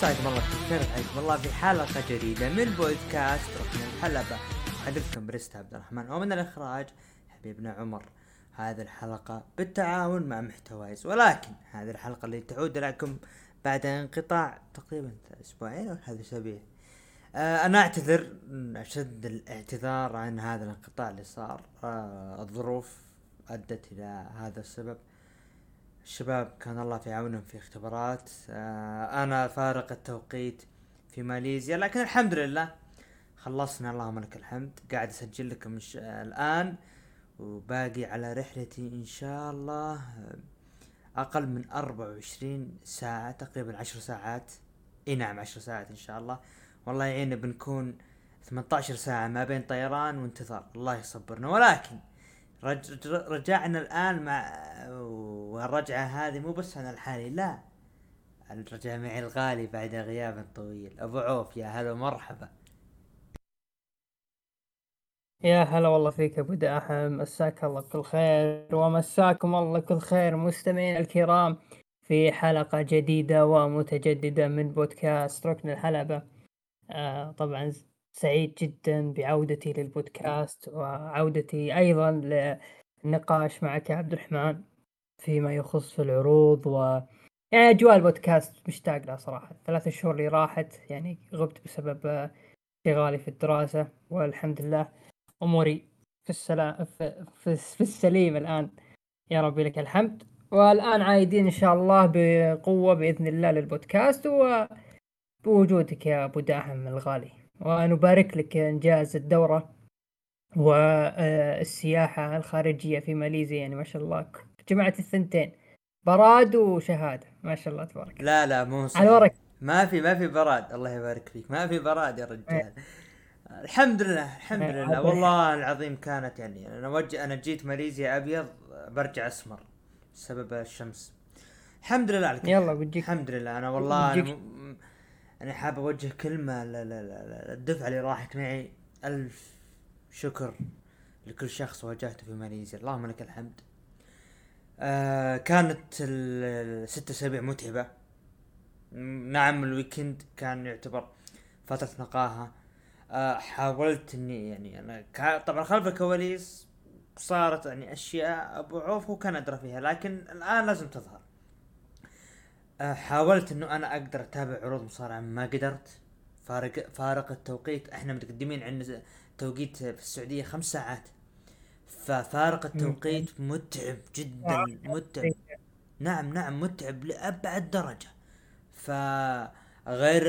مساكم الله بالخير حياكم الله في حلقة جديدة من بودكاست ركن الحلبة. حدثكم بريست عبد الرحمن ومن الإخراج حبيبنا عمر. هذه الحلقة بالتعاون مع محتوايز ولكن هذه الحلقة اللي تعود لكم بعد انقطاع تقريبا أسبوعين أو هذا أسابيع آه أنا أعتذر أشد الاعتذار عن هذا الانقطاع اللي صار. آه الظروف أدت إلى هذا السبب. الشباب كان الله في عونهم في اختبارات. آه أنا فارق التوقيت في ماليزيا لكن الحمد لله خلصنا. اللهم لك الحمد. قاعد أسجل لكم ش... آه الآن وباقي على رحلتي إن شاء الله آه، أقل من 24 ساعة تقريبا 10 ساعات. إي نعم 10 ساعات إن شاء الله. والله يعيننا بنكون 18 ساعة ما بين طيران وانتظار. الله يصبرنا. ولكن رج... رجعنا الآن مع والرجعة هذه مو بس أنا الحالي لا. الرجعة معي الغالي بعد غياب طويل. أبو عوف يا هلا مرحبا يا هلا والله فيك أبو داحم. مساك الله كل خير. ومساكم الله كل خير. مستمعين الكرام في حلقة جديدة ومتجددة من بودكاست ركن الحلبة. آه طبعا سعيد جدا بعودتي للبودكاست وعودتي أيضا للنقاش معك يا عبد الرحمن فيما يخص العروض و يعني أجواء البودكاست مشتاق لها صراحة. ثلاث شهور اللي راحت يعني غبت بسبب اشتغالي في الدراسة والحمد لله أموري في السلام في, في, في السليم الآن. يا ربي لك الحمد. والآن عايدين إن شاء الله بقوة بإذن الله للبودكاست وبوجودك يا أبو داحم الغالي. ونبارك لك انجاز الدوره والسياحة الخارجية في ماليزيا يعني ما شاء الله. جمعت الثنتين. براد وشهادة. ما شاء الله تبارك. لا لا مو على ورق ما في ما في براد. الله يبارك فيك. ما في براد يا رجال. إيه. الحمد لله الحمد إيه، لله. والله العظيم كانت يعني أنا وجه أنا جيت ماليزيا أبيض برجع أسمر بسبب الشمس. الحمد لله عليك يلا بتجيك الحمد لله. أنا والله أنا, حاب أوجه كلمة للدفعة اللي راحت معي. ألف شكر لكل شخص واجهته في ماليزيا. اللهم لك الحمد. آه كانت الست أسابيع متعبة. نعم الويكند كان يعتبر فترة نقاهة. آه حاولت إني يعني أنا طبعا خلف الكواليس صارت يعني أشياء أبو عوف هو كان أدرى فيها لكن الآن لازم تظهر. حاولت إنه أنا أقدر أتابع عروض مصارعة ما قدرت. فارق فارق التوقيت. إحنا متقدمين عندنا توقيت في السعودية خمس ساعات. ففارق التوقيت متعب جدا متعب. نعم نعم متعب لأبعد درجة. فغير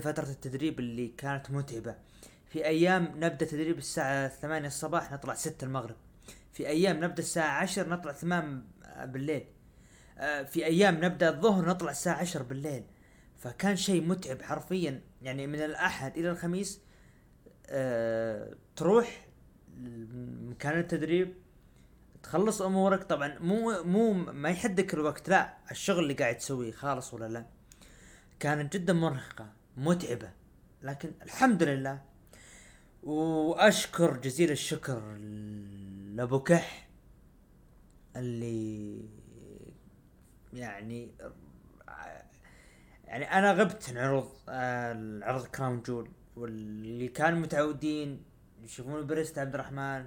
فترة التدريب اللي كانت متعبة. في أيام نبدأ تدريب الساعة ثمانية الصباح نطلع ستة المغرب. في أيام نبدأ الساعة عشر نطلع ثمان بالليل. آه، في أيام نبدأ الظهر نطلع الساعة عشر بالليل. فكان شيء متعب حرفيا. يعني من الأحد إلى الخميس أه تروح مكان التدريب تخلص أمورك. طبعا مو مو ما يحدك الوقت لا الشغل اللي قاعد تسويه خالص ولا لا. كانت جدا مرهقة متعبة. لكن الحمد لله. وأشكر جزيل الشكر لأبو كح اللي يعني يعني أنا غبت عن عروض العرض Crown Jewel واللي كانوا متعودين يشوفون برنس عبد الرحمن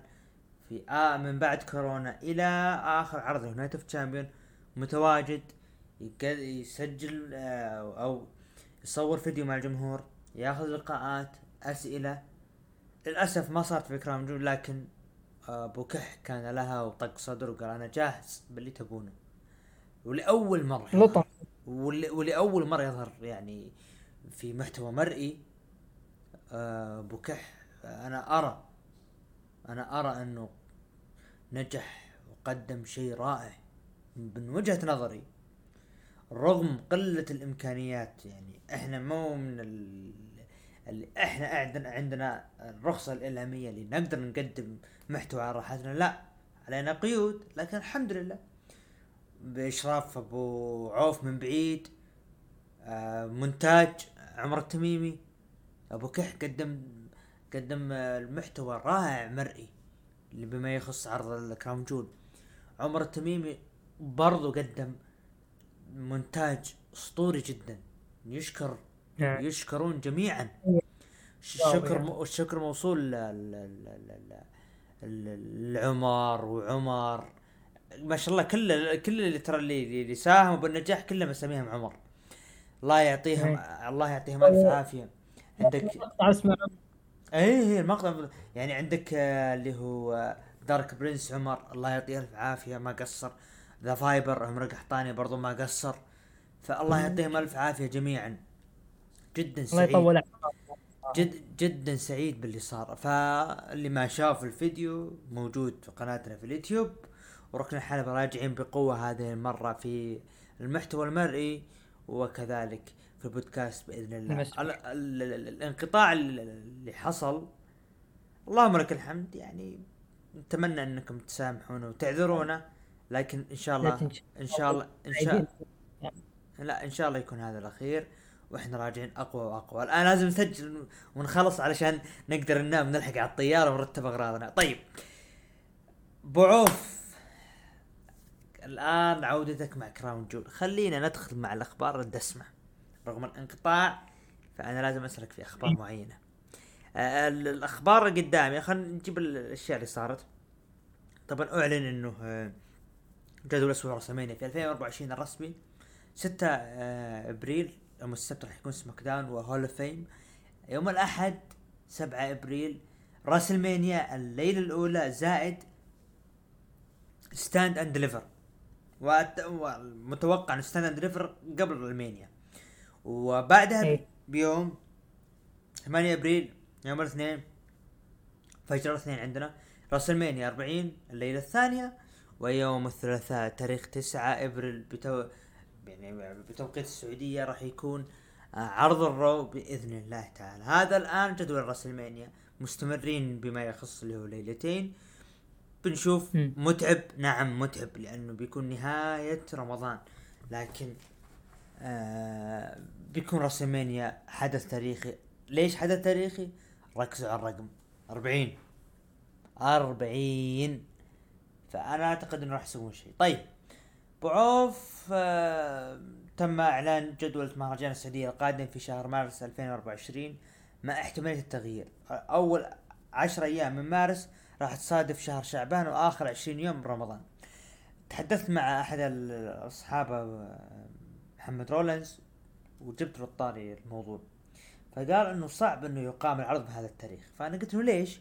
في آه من بعد كورونا إلى آخر عرض Night of Champions متواجد يسجل آه أو يصور فيديو مع الجمهور ياخذ لقاءات أسئلة. للأسف ما صارت في كرام جول لكن ابو كح كان لها وطق صدر وقال أنا جاهز باللي تبونه. ولأول مرة لطف. ولأول مرة يظهر يعني في محتوى مرئي. أبو كح. أنا أرى. أنا أرى أنه نجح وقدم شيء رائع من وجهة نظري. رغم قلة الإمكانيات يعني إحنا مو من اللي إحنا عندنا الرخصة الإعلامية اللي نقدر نقدم محتوى على راحتنا. لا علينا قيود. لكن الحمد لله بإشراف أبو عوف من بعيد آه، مونتاج عمر التميمي أبو كح قدم قدم المحتوى رائع مرئي اللي بما يخص عرض الكرام جول عمر التميمي برضو قدم مونتاج أسطوري جدا يشكر نعم. يشكرون جميعا. الشكر يعني. الشكر موصول. لعمر وعمر ما شاء الله كل كل اللي ترى اللي اللي ساهموا بالنجاح كلهم أساميهم عمر. الله يعطيهم الله يعطيهم ألف عافية. عندك اسمع اي هي المقطع يعني عندك آه، اللي هو Dark Prince عمر الله يعطيه ألف عافية ما قصر. The Viper عمر قحطاني برضو ما قصر. فالله يعطيهم ألف عافية جميعا. جدا والله سعيد. يطول جد جدا سعيد باللي صار. فاللي ما شاف الفيديو موجود في قناتنا في اليوتيوب. وركن الحلبة راجعين بقوة هذه المرة في المحتوى المرئي وكذلك في البودكاست بإذن الله. ال- ال- ال- الانقطاع ال- اللي حصل اللهم لك الحمد. يعني نتمنى أنكم تسامحونا وتعذرونا لكن إن شاء الله إن شاء الله إن شاء. لا إن شاء الله يكون هذا الأخير وإحنا راجعين أقوى وأقوى. الآن لازم نسجل ونخلص علشان نقدر ننام نلحق على الطيارة ونرتب أغراضنا. طيب. بعوف. الآن عودتك مع Crown Jewel. خلينا ندخل مع الأخبار الدسمة. رغم الانقطاع فأنا لازم أسألك في أخبار معينة. آه، ال- الأخبار قدامي خلينا نجيب الأشياء اللي صارت. طبعا أعلن إنه آه، جدول أسبوع WrestleMania في 2024 الرسمي. 6 آه، أبريل يوم السبت راح يكون SmackDown و Hall of Fame. يوم الأحد 7 أبريل WrestleMania الليلة الأولى زائد Stand & Deliver ومتوقع ان Stand & Deliver قبل ال Mania وبعدها إيه. بيوم 8 أبريل يوم الاثنين فجر الاثنين عندنا WrestleMania 40 الليلة الثانية ويوم الثلاثاء تاريخ 9 أبريل بتو يعني بتوقيت السعودية راح يكون آه، عرض الرو بإذن الله تعالى. هذا الآن جدول راسلمانيا مستمرين بما يخص اللي هو ليلتين. بنشوف مم. متعب. نعم متعب لأنه بيكون نهاية رمضان. لكن آه بيكون راسلمانيا حدث تاريخي. ليش حدث تاريخي؟ ركزوا على الرقم. 40 40 فأنا أعتقد إنه راح يسوون شيء. طيب بعوف آه تم إعلان جدولة مهرجان السعودية القادم في شهر مارس 2024 مع احتمالية التغيير. أول عشر أيام من مارس راح تصادف شهر شعبان وآخر 20 يوم من رمضان. تحدثت مع أحد الأصحاب آه، محمد رولنز وجبت له الطاري الموضوع. فقال إنه صعب إنه يقام العرض بهذا التاريخ. فأنا قلت له ليش؟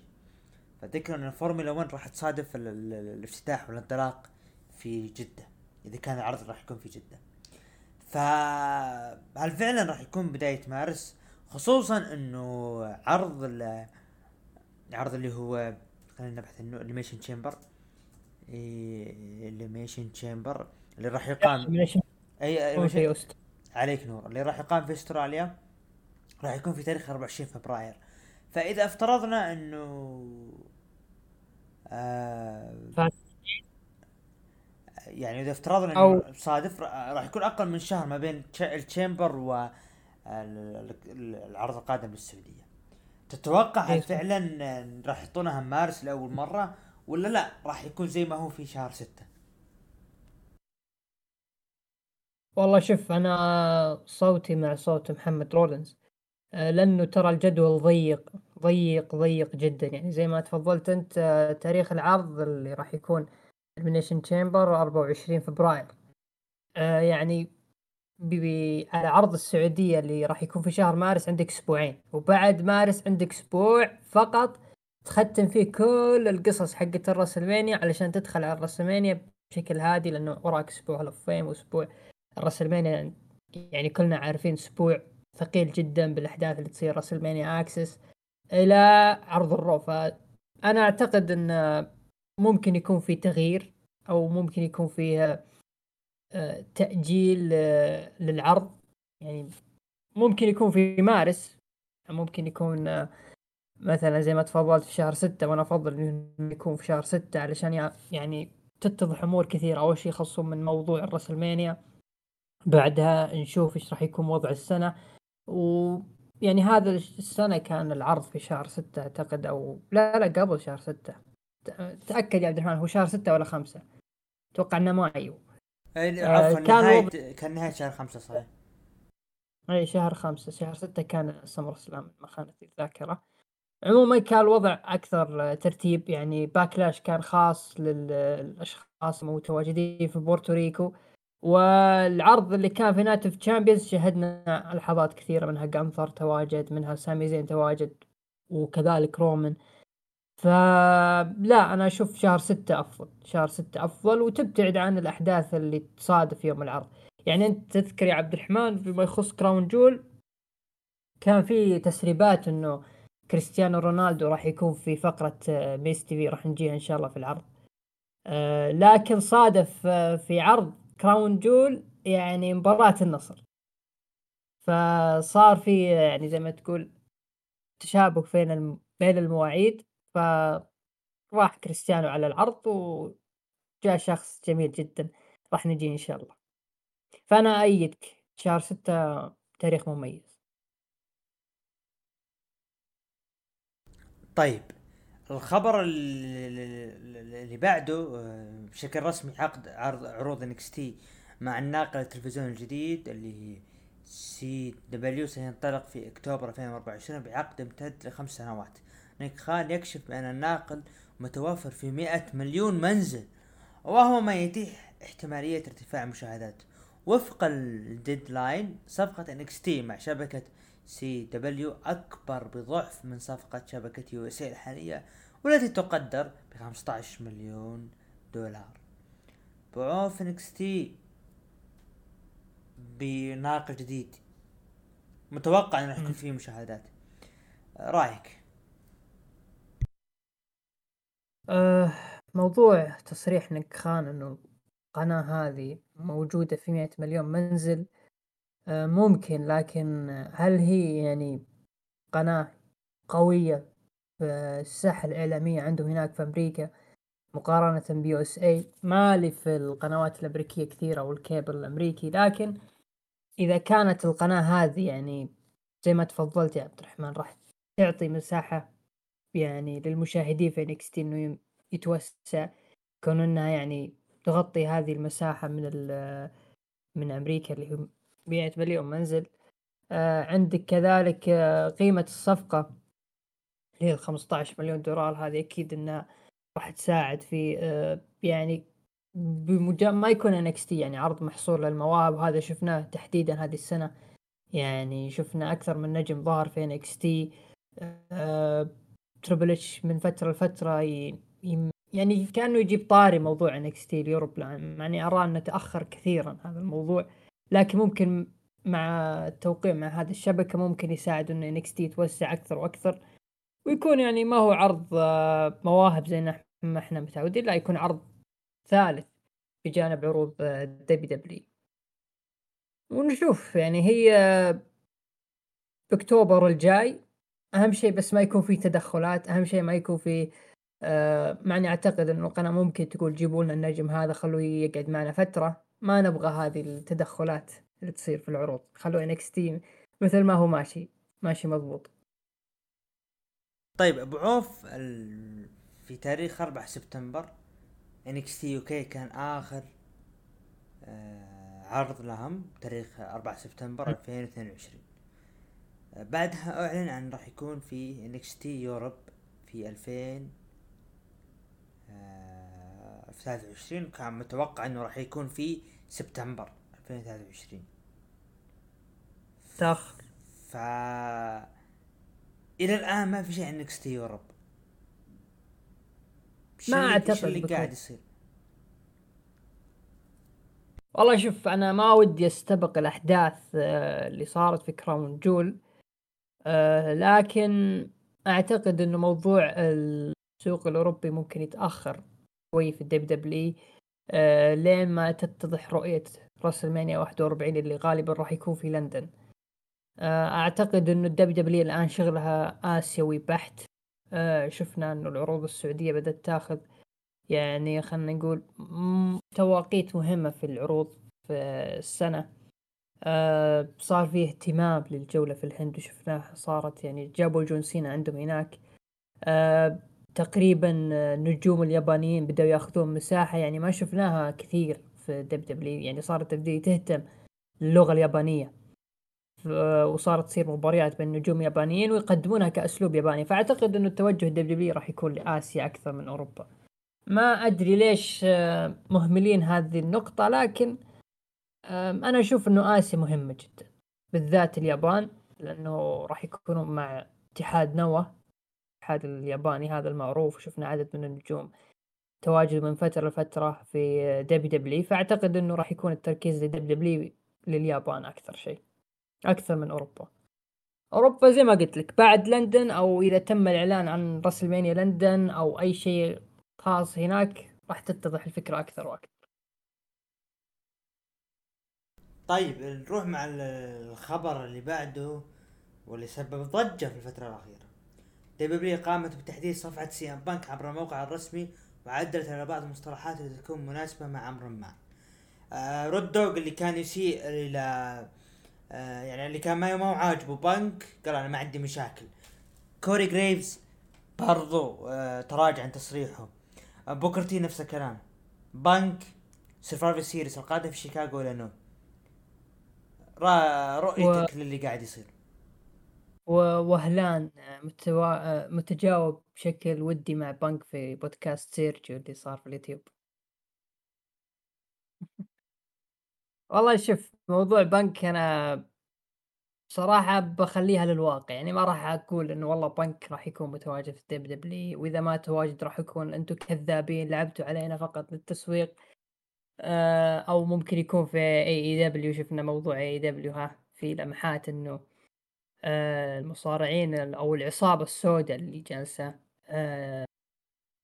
فذكر إن الفورمولا 1 راح تصادف ال- ال- ال- الافتتاح والانطلاق في جدة إذا كان العرض راح يكون في جدة. فهل فعلا راح يكون بداية مارس؟ خصوصا إنه عرض العرض اللي هو خلينا نبحث عنه Elimination Chamber Elimination Chamber اللي راح يقام. اي أست- عليك نور. اللي راح يقام في أستراليا راح يكون في تاريخ 24 فبراير. فإذا افترضنا إنه آه يعني إذا افترضنا إنه صادف را- راح يكون أقل من شهر ما بين تش- التشامبر و ال- ال- العرض القادم للسعودية. تتوقع هل إيه. فعلا راح يحطونها مارس لأول مرة ولا لا؟ راح يكون زي ما هو في شهر ستة. والله شوف أنا صوتي مع صوت محمد رولنز آه، لأنه ترى الجدول ضيق ضيق ضيق جدا. يعني زي ما تفضلت أنت آه، تاريخ العرض اللي راح يكون Elimination Chamber 24 فبراير. آه، يعني باقي على عرض السعودية اللي راح يكون في شهر مارس عندك أسبوعين. وبعد مارس عندك أسبوع فقط تختم فيه كل القصص حقت ال WrestleMania علشان تدخل على ال WrestleMania بشكل هادي لأنه وراك أسبوع ال Fame وأسبوع ال WrestleMania. يعني كلنا عارفين أسبوع ثقيل جدا بالأحداث اللي تصير رسلمانيا أكسس إلى عرض الرو. فأنا أعتقد إن ممكن يكون في تغيير أو ممكن يكون فيه تأجيل آه، للعرض. يعني ممكن يكون في مارس ممكن يكون آه، مثلا زي ما تفضلت في شهر ستة وأنا أفضل إنه يكون في شهر ستة علشان يع- يعني تتضح أمور كثيرة. أول شيء يخصون من موضوع الرسلمانيا بعدها نشوف إيش راح يكون وضع السنة. ويعني هذا السنة كان العرض في شهر ستة أعتقد أو لا لا قبل شهر ستة. تأكد يا عبد الرحمن هو شهر ستة ولا خمسة؟ أتوقع إنه مايو. عفوا كان نهاية كان نهاية شهر خمسة صحيح. اي شهر خمسة شهر ستة كان سمر سلام ما خانت الذاكرة. عموما كان الوضع أكثر ترتيب يعني باكلاش كان خاص للأشخاص المتواجدين في بورتوريكو والعرض اللي كان في Night of Champions شهدنا لحظات كثيرة منها قنثر تواجد منها سامي زين تواجد وكذلك رومان فلا أنا أشوف شهر ستة أفضل شهر ستة أفضل وتبتعد عن الأحداث اللي تصادف يوم العرض. يعني أنت تذكر يا عبد الرحمن فيما يخص Crown Jewel كان في تسريبات إنه كريستيانو رونالدو راح يكون في فقرة Miz TV راح نجيها إن شاء الله في العرض. آه، لكن صادف آه، في عرض كراون جول يعني مباراة النصر. فصار في يعني زي ما تقول تشابك بين بين المواعيد. فراح كريستيانو على العرض وجاء شخص جميل جدا. راح نجي إن شاء الله. فأنا إيدك شهر ستة تاريخ مميز. طيب. الخبر اللي بعده آه، بشكل رسمي عقد عرض عروض NXT مع الناقل التلفزيوني الجديد اللي CW سينطلق في أكتوبر 2024 بعقد امتد لخمس سنوات. نيك خان يكشف بأن الناقل متوفر في 100 مليون منزل وهو ما يتيح احتمالية ارتفاع المشاهدات وفق ال Deadline صفقة NXT مع شبكة CW أكبر بضعف من صفقة شبكة USA الحالية والتي تقدر ب 15 مليون دولار. بعوف NXT بناقل جديد متوقع إنه يكون فيه مشاهدات. رأيك؟ أه موضوع تصريح نك خان إنه القناة هذه موجودة في مئة مليون منزل أه ممكن لكن هل هي يعني قناة قوية؟ في الساحة الإعلامية عندهم هناك في أمريكا مقارنة ب USA مالي في القنوات الأمريكية كثيرة والكيبل الأمريكي لكن إذا كانت القناة هذه يعني زي ما تفضلت يا عبد الرحمن راح تعطي مساحة يعني للمشاهدين في NXT إنه يتوسع كون انها يعني تغطي هذه المساحة من من أمريكا اللي هو 100 مليون منزل. آه عندك كذلك آه قيمة الصفقة اللي هي 15 مليون دولار. هذه أكيد إنها راح تساعد في آه يعني بمجرد ما يكون NXT يعني عرض محصور للمواهب. وهذا شفناه تحديدا هذه السنة. يعني شفنا أكثر من نجم ظهر في NXT آه Triple H من فترة لفترة ي... يعني كأنه يجيب طاري موضوع NXT ال Europe يعني أرى أنه تأخر كثيرا هذا الموضوع. لكن ممكن مع التوقيع مع هذه الشبكة ممكن يساعد إنه NXT يتوسع أكثر وأكثر. ويكون يعني ما هو عرض آه، مواهب زي ما إحنا متعودين. لا يكون عرض ثالث بجانب عروض آه، WWE ونشوف يعني هي بأكتوبر الجاي أهم شيء بس ما يكون في تدخلات أهم شيء ما يكون في آه مع اني أعتقد إنه القناة ممكن تقول جيبوا لنا النجم هذا خلوه يقعد معنا فترة. ما نبغى هذه التدخلات اللي تصير في العروض. خلوا NXT مثل ما هو ماشي. ماشي مضبوط. طيب أبو عوف ال... في تاريخ 4 سبتمبر NXT UK كان آخر آه عرض لهم تاريخ 4 سبتمبر 2022 بعدها أعلن عن راح يكون في NXT Europe في 2000 آه، في 23 كان متوقع إنه راح يكون في سبتمبر 2023 تاخر ف إلى الآن ما في شيء عن NXT Europe ما أعتقد اللي قاعد يصير؟ والله شوف أنا ما ودي أستبق الأحداث آه، اللي صارت في Crown Jewel. آه لكن أعتقد إنه موضوع السوق الأوروبي ممكن يتأخر شوي في ال WWE آه لين ما تتضح رؤية راسلمانيا 41 اللي غالبا راح يكون في لندن. آه أعتقد إنه ال WWE الآن شغلها آسيوي بحت. آه شفنا إنه العروض السعودية بدأت تاخذ يعني خلينا نقول تواقيت مهمة في العروض في السنة. آه صار في اهتمام للجولة في الهند وشفناه صارت يعني جابوا جون سينا عندهم هناك. آه تقريبا النجوم اليابانيين بدأوا يأخذون مساحة يعني ما شفناها كثير في WWE يعني صارت WWE تهتم للغة اليابانية. وصارت تصير مباريات بين نجوم يابانيين ويقدمونها كأسلوب ياباني. فأعتقد إنه التوجه WWE راح يكون لآسيا أكثر من أوروبا. ما أدري ليش آه، مهملين هذه النقطة لكن أنا أشوف إنه آسيا مهمة جدا بالذات اليابان لأنه راح يكونوا مع اتحاد نوا الاتحاد الياباني هذا المعروف شفنا عدد من النجوم تواجد من فترة لفترة في WWE فأعتقد إنه راح يكون التركيز ل WWE لليابان أكثر شيء أكثر من أوروبا. أوروبا زي ما قلت لك بعد لندن أو إذا تم الإعلان عن راسلمانيا لندن أو أي شيء خاص هناك راح تتضح الفكرة أكثر وأكثر. طيب نروح مع الخبر اللي بعده واللي سبب ضجة في الفترة الأخيرة. WWE قامت بتحديث صفحة سي إم بانك عبر الموقع الرسمي وعدلت على بعض المصطلحات اللي تكون مناسبة مع أمر ما. آه رود دوغ اللي كان يسيء إلى آه يعني اللي كان ما هو عاجبه بانك قال أنا ما عندي مشاكل. كوري جريفز برضو آه تراجع عن تصريحه. آه بوكر تي نفس الكلام. بانك Survivor Series القادم في شيكاغو ولا no. رؤيتك و... للي قاعد يصير. ووهلان متوا... متجاوب بشكل ودي مع بنك في بودكاست سيرجيو اللي صار في اليوتيوب. والله شوف موضوع بنك أنا بصراحة بخليها للواقع. يعني ما راح أقول إنه والله بنك راح يكون متواجد في ال WWE وإذا ما تواجد راح يكون أنتم كذابين لعبتوا علينا فقط للتسويق. أو ممكن يكون في AEW شفنا موضوع AEW ها في لمحات إنه آه، المصارعين أو العصابة السوداء اللي جالسة آه،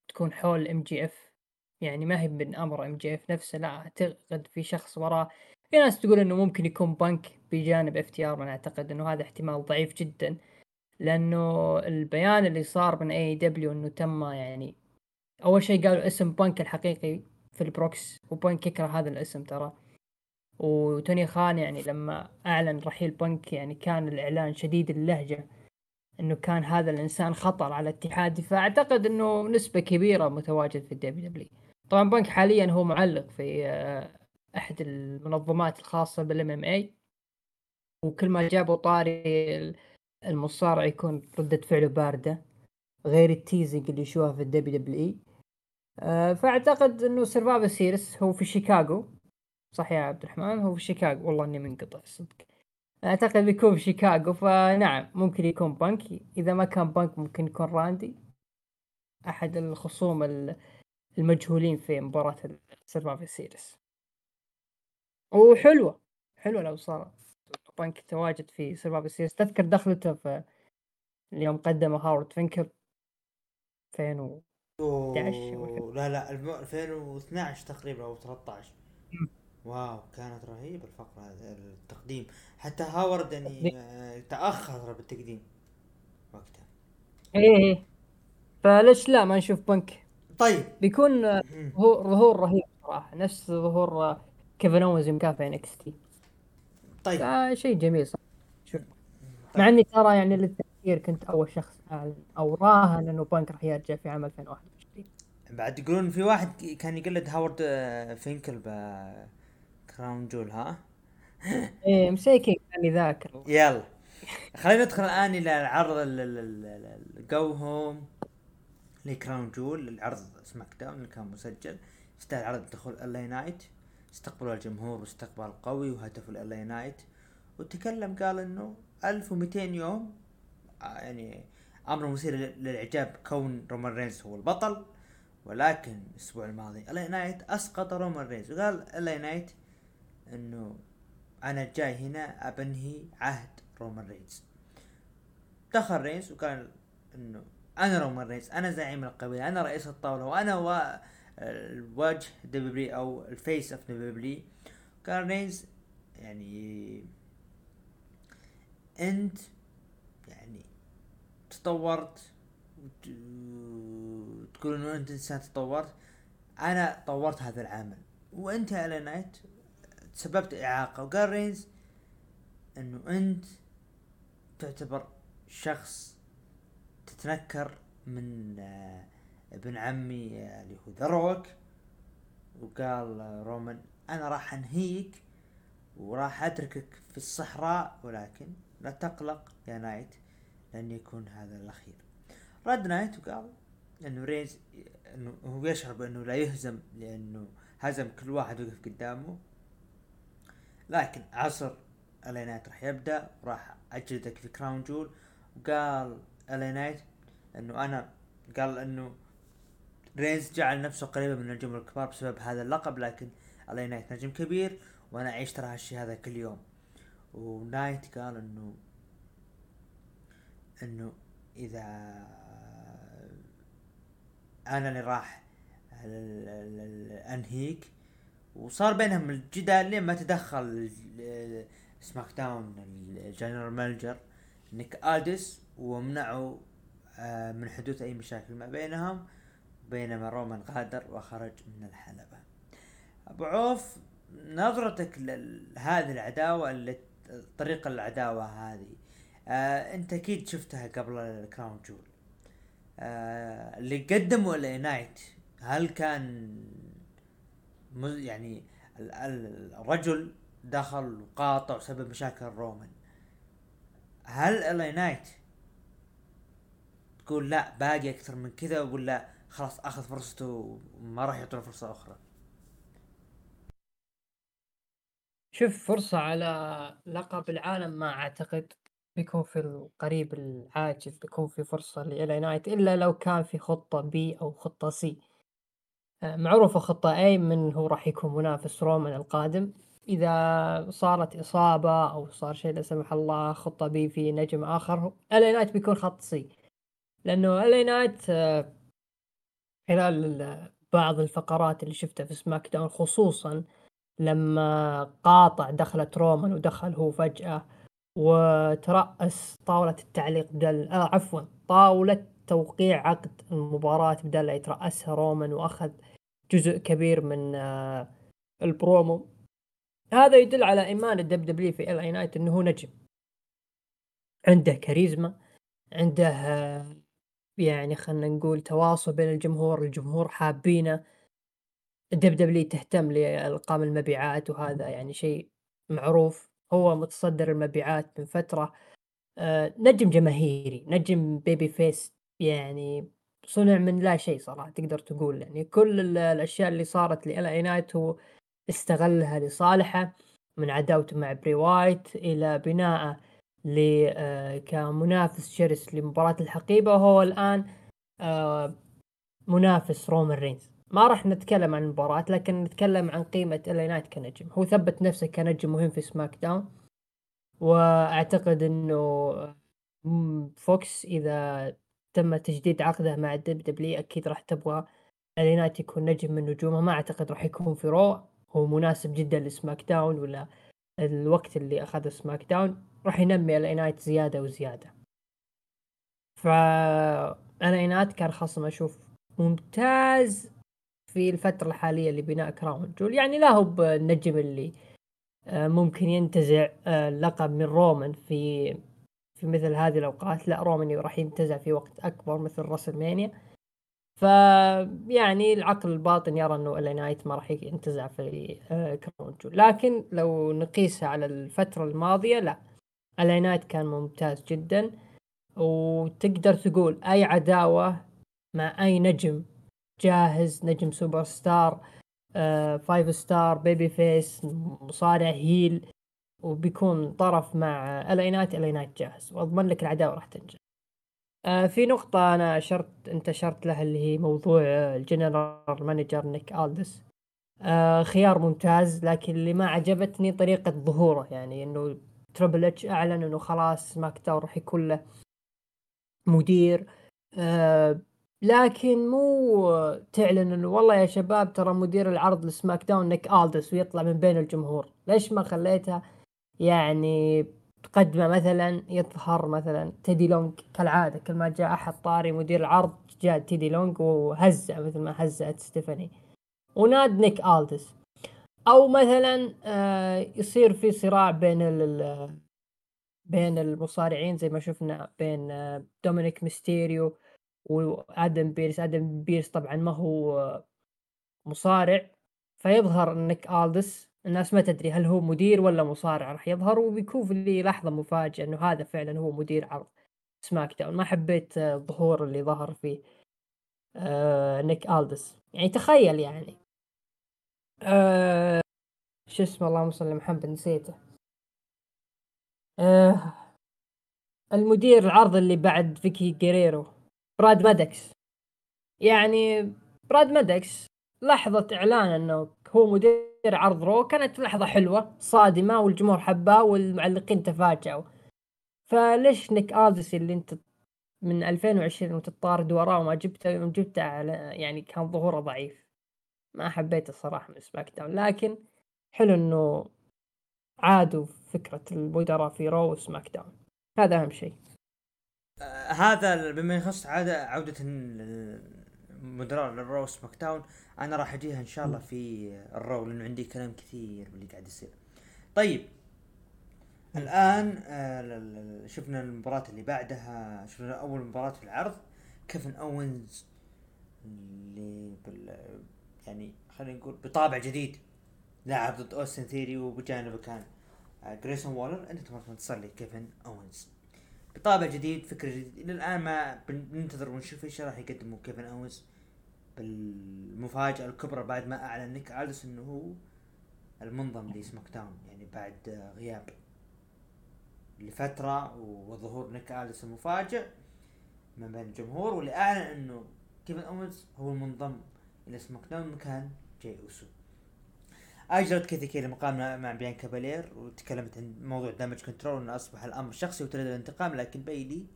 تكون حول MJF يعني ما هي من أمر MJF نفسه لا اعتقد في شخص وراه. في ناس تقول إنه ممكن يكون بنك بجانب FTR أنا أعتقد إنه هذا احتمال ضعيف جدا لأنه البيان اللي صار من AEW إنه تم يعني أول شيء قالوا اسم بنك الحقيقي في البروكس وبنك يكره هذا الاسم ترى. وتوني خان يعني لما أعلن رحيل بنك يعني كان الإعلان شديد اللهجة إنه كان هذا الإنسان خطر على الاتحاد فاعتقد إنه نسبة كبيرة متواجد في ال WWE. طبعا بنك حاليا هو معلق في آه، أحد المنظمات الخاصة بال MMA. وكل ما جابوا طاري المصارع يكون ردة فعله باردة غير ال teasing اللي يشوفها في ال WWE. فأعتقد إنه Survivor Series هو في شيكاغو. صح يا عبد الرحمن؟ هو في شيكاغو. والله إني منقطع الصدق أعتقد بيكون في شيكاغو. فنعم ممكن يكون بنك إذا ما كان بنك ممكن يكون راندي. أحد الخصوم المجهولين في مباراة ال Survivor Series وحلوة. حلوة لو صار بنك تواجد في Survivor Series تذكر دخلته في اليوم قدمه هاورد فينكل 2000 11 لا لا 2012 تقريبا أو 13 wow كانت رهيبة الفقرة هذه التقديم. حتى هاورد يعني آه، تأخر بالتقديم وقتها. إيه إيه. فليش لا؟ ما نشوف بنك. طيب. بيكون ظهور رهيب صراحة. نفس ظهور كيفن اوينز في NXT. طيب. شيء جميل صراحة. شوف. طيب. مع إني ترى يعني للتفكير كنت أول شخص أعلن أو راهن إنه بنك راح يرجع في عام 2021 بعد يقولون في واحد كان يقلد هاورد آه، فينكل ب Crown Jewel ها؟ إيه مسيكي كان ذاكر يلا. خلينا ندخل الآن إلى العرض ال go home ل Crown Jewel العرض SmackDown اللي كان مسجل. يستاهل عرض دخول LA Knight استقبلوا الجمهور واستقبال قوي وهتفوا LA Knight وتكلم قال إنه 1200 يوم آه، يعني آمر مثير للإعجاب كون رومان رينز هو البطل ولكن الأسبوع الماضي LA Knight أسقط رومان رينز وقال LA Knight إنه أنا جاي هنا أبي أنهي عهد رومان رينز. دخل رينز وقال إنه أنا رومان رينز أنا زعيم القبيلة أنا رئيس الطاولة وأنا و... الوجه دبليو أو الفيس اوف دبليو كان رينز يعني إنت تطورت؟ وتقول انه انت انسان تطورت؟ أنا طورت هذا العمل. وانت إل إي نايت تسببت اعاقة. وقال رينز انه انت تعتبر شخص تتنكر من آه ابن عمي اللي هو ذا روك. وقال رومان أنا راح انهيك وراح اتركك في الصحراء ولكن لا تقلق يا نايت. لن يكون هذا الأخير. رد نايت وقال إنه رينز إنه هو يشعر بأنه لا يهزم لأنه هزم كل واحد وقف قدامه. لكن عصر إل إي نايت راح يبدأ وراح أجلدك في Crown Jewel. وقال إل إي نايت إنه أنا قال إنه رينز جعل نفسه قريبا من النجوم الكبار بسبب هذا اللقب لكن إل إي نايت نجم كبير وأنا أعيش ترى هالشي هذا كل يوم. ونايت قال إنه إنه إذا أنا اللي راح أنهيك وصار بينهم الجدال لين ما تدخل سماك داون الجنرال مانجر نيك اديس ومنعوا آه، من حدوث أي مشاكل ما بينهم بينما رومان غادر وخرج من الحلبة. أبو عوف نظرتك لهذه العداوة طريقة العداوة هذه آه انت أكيد شفتها قبل ال Crown Jewel. آه اللي قدمه نايت هل كان يعني الرجل دخل وقاطع وسبب مشاكل رومان. هل إل إي نايت تقول لا باقي أكثر من كذا ولا خلاص أخذ فرصته وما راح يعطونه فرصة أخرى؟ شوف فرصة على لقب العالم ما أعتقد. بيكون في القريب العاجل بيكون في فرصة لإل إي نايت إلا لو كان في خطة B أو خطة C. آه، معروفة خطة A من هو راح يكون منافس رومان القادم. إذا صارت إصابة أو صار شيء لا سمح الله خطة B في نجم آخر إل إي نايت بيكون خطة C. لأنه إل إي نايت آه، خلال بعض الفقرات اللي شفتها في SmackDown خصوصا لما قاطع دخلة رومان ودخل هو فجأة وترأس طاولة التعليق بدل آه عفوا طاولة توقيع عقد المباراة بدل يترأسها رومان وأخذ جزء كبير من آه البرومو. هذا يدل على إيمان ال WWE في إل إي نايت إنه هو نجم. عنده كاريزما عنده آه يعني خلينا نقول تواصل بين الجمهور الجمهور حابينه. ال WWE تهتم لارقام المبيعات وهذا يعني شيء معروف. هو متصدر المبيعات من فترة. آه نجم جماهيري نجم babyface يعني صنع من لا شيء صراحة تقدر تقول يعني كل الأشياء اللي صارت لإل إي نايت هو استغلها لصالحه من عداوته مع بري وايت إلى بناءه آه كمنافس شرس لمباراة الحقيبة. وهو الآن آه منافس رومان رينز. ما راح نتكلم عن المباراة لكن نتكلم عن قيمة إل إي نايت كنجم. هو ثبت نفسه كنجم مهم في SmackDown وأعتقد إنه فوكس إذا تم تجديد عقده مع ال WWE أكيد راح تبغى إل إي نايت يكون نجم من نجومه. ما أعتقد راح يكون في Raw. هو مناسب جدا ل SmackDown ولا الوقت اللي أخذه SmackDown راح ينمي إل إي نايت زيادة وزيادة. ف إل إي نايت كان خصم أشوف ممتاز في الفترة الحالية لبناء Crown Jewel يعني لا هو بالنجم اللي آه، ممكن ينتزع آه، اللقب من رومان في في مثل هذه الأوقات. لا رومان راح ينتزع في وقت أكبر مثل WrestleMania ف يعني العقل الباطن يرى إنه إل إي نايت ما راح ينتزع في آه، Crown Jewel لكن لو نقيسها على الفترة الماضية لا. إل إي نايت كان ممتاز جدا. وتقدر تقول أي عداوة مع أي نجم جاهز نجم سوبر ستار آه، five star babyface مصارع heel وبيكون طرف مع إل إي نايت إل إي نايت جاهز واضمن لك العداوة راح تنجح. آه في نقطة أنا أشرت أنت أشرت لها اللي هي موضوع ال General Manager نيك ألدس. آه خيار ممتاز لكن اللي ما عجبتني طريقة ظهوره يعني إنه تربل إتش أعلن إنه خلاص SmackDown راح يكون له مدير. آه لكن مو تعلن إنه والله يا شباب ترى مدير العرض ل SmackDown نيك ألدس ويطلع من بين الجمهور. ليش ما خليتها يعني تقدمه مثلا يظهر مثلا تيدي لونج كالعادة كل ما جاء أحد طاري مدير العرض جاء تيدي لونج وهز مثل ما هزت ستيفاني. ونادى نيك ألدس. أو مثلا آه، يصير في صراع بين بين المصارعين زي ما شفنا بين آه، دومينيك ميستيريو وآدم بيرس آدم بيرس طبعا ما هو مصارع فيظهر نيك آلدس. الناس ما تدري هل هو مدير ولا مصارع راح يظهر وبيكون في لي لحظة مفاجأة إنه هذا فعلًا هو مدير عرض سماك داون، ما حبيت آه، الظهور اللي ظهر فيه آآ نيك ألدس، يعني تخيل يعني. آآ شو اسمه؟ اللهم صل على محمد نسيته. آآ المدير العرض اللي بعد فيكي جيريرو. براد مادكس. يعني براد مادكس لحظة إعلان إنه هو مدير عرض رو كانت لحظة حلوة صادمة والجمهور حباه والمعلقين تفاجأوا. فليش نيك آلدس اللي أنت من 2020 وتطارد وراه وما جبته جبته على يعني كان ظهوره ضعيف. ما حبيته الصراحة من سماك داون لكن حلو إنه عادوا فكرة المدراء في رو وسماك داون هذا أهم شيء. آه هذا بما يخص عادة عودة مدراء للرو سماك داون أنا راح أجيها إن شاء الله في الرو لأنه عندي كلام كثير باللي قاعد يصير. طيب الآن آه شفنا المباراة اللي بعدها شفنا أول مباراة في العرض كيفن أوينز اللي بال يعني خلينا نقول بطابع جديد لاعب ضد أوستن ثيوري وبجانبه كان جريسون والر. أنت تبغى تنتصر كيفن أوينز. بطابع جديد فكرة جديد إلى الآن ما بننتظر ونشوف إيش راح يقدموا كيفن أوينز بالمفاجأة الكبرى بعد ما أعلن نيك ألدس إنه هو المنضم لسماك داون يعني بعد غياب لفترة وظهور نيك أليس المفاجئ من بين الجمهور واللي أعلن إنه كيفن أوينز هو المنضم إلى سماك داون مكان جاي أوسو. اجرت كيثي كيلي مقامنا مع بيان كابالير وتكلمت عن موضوع دامج كنترول إنه أصبح الأمر شخصي وتريد الانتقام لكن بيلي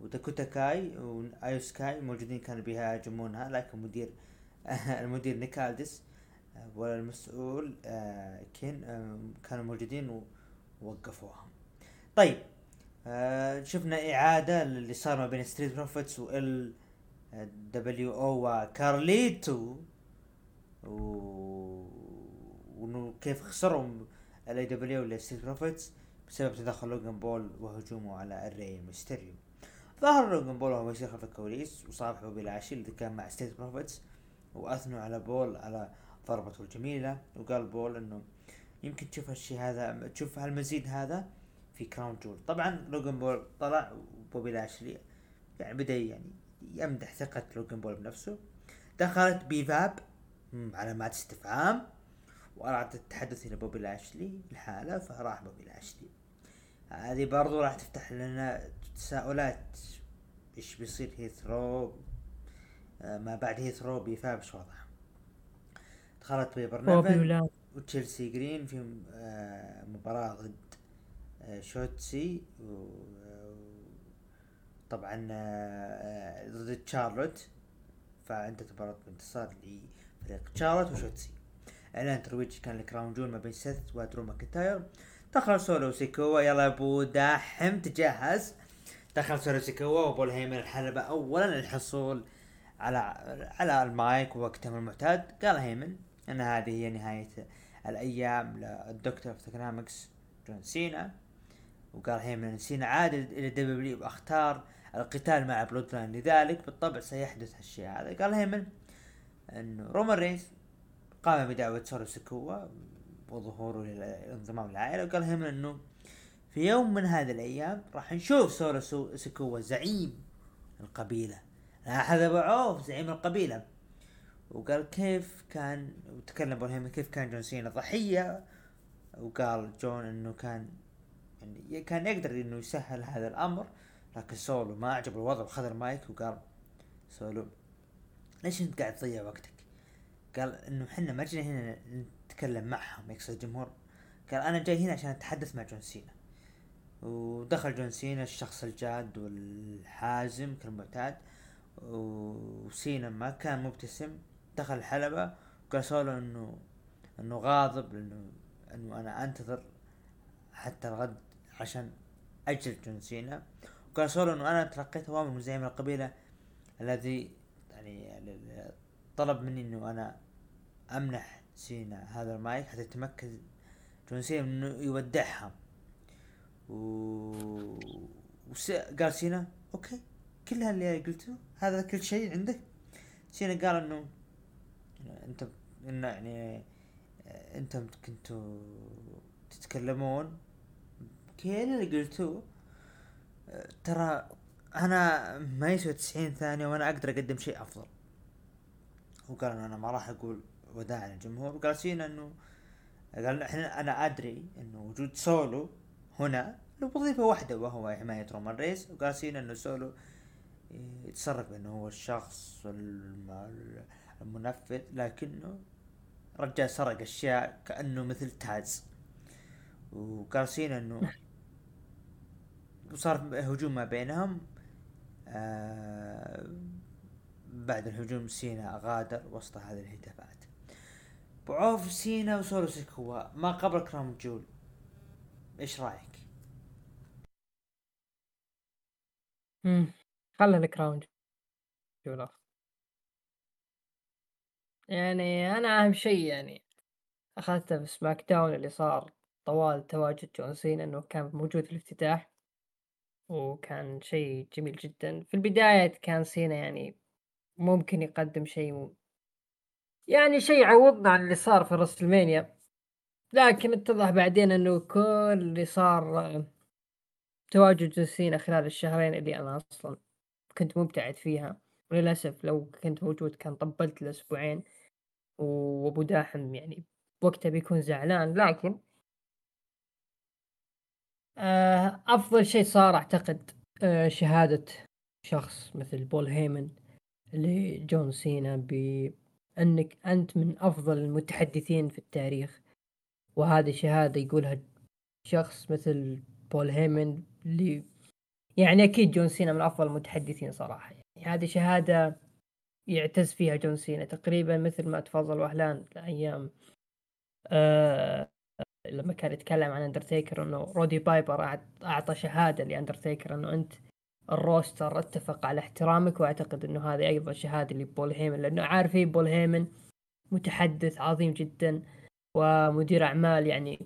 وداكوتا كاي وآيو سكاي موجودين كانوا بيهاجمونها لكن مدير المدير نيكالدس والمسؤول آه، كين آه، كانوا موجودين ووقفوها. طيب آه، شفنا إعادة اللي صار ما بين ستريت بروفيتس وال دبليو أو وكارليتو و وانه كيف خسروا الاي دبليو لستريت بروفيتس بسبب تدخل لوجان بول وهجومه على الري ميستيريو ظهر لوجان بول وهو يصير خلف الكواليس وصافح بوبي لاشلي اللي كان مع ستريت بروفيتس وأثنوا على بول على ضربته الجميلة وقال بول إنه يمكن تشوف هالشي هذا تشوف هالمزيد هذا في كراون جول طبعا لوجان بول طلع وبوبي لاشلي يعني بدأ يعني يمدح ثقة لوجان بول بنفسه. دخلت بي فاب علامات استفهام وارادت التحدث إلى بوبي لاشلي الحالة فراح بوبي لاشلي. هذه برضو راح تفتح لنا تساؤلات. إيش بيصير هيثرو آه، ما بعد هيثرو بيفاب إيش وضعه. دخلت ببرنامج وتشيلسي جرين في آه، مباراة ضد آه، شوتسي طبعا ضد تشارلوت. فانتهت مباراة بانتصار لفريق تشارلوت وشوتسي. اعلان ترويج كان لكراون جول ما بين سيث ودرو ماكنتاير دخل سولو سيكوا يلا يا ابو داحم تجهز دخل سولو سيكوا وبول هيمن الحلبة اولا للحصول على على المايك وقتهم المعتاد. قال هيمن إن هذه هي نهاية الأيام لل doctor of thuganomics جون سينا. وقال هيمن سينا عاد إلى دبليو وأختار القتال مع بلود لذلك بالطبع سيحدث هالشيء هذا. قال هيمن انه رومان رينز قام بدعوة سولو سيكوا وظهوره للانضمام للعائلة وقال هيمن إنه في يوم من هذه الأيام راح نشوف سولو سيكوا زعيم القبيلة. هذا بعوف زعيم القبيلة. وقال كيف كان وتكلم بول هيمن كيف كان جون سينا ضحية. وقال جون إنه كان يعني كان يقدر إنه يسهل هذا الأمر لكن سولو ما عجب الوضع وخذ المايك وقال سولو ليش أنت قاعد تضيع وقتك؟ قال إنه إحنا ما جينا هنا نتكلم معهم يقصد الجمهور. قال أنا جاي هنا عشان أتحدث مع جون سينا. ودخل جون سينا الشخص الجاد والحازم كالمعتاد. وسينا ما كان مبتسم دخل الحلبة وقال سولو إنه إنه غاضب إنه إنه أنا أنتظر حتى الغد عشان أجل جون سينا. وقال سولو إنه أنا تلقيت أوامر من زعيم القبيلة الذي يعني طلب مني إنه أنا امنح سينا هذا المايك حتى يتمكن جون سينا إنه يودعها. و... وس... قال سينا okay كل اللي قلته هذا كل شيء عندك. سينا قال إنه أنت انه يعني أنتم كنتوا تتكلمون كل اللي قلتوه ترى أنا ما يسوي 90 ثانية وأنا أقدر أقدم شيء أفضل. وقال أنا ما راح أقول وداع للجمهور وقال سينا إنه قال إحنا أنا أدري انه وجود سولو هنا له وظيفة واحدة وهو حماية رومان ريس وقال سينا إنه سولو يتصرف انه هو الشخص المنفذ لكنه رجع سرق أشياء كأنه مثل تاز وقال سينا إنه وصار هجوم ما بينهم آه بعد الهجوم سينا غادر وسط هذه الهتافات بعوف سينا وسولو سيكوا ما قبل كرام جول. إيش رأيك؟ خلى ال Crown Jewel. يعني أنا أهم شيء يعني أخذته في SmackDown اللي صار طوال تواجد جون سينا إنه كان موجود في الافتتاح وكان شيء جميل جدا. في البداية كان سينا يعني ممكن يقدم شيء يعني شيء يعوضنا عن اللي صار في WrestleMania. لكن اتضح بعدين إنه كل اللي صار تواجد جون سينا خلال الشهرين اللي أنا أصلا كنت مبتعد فيها. وللاسف لو كنت موجود كان طبلت الاسبوعين وأبو داحم يعني وقتها بيكون زعلان. لكن آه، أفضل شيء صار أعتقد آه، شهادة شخص مثل بول هيمن لجون سينا بانك أنت من أفضل المتحدثين في التاريخ. وهذه شهادة يقولها شخص مثل بول هيمن اللي يعني أكيد جون سينا من أفضل المتحدثين صراحة. يعني هذه شهادة يعتز فيها جون سينا تقريبا مثل ما تفضل وهلان أيام آه لما كان يتكلم عن اندرتيكر إنه رودي بايبر أعطى شهادة لأندرتيكر إنه أنت ال roster اتفق على احترامك وأعتقد إنه هذه أيضا شهادة لبول هيمن لأنه عارفين بول هيمن متحدث عظيم جدا ومدير أعمال يعني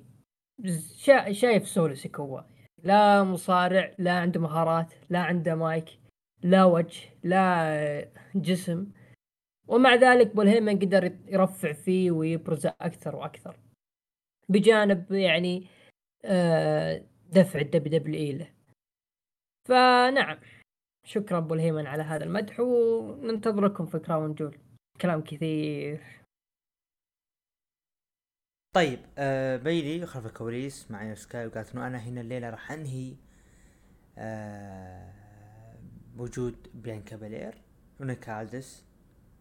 شا... شايف سولو سيكوا لا مصارع لا عنده مهارات لا عنده مايك لا وجه لا جسم. ومع ذلك بول هيمن قدر يرفع فيه ويبرزه أكثر وأكثر بجانب يعني آه، دفع ال WWE له. فنعم. شكرا بول هيمن على هذا المدح وننتظركم في Crown Jewel كلام كثير. طيب آه بيلي خلف الكواليس مع سكاي وقالت إنه أنا هنا الليلة راح أنهي آه وجود بيانكا بلير ونيك ألديس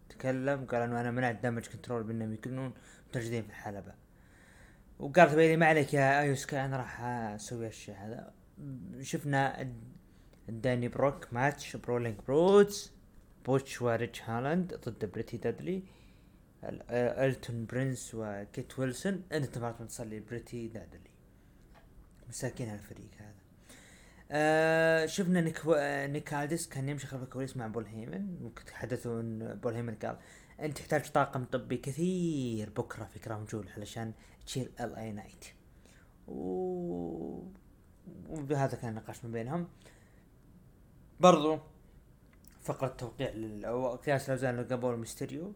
تكلم قال إنه أنا منعت Damage CTRL بأنهم يكونون متواجدين في الحلبة. وقالت بيلي ما عليك يا أيو سكاي أنا راح أسوي الشيء هذا. شفنا Donnybrook match Brawling Brutes بوتش وريتش هالاند ضد بريتي دادلي إلتون برنس وكيت ويلسون. أنت تبغى تصلي بريتي دادلي. مساكين هالفريق هذا. آه شفنا نيك و... نيك هادس كان يمشي خلف الكواليس مع بول هيمن. وتحدثوا إن بول هيمن قال أنت تحتاج طاقم طبي كثير بكرة في كراون جول علشان تشيل ال آي نايت. و... وبهذا كان النقاش ما بينهم. برضو فقرة توقيع. أو قياس الأوزان لوجان بول وميستيريو.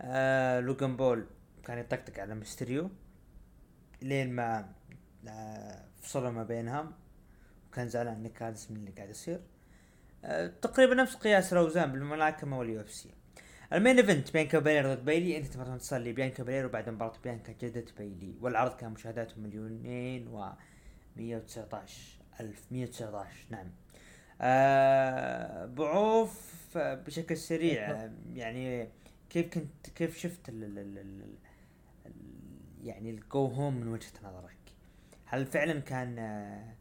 آه لوجان بول كان يطقطق على ميستيريو لين ما آه فصلوا ما بينهم. وكان زعلان نيك ألديس من اللي قاعد يصير. آه تقريبا نفس قياس الأوزان بالملاكمة وال UFC. ال main event بيانكا بيلير ضد بيلي. أنت تبغى تصلي بيانكا بيلير وبعد مباراة بيانكا جلدت بيلي. والعرض كان مشاهداته مليونين و 119 ألف 119 نعم. آه بعوف بشكل سريع. يعني كيف كنت كيف شفت ال ال ال ال يعني الجو هوم من وجهة نظرك؟ هل فعلا كان آه،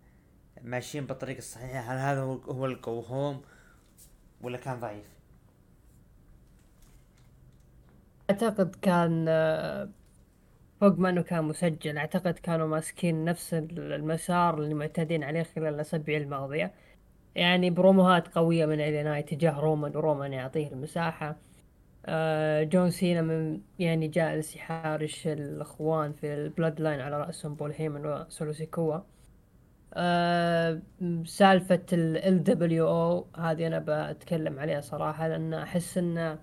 ماشيين بالطريقة الصحيحة؟ هل هذا هو الجو هوم ولا كان ضعيف؟ أعتقد كان فوق ما إنه كان مسجل أعتقد كانوا ماسكين نفس المسار اللي معتادين عليه خلال الأسابيع الماضية. يعني بروموهات قوية من إل أي تجاه رومان ورومان يعطيه المساحة. آه، جون سينا من يعني جالس يحارش الإخوان في ال Bloodline على رأسهم بول هيمن وسولو سيكوا أه سالفة ال LWO هذه أنا بتكلم عليها صراحة لأن أحس انه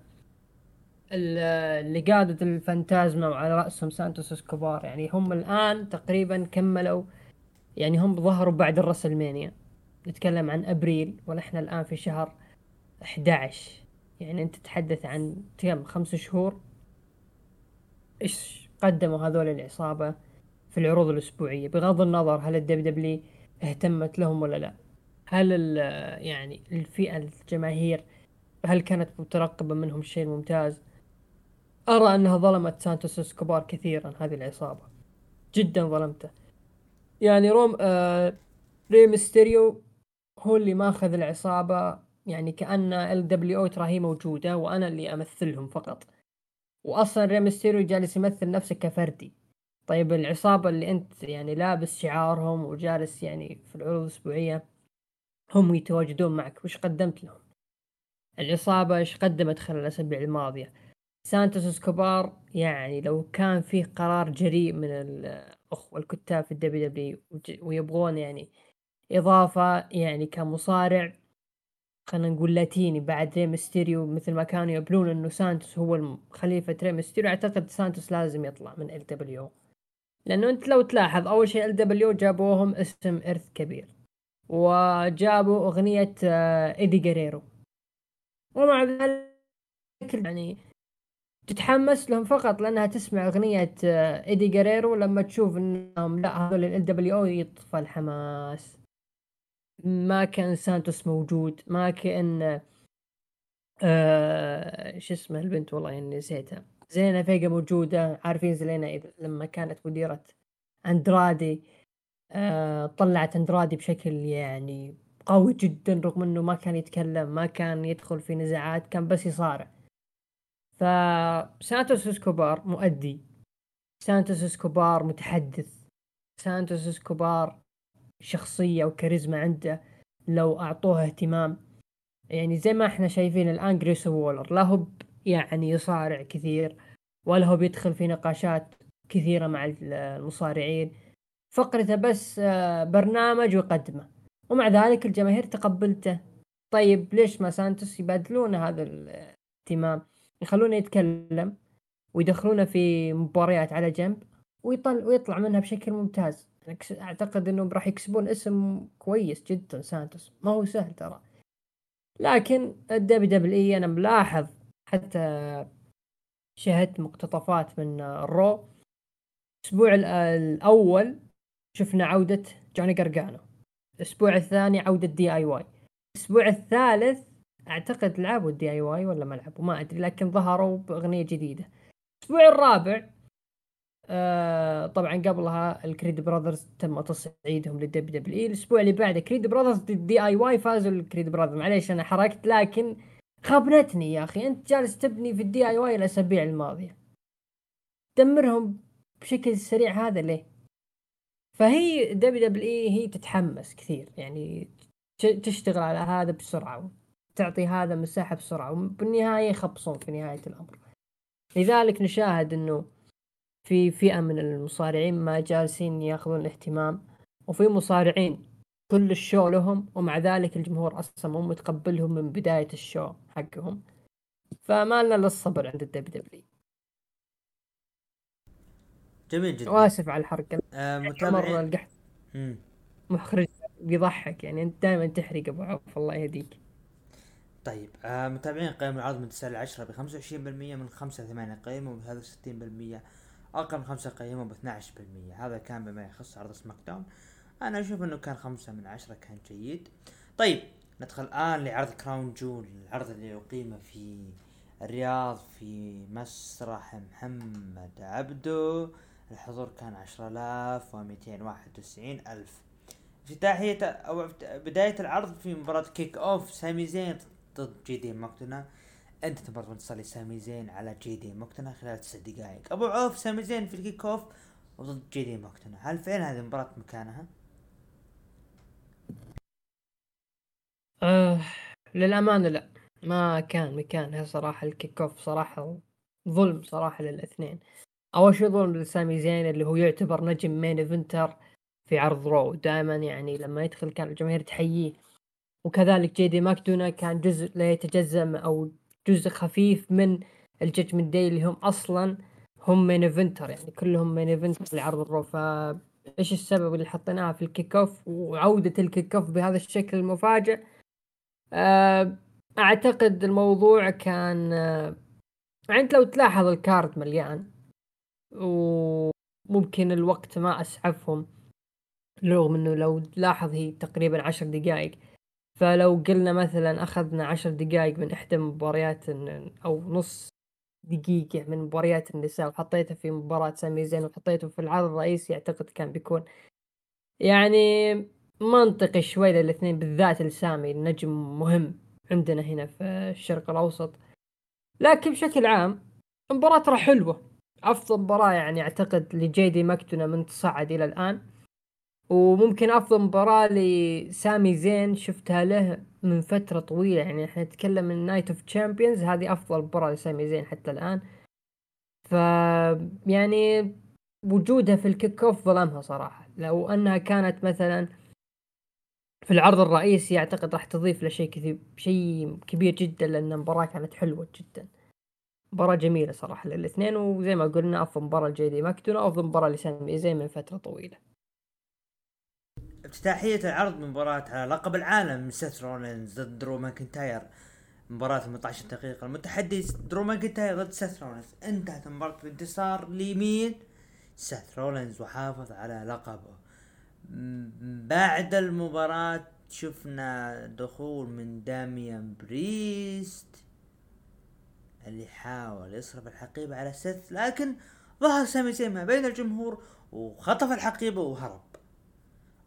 Legado del Fantasma وعلى رأسهم سانتوس إسكوبار يعني هم الآن تقريبا كملوا يعني هم ظهروا بعد ال WrestleMania. نتكلم عن أبريل ونحن الآن في شهر 11 يعني أنت تتحدث عن كم؟ خمس شهور؟ إيش قدموا هذول العصابة في العروض الأسبوعية؟ بغض النظر هل ال WWE اهتمت لهم ولا لا. هل يعني الفئة الجماهير هل كانت مترقبة منهم شيء ممتاز؟ أرى أنها ظلمت سانتوس إسكوبار كثيرا هذه العصابة. جدا ظلمته. يعني روم آه ري ميستيريو هو اللي ماخذ العصابة يعني كأن ال LWO ترى هي موجودة وأنا اللي أمثلهم فقط. وأصلا ري ميستيريو جالس يمثل نفسه كفردي. طيب العصابة اللي أنت يعني لابس شعارهم وجالس يعني في العروض الأسبوعية هم يتواجدون معك وش قدمت لهم؟ العصابة إيش قدمت خلال الأسابيع الماضية؟ سانتوس إسكوبار يعني لو كان فيه قرار جريء من الأخوة الكتاب في ال WWE ويبغون يعني إضافة يعني كمصارع خلينا نقول لاتيني بعد ري ميستيريو مثل ما كانوا يقولون إنه سانتوس هو خليفة ري ميستيريو أعتقد سانتوس لازم يطلع من إل دبليو. لأنه أنت لو تلاحظ أول شيء إل دبليو جابوهم اسم إرث كبير وجابوا ايدي آه، جريرو ومع ذلك يعني تتحمس لهم فقط لأنها تسمع ايدي آه، جريرو لما تشوف إنهم لا هذول إل دبليو يطفى الحماس. ما كان سانتوس موجود ما كان آه شو اسمه البنت والله يعني نسيتها. زيلينا فيجا موجودة عارفين زيلينا إذا لما كانت مديرة أندرادي آه طلعت أندرادي بشكل يعني قوي جدا رغم إنه ما كان يتكلم ما كان يدخل في نزاعات كان بس يصارع. فسانتوس إسكوبار مؤدي سانتوس إسكوبار متحدث سانتوس إسكوبار شخصية وكاريزما عنده لو أعطوه اهتمام. يعني زي ما إحنا شايفين الآن جريسون وولر لا هو يعني يصارع كثير ولا هو بيدخل في نقاشات كثيرة مع المصارعين. فقرته بس آه، برنامج ويقدمه ومع ذلك الجماهير تقبلته. طيب ليش ما سانتوس يبادلون هذا الاهتمام؟ يخلونه يتكلم ويدخلونه في مباريات على جنب ويطل ويطلع منها بشكل ممتاز. أعتقد انهم راح يكسبون اسم كويس جدا سانتوس. ما هو سهل ترى. لكن ال WWE أنا ملاحظ حتى شاهدت مقتطفات من ال Raw الأسبوع الأول شفنا عودة جوني قرقانو الأسبوع الثاني عودة DIY. الأسبوع الثالث أعتقد لعبوا ال DIY ولا ما لعبوا ما أدري لكن ظهروا بأغنية جديدة. الأسبوع الرابع آه طبعا قبلها ال Creed Brothers تم تصعيدهم لل WWE. الأسبوع اللي بعده Creed Brothers DIY فازوا ال Creed Brothers معليش أنا حرقت لكم غبنتني يا أخي. أنت جالس تبني في ال DIY الأسابيع الماضية. دمرهم بشكل سريع هذا ليه؟ فهي WWE هي تتحمس كثير يعني تشتغل على هذا بسرعة تعطي هذا مساحة بسرعة وبالنهاية يخبصون في نهاية الأمر. لذلك نشاهد إنه في فئة من المصارعين ما جالسين ياخذون الاهتمام وفي مصارعين كل ال show لهم ومع ذلك الجمهور أصلا مو متقبلهم من بداية ال show حقهم. فما لنا للصبر عند ال WWE. جميل جدا. وأسف على الحرق. آه مرة القحط مخرج بيضحك يعني أنت دائما تحرق أبو عوف الله يهديك. طيب آه متابعين قيم العرض من 9 ل 10 ب 25% من 5 ل 8 قيمة وب 63% من خمسة قيموا ب 12% هذا كان بما يخص عرض SmackDown أنا أشوف أنه كان خمسة من عشرة كان جيد. طيب ندخل الآن لعرض Crown Jewel العرض اللي أقيم في الرياض في مسرح محمد عبدو الحضور كان عشرة آلاف ومئتين واحد وتسعين ألف. افتتاحية أو بداية العرض في مباراة kickoff سامي زين ضد جي دي ماكدونا أنت تبغى تصلي سامي زين على جي دي ماكدونا خلال تسع دقائق أبو عوف سامي زين في ال kickoff وضد جي دي ماكدونا هل فعلا هذه المباراة مكانها؟ آه للأمانة لا. ما كان مكانها صراحة ال kickoff صراحة. ظلم صراحة للاثنين. أول شيء ظلم لسامي زين اللي هو يعتبر نجم main eventer في عرض Raw دائما يعني لما يدخل كان الجماهير تحييه. وكذلك جي دي ماكدونا كان جزء لا يتجزأ أو جزء خفيف من ال Judgment Day اللي هم أصلا هم main eventer يعني كلهم main eventer لعرض ال Raw. ف إيش السبب اللي حطيناها في ال kickoff وعودة ال kickoff بهذا الشكل المفاجئ؟ آه، أعتقد الموضوع كان آه، يعني انت لو تلاحظ ال card مليان وممكن الوقت ما أسعفهم رغم إنه لو تلاحظ هي تقريبا عشر دقائق فلو قلنا مثلا أخذنا عشر دقائق من إحدى المباريات أو نص دقيقة من مباريات النساء وحطيته في مباراة سامي زين وحطيته في العرض الرئيسي أعتقد كان بيكون يعني منطقي شوي للاثنين بالذات لسامي النجم مهم عندنا هنا في الشرق الأوسط. لكن بشكل عام المباراة ترى حلوة. أفضل مباراة يعني أعتقد لجي دي ماكدونا من تصعد إلى الآن. وممكن أفضل مباراة لسامي زين شفتها له من فترة طويلة. يعني إحنا نتكلم من Night of Champions هذه أفضل مباراة لسامي زين حتى الآن. ف يعني وجودها في ال kickoff ظلمها صراحة. لو أنها كانت مثلا في العرض الرئيسي أعتقد راح تضيف له كثير شيء كبير جدا لأن المباراة كانت حلوة جدا. مباراة جميلة صراحة للإثنين وزي ما قلنا أفضل مباراة لجي دي ماكدونا أفضل مباراة لسامي زين من فترة طويلة. افتتاحية العرض مباراة على لقب العالم سيث رولينز ضد درو ماكنتاير. مباراة 18 دقيقة. المتحدي درو ماكنتاير ضد سيث رولينز انتهت المباراة بانتصار لمين؟ سيث رولينز وحافظ على لقبه. بعد المباراة شفنا دخول من داميان بريست اللي حاول يصرف الحقيبة على سيث لكن ظهر سامي زين ما بين الجمهور وخطف الحقيبة وهرب.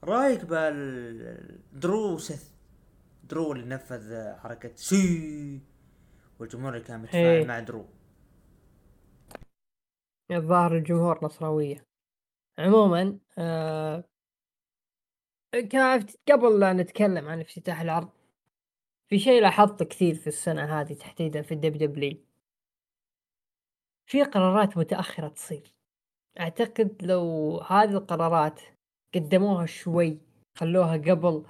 رايك بال درو سيث درو اللي نفذ حركة سي والجمهور اللي كان متفاعل مع درو. الظاهر الجمهور نصراوية. عموما آه قبل لا نتكلم عن افتتاح العرض في شيء لاحظته كثير في السنة هذه تحديدا في ال WWE في قرارات متأخرة تصير. أعتقد لو هذه القرارات قدموها شوي خلوها قبل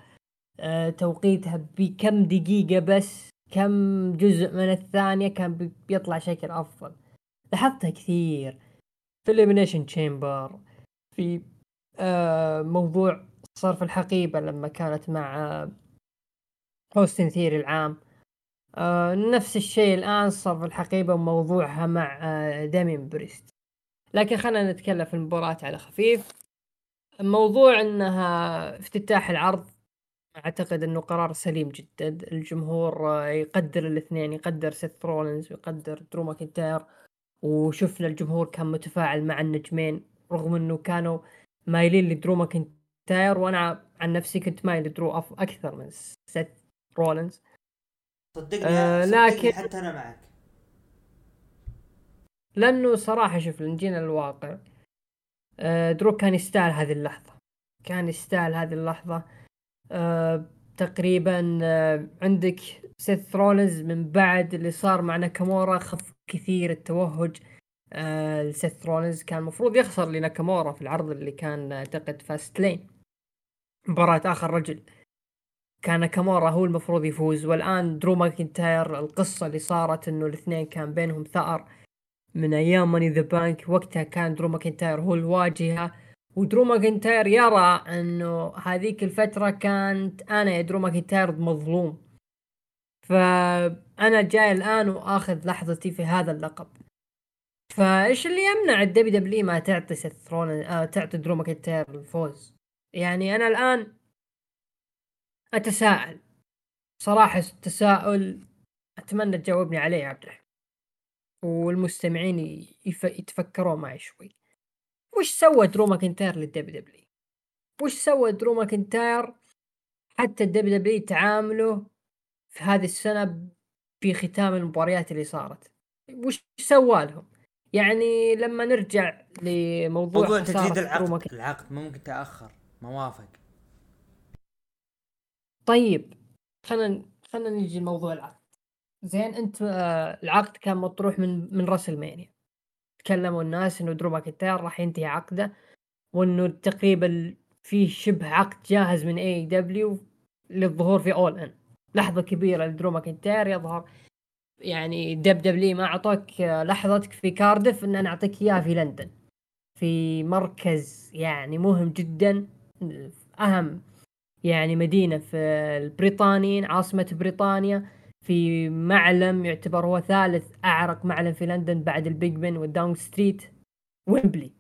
آه توقيتها بكم دقيقة بس كم جزء من الثانية كان بيطلع شكل أفضل. لاحظتها كثير. في ال Elimination Chamber في آه موضوع صرف الحقيبة لما كانت مع أوستن ثيوري العام. آه نفس الشيء الآن صرف الحقيبة وموضوعها مع آه داميان بريست لكن خلينا نتكلم في المباراة على خفيف. موضوع إنها افتتاح العرض أعتقد إنه قرار سليم جدا. الجمهور يقدر الاثنين يقدر سيث رولينز ويقدر درو ماكنتاير وشفنا الجمهور كان متفاعل مع النجمين رغم إنه كانوا مايلين لدرو ماكنتاير وأنا عن نفسي كنت مايل لدرو أكثر من سيث رولينز. صدقني آه لكن حتى أنا معك. لأنه صراحة شوف نجينا الواقع آه، درو كان يستاهل هذه اللحظة. كان يستاهل هذه اللحظة. أه تقريبا أه عندك سيث رولنز من بعد اللي صار مع ناكامورا خف كثير التوهج. لسيث رولنز كان المفروض يخسر لناكامورا في العرض اللي كان اعتقد فاست لاين. مباراة آخر رجل. كان ناكامورا هو المفروض يفوز. والآن درو ماكنتاير القصة اللي صارت إنه الاثنين كان بينهم ثأر. من أيام ماني ان ذا بانك وقتها كان درو ماكنتاير هو الواجهة. ودرو ماكنتاير يرى إنه هذيك الفترة كانت أنا يا درو ماكنتاير مظلوم. فأنا جاي الآن وآخذ لحظتي في هذا اللقب. فإيش اللي يمنع الدبليو دبليو ما تعطي سترون آه تعطي درو ماكنتاير الفوز؟ يعني أنا الآن أتساءل. صراحة تساؤل أتمنى تجاوبني عليه يا عبد الرحمن. والمستمعين يف... يتفكرون معي شوي. وش سوى درو ماكنتاير للدبليو دبليو؟ وش سوى درو ماكنتاير حتى الدبليو دبليو تعامله في هذه السنة في ختام المباريات اللي صارت؟ وش سوى لهم؟ يعني لما نرجع لموضوع موضوع تجديد العقد. العقد ممكن تأخر. ما وافق. طيب خلينا خلينا نجي لموضوع العقد. زين انت آه، العقد كان مطروح من من راسلمانيا تكلموا الناس إنه درو ماكنتاير راح ينتهي عقده وإنه تقريبا في شبه عقد جاهز من AEW للظهور في اول ان لحظة كبيرة لدرو ماكنتاير يظهر. يعني دبليو دبليو ما أعطوك لحظتك في كاردف إن أنا أعطيك إياها في لندن. في مركز يعني مهم جدا أهم يعني مدينة في البريطانيين عاصمة بريطانيا. في معلم يعتبر هو ثالث أعرق معلم في لندن بعد البيج بن والداونينج ستريت ويمبلي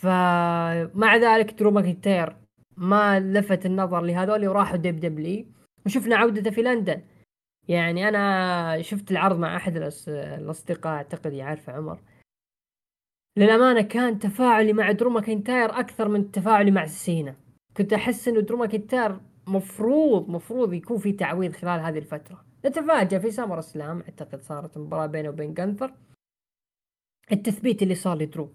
فمع ذلك درو ماكنتاير ما لفت النظر لهذول وراحوا دبليو دبليو وشفنا عودته في لندن. يعني أنا شفت العرض مع أحد الأصدقاء أعتقد يعرفه عمر. للأمانة كان تفاعلي مع درو ماكنتاير أكثر من تفاعلي مع سينا. كنت أحس إنه درو ماكنتاير مفروض مفروض يكون في تعويض خلال هذه الفترة. نتفاجأ في سمر سلام. أعتقد صارت مباراة بينه وبين جانثر التثبيت اللي صار لدرو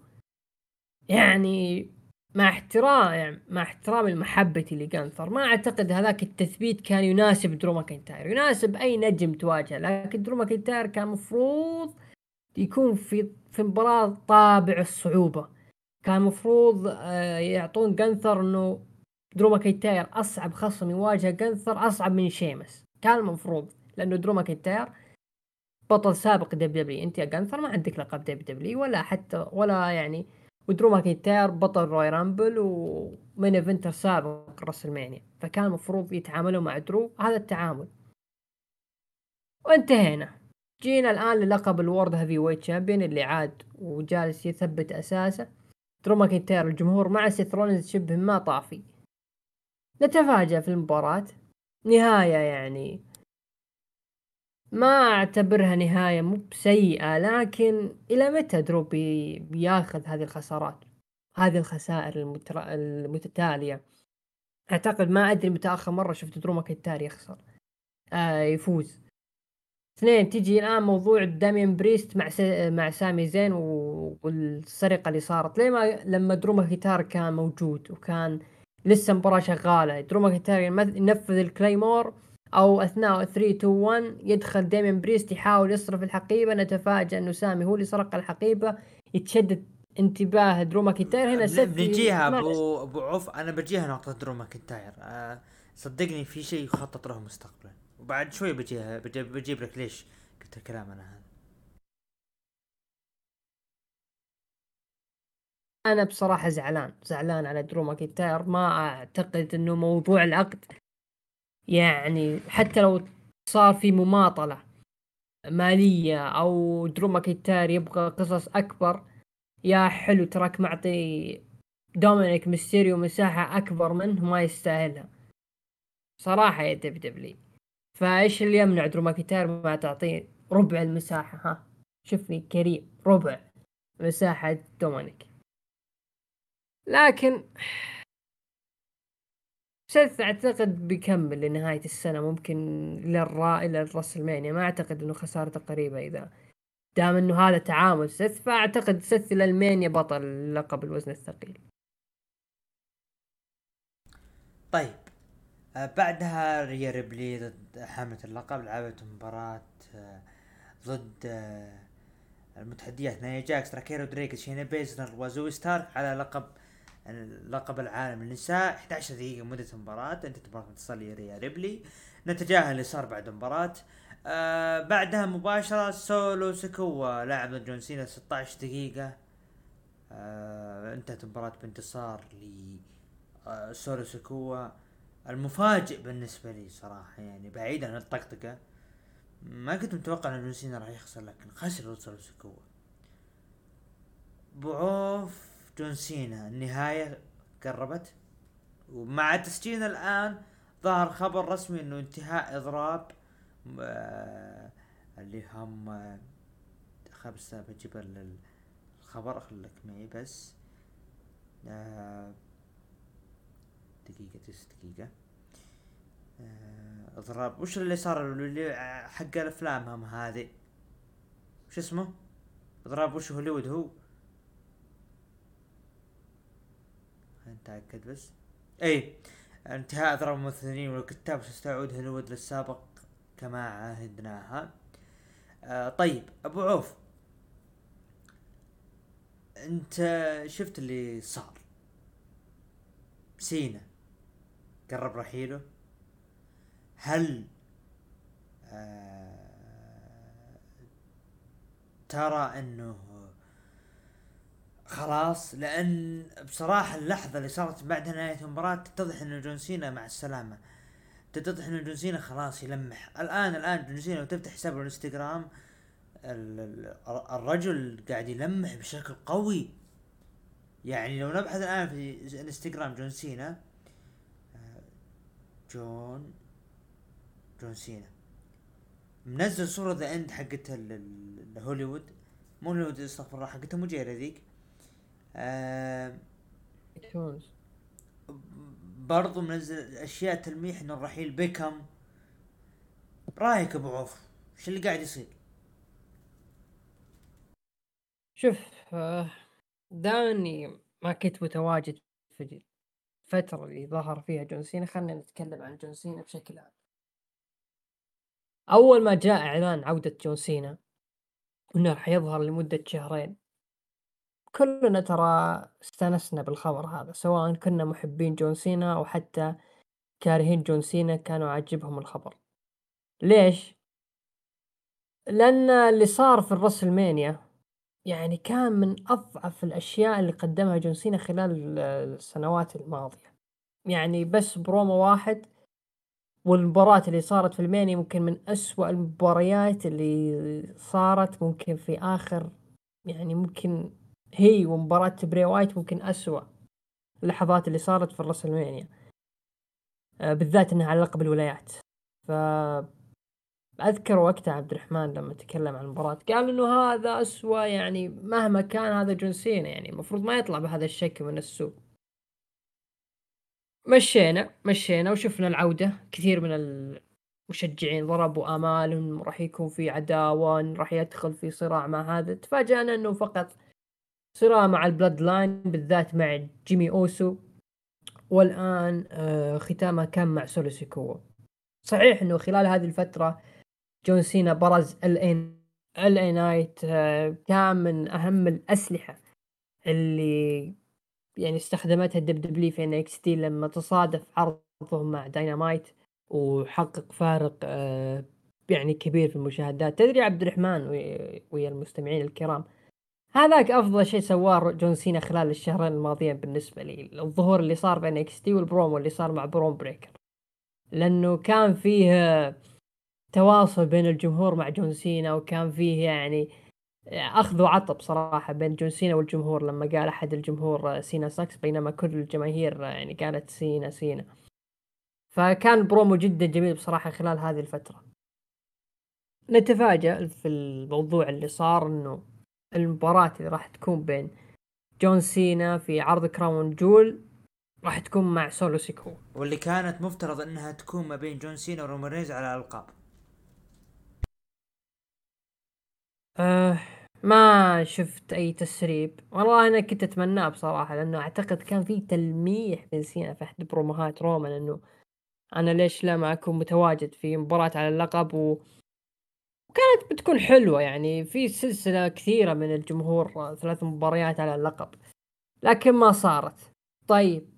يعني مع احترام يعني مع احترام محبتي لجانثر ما أعتقد هذاك التثبيت كان يناسب درو ماكنتاير. يناسب أي نجم تواجهه. لكن درو ماكنتاير كان مفروض يكون في في مباراة طابع الصعوبة. كان مفروض آه، يعطون جانثر إنه درو ماكنتاير أصعب خصم يواجه جانثر أصعب من شيمس. كان المفروض. لأنه درو ماكنتاير بطل سابق دبليو دبليو أنت يا جانثر ما عندك لقب دبليو دبليو ولا حتى ولا يعني ودرو ماكنتاير بطل رويال رامبل و main eventer سابق راسلمانيا. فكان المفروض يتعاملوا مع درو هذا التعامل. وانتهينا. جينا الآن للقب ال World Heavyweight Champion اللي عاد وجالس يثبت أساسه. درو ماكنتاير الجمهور مع سيث رولينز شبه ما طافي. نتفاجأ في المباراة. نهاية يعني ما أعتبرها نهاية مو بسيئة لكن إلى متى درو بي بياخذ هذه الخسارات هذه الخسائر المتر... المتتالية؟ أعتقد ما أدري متى آخر مرة شفت درو ماكنتاير يخسر. آه يفوز. اثنين تجي الآن موضوع داميان بريست مع س... مع سامي زين و... والسرقة اللي صارت. ليه ما لما درو ماكنتاير كان موجود وكان لسه مباراة شغالة. درو ماكنتاير ينفذ الكليمور أو أثناء 3 2 1 يدخل داميان بريست يحاول يصرف الحقيبة. نتفاجأ إنه سامي هو اللي سرق الحقيبة. يتشتت انتباه درو ماكنتاير. هنا سيث بنجيها ابو أبو عوف. أنا بجيها نقطة درو ماكنتاير. أه صدقني في شيء يخطط له مستقبلا. وبعد شوي بجيها بجيب, بجيب لك ليش قلت الكلام أنا هذا. أنا بصراحة زعلان. زعلان على درو ماكنتاير. ما أعتقد إنه موضوع العقد يعني حتى لو صار في مماطلة مالية أو درو ماكنتاير يبغى قصص أكبر يا حلو تراك معطي دومينيك ميستيريو مساحة أكبر منه ما يستاهلها. صراحة يا دبليو دبليو فإيش اللي يمنع درو ماكنتاير ما تعطيه ربع المساحة؟ ها شوفني كريم ربع مساحة دومينيك. لكن سيث أعتقد بيكمل لنهاية السنة ممكن للرسلمانيا أعتقد إنه خسارته قريبة إذا دام إنه هذا تعامل سيث فأعتقد الرسلمانيا بطل لقب الوزن الثقيل. طيب آه بعدها ريا ريبلي حاملة اللقب لعبت مباراة آه ضد آه المتحديات نايا جاكس راكيل رودريغيز شاينا بيزلر وزوي ستارك على لقب لقب العالم للنساء 11 دقيقة مدة المباراة انتهت المباراة انتصار ريا ريبلي. نتجاهل اللي صار بعد المباراة آه بعدها مباشرة سولو سيكوا لاعب جون سينا 16 دقيقة. آه انتهت المباراة بانتصار ل آه سولو سيكوا المفاجئ بالنسبة لي صراحة يعني بعيد عن الطقطقة. ما كنت متوقع إن جون سينا راح يخسر لكن خسر سولو سيكوا أبو عوف جون سينا. النهاية قربت. ومع تسجيلنا الآن ظهر خبر رسمي إنه انتهاء إضراب آه اللي هم آه خبز بجيب الخبر خليك معي بس. آه دقيقة تس دقيقة. آه إضراب. وش اللي صار؟ اللي حق الأفلام هم هذه. وش اسمه؟ إضراب. وش هوليوود هو؟ نتاكد بس؟ إي. انتهاء اضرار الممثلين والكتاب ستعود هوليوود للسابق كما عهدناها. آه طيب أبو عوف. أنت شفت اللي صار؟ سينا. قرب رحيله. هل آه ترى أنه خلاص لأن بصراحة اللحظة اللي صارت بعد نهاية المباراة تتضح انه جون سينا مع السلامة. تتضح انه جون سينا خلاص يلمح. الآن الآن جون سينا لو تفتح حسابه الانستغرام الرجل قاعد يلمح بشكل قوي. يعني لو نبحث الآن في انستغرام جون سينا جون جون سينا. منزل صورة the end حقت هوليوود. مو هوليوود استغفر الله حقتها مجيرة ذيك آه برضو منزل أشياء تلميح إنه الرحيل بيكم. رأيك أبو عوف؟ إيش اللي قاعد يصير؟ شوف آه، داني ما كنت متواجد في الفترة اللي ظهر فيها جون سينا. خلينا نتكلم عن جون سينا بشكل عام. أول ما جاء إعلان عودة جون سينا وإنه راح يظهر لمدة شهرين كلنا ترى استانسنا بالخبر هذا سواء كنا محبين جون سينا أو حتى كارهين جون سينا كانوا عاجبهم الخبر ليش؟ لأن اللي صار في الرسلمانيا يعني كان من أضعف الأشياء اللي قدمها جون سينا خلال السنوات الماضية يعني بس برومو واحد والمباراة اللي صارت في الرسلمانيا ممكن من أسوأ المباريات اللي صارت ممكن في آخر يعني ممكن هي ومباراة براي وايت ممكن أسوأ اللحظات اللي صارت في الرسلمانيا آه بالذات إنها على لقب الولايات. ف أذكر وقتها عبد الرحمن لما تكلم عن المباراة قال إنه هذا أسوأ يعني مهما كان هذا جون سينا يعني المفروض ما يطلع بهذا الشكل من السوق. مشينا مشينا وشفنا العودة. كثير من المشجعين ضربوا آمالهم راح يكون في عداوة راح يدخل في صراع مع هذا. تفاجأنا إنه فقط صراع مع البلود لاين بالذات مع جيمي أوسو. والآن آه ختامها كان مع سولو صحيح إنه خلال هذه الفترة جون سينا برز ال إن إل إيه نايت آه كان من أهم الأسلحة اللي يعني استخدمتها الدب دبلي في NXT لما تصادف عرضهم مع داينامايت وحقق فارق آه يعني كبير في المشاهدات. تدري عبد الرحمن ويا المستمعين الكرام هذاك أفضل شيء سواه جون سينا خلال الشهرين الماضيين بالنسبة لي. الظهور اللي صار ب NXT والبرومو اللي صار مع برون بريكر. لأنه كان فيه تواصل بين الجمهور مع جون سينا وكان فيه يعني أخذ وعطى بصراحة بين جون سينا والجمهور. لما قال أحد الجمهور Cena sucks بينما كل الجماهير يعني قالت سينا سينا. فكان برومو جدا جميل بصراحة خلال هذه الفترة. نتفاجأ في الموضوع اللي صار إنه المباراة اللي راح تكون بين جون سينا في عرض كراون جول راح تكون مع سولو سيكوا. واللي كانت مفترض إنها تكون ما بين جون سينا ورومان على الألقاب. آه ما شفت أي تسريب. والله أنا كنت أتمناه بصراحة لأنه أعتقد كان في تلميح من سينا في أحد بروموهات رومان انه أنا ليش لا ما أكون متواجد في مباراة على اللقب و وكانت بتكون حلوة يعني في سلسلة كثيرة من الجمهور ثلاث مباريات على اللقب. لكن ما صارت. طيب.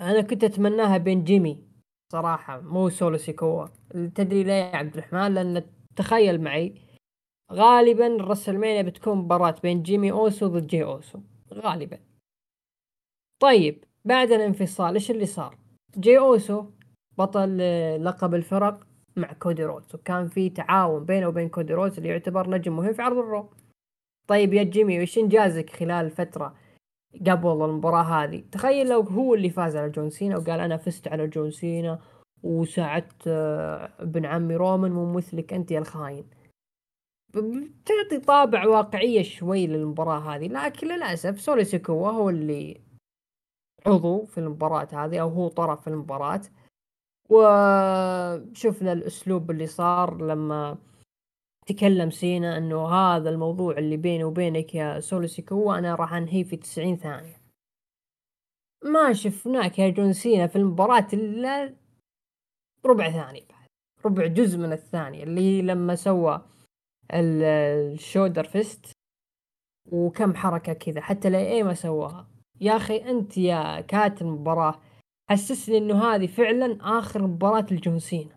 أنا كنت أتمناها بين جيمي صراحة مو سولو سيكوا تدري ليه يا عبد الرحمن؟ لأن تخيل معي غالبا الرسلمانيا بتكون مباراة بين جيمي أوسو ضد جي أوسو. غالبا. طيب بعد الانفصال إيش اللي صار؟ جي أوسو بطل لقب الفرق. مع كودي رودز وكان في تعاون بينه وبين كودي رودز اللي يعتبر نجم مهم في عرض الرو. طيب يا جيمي وش إنجازك خلال فترة قبل المباراة هذه؟ تخيل لو هو اللي فاز على جون سينا وقال أنا فزت على جون سينا وساعدت آه، ابن عمي رومان مو مثلك أنت يا الخاين. تعطي طابع واقعية شوي للمباراة هذه لكن للأسف سولو سيكوا هو اللي عضو في المباراة هذه أو هو طرف في المباراة. وشفنا الأسلوب اللي صار لما تكلم سينا إنه هذا الموضوع اللي بيني وبينك يا سولو أنا راح انهيه في 90 ثانية. ما شفناك يا جون سينا في المباراة إلا ربع ثانية بعد ربع جزء من الثانية اللي لما سوى ال shoulder فيست وكم حركة كذا حتى لا اي ما سواها. يا أخي أنت يا كاتب المباراة حسسني إنه هذه فعلا آخر مباراة لجون سينا.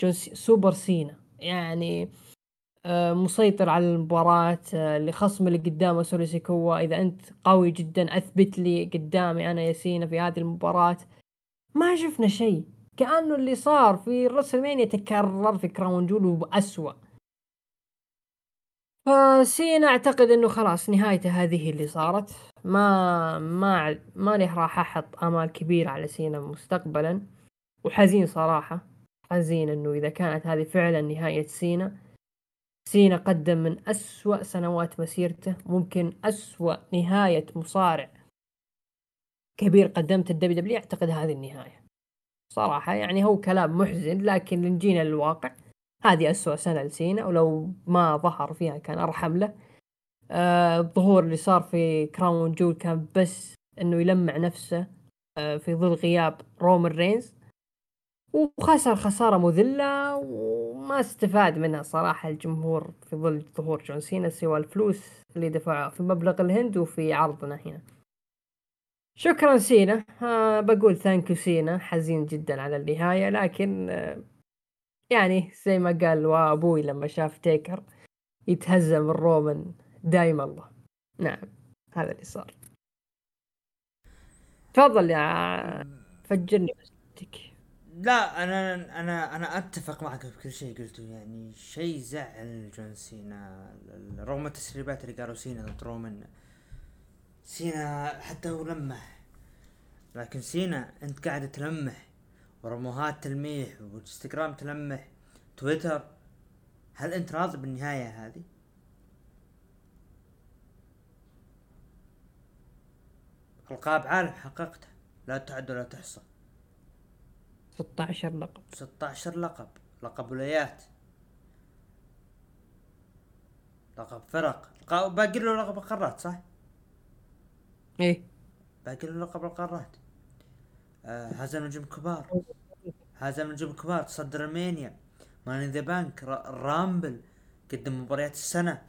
جون سي... سوبر سينا. يعني آه، مسيطر على المباراة آه، لخصم اللي قدامه سولو سيكوا إذا أنت قوي جدا أثبت لي قدامي أنا يا سينا في هذه المباراة. ما شفنا شيء. كأنه اللي صار في ال WrestleMania تكرر في Crown Jewel وأسوأ فسينا أعتقد إنه خلاص نهايته هذه اللي صارت. ما ما ما راح أحط آمال كبيرة على سينا مستقبلا. وحزين صراحة حزين إنه إذا كانت هذه فعلا نهاية سينا سينا قدم من أسوأ سنوات مسيرته ممكن أسوأ نهاية مصارع كبير قدمت ال WWE أعتقد هذه النهاية. صراحة يعني هو كلام محزن لكن نجينا للواقع. هذه أسوأ سنة لسينا ولو ما ظهر فيها كان أرحم له. آه الظهور اللي صار في Crown Jewel كان بس إنه يلمع نفسه آه في ظل غياب رومان رينز. وخسر خسارة مذلة وما استفاد منها صراحة الجمهور في ظل ظهور جون سينا سوى الفلوس اللي دفعوها في مبلغ الهند وفي عرضنا هنا. شكرا سينا. آه بقول thank you سينا. حزين جدا على النهاية لكن يعني زي ما قال وابوي لما شاف تيكر يتهزم الرومان دايم الله. نعم هذا اللي صار. تفضل يا فجرني بس لا أنا أنا أنا أتفق معك في كل شيء قلته. يعني شيء زعل جون سينا رغم التسريبات اللي قالوا سينا ضد رومان سينا حتى هو لمح لكن سينا أنت قاعد تلمح ورموهات تلميح وانستغرام تلمح تويتر. هل انت راضي بالنهاية هذه؟ القاب عالم حققته. لا تعد ولا تحصى. 16 لقب. 16 لقب. لقب ولايات. لقب فرق. باقي له لقب القارات صح؟ إيه. باقي له لقب القارات. هزم نجوم كبار. هزم نجوم كبار تصدر WrestleMania Money in the Bank Rumble قدم مباريات السنة.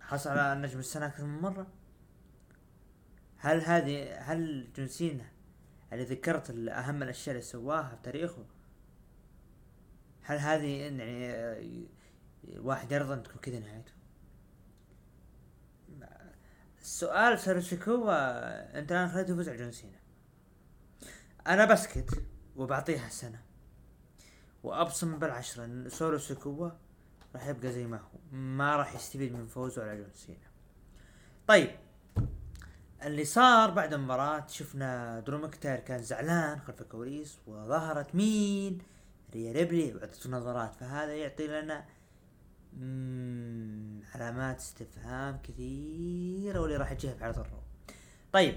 حصل على نجم السنة أكثر من مرة. هل هذه هل جون سينا اللي ذكرت اهم الأشياء اللي سواها في تاريخه هل هذه يعني واحد يرضى أن تكون كذا نهايته؟ السؤال سولو سيكوا أنت الآن خليته يفوز على جون سينا. أنا بسكت وبعطيها سنة وأبصم بالعشرة إن سولو سيكوا راح يبقى زي ما هو ما راح يستفيد من فوزه على جون سينا طيب اللي صار بعد المباراة شفنا درو ماكنتاير كان زعلان خلف الكواليس وظهرت مين؟ ريا ريبلي وعطته نظرات فهذا يعطي لنا علامات استفهام كثيرة واللي راح تجيها في عرض ال Raw. طيب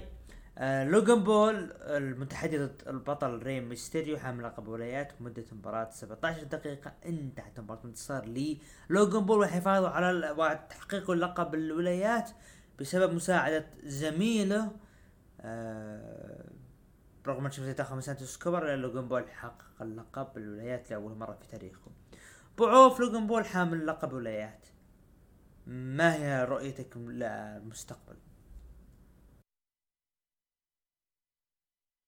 آه لوجان بول المتحدي ضد البطل ري ميستيريو حامل لقب ولايات مدة مباراة 17 دقيقة انتهت مباراة انتصار لي لوجان بول وحفاظه على تحقيق لقب الولايات بسبب مساعدة زميله آه رغم شخصية تاخذ سانتوس إسكوبار الا لوجان بول حقق اللقب بالولايات لأول مرة في تاريخه. بعوف لوجن بول حامل لقب ولايات. ما هي رؤيتك للمستقبل؟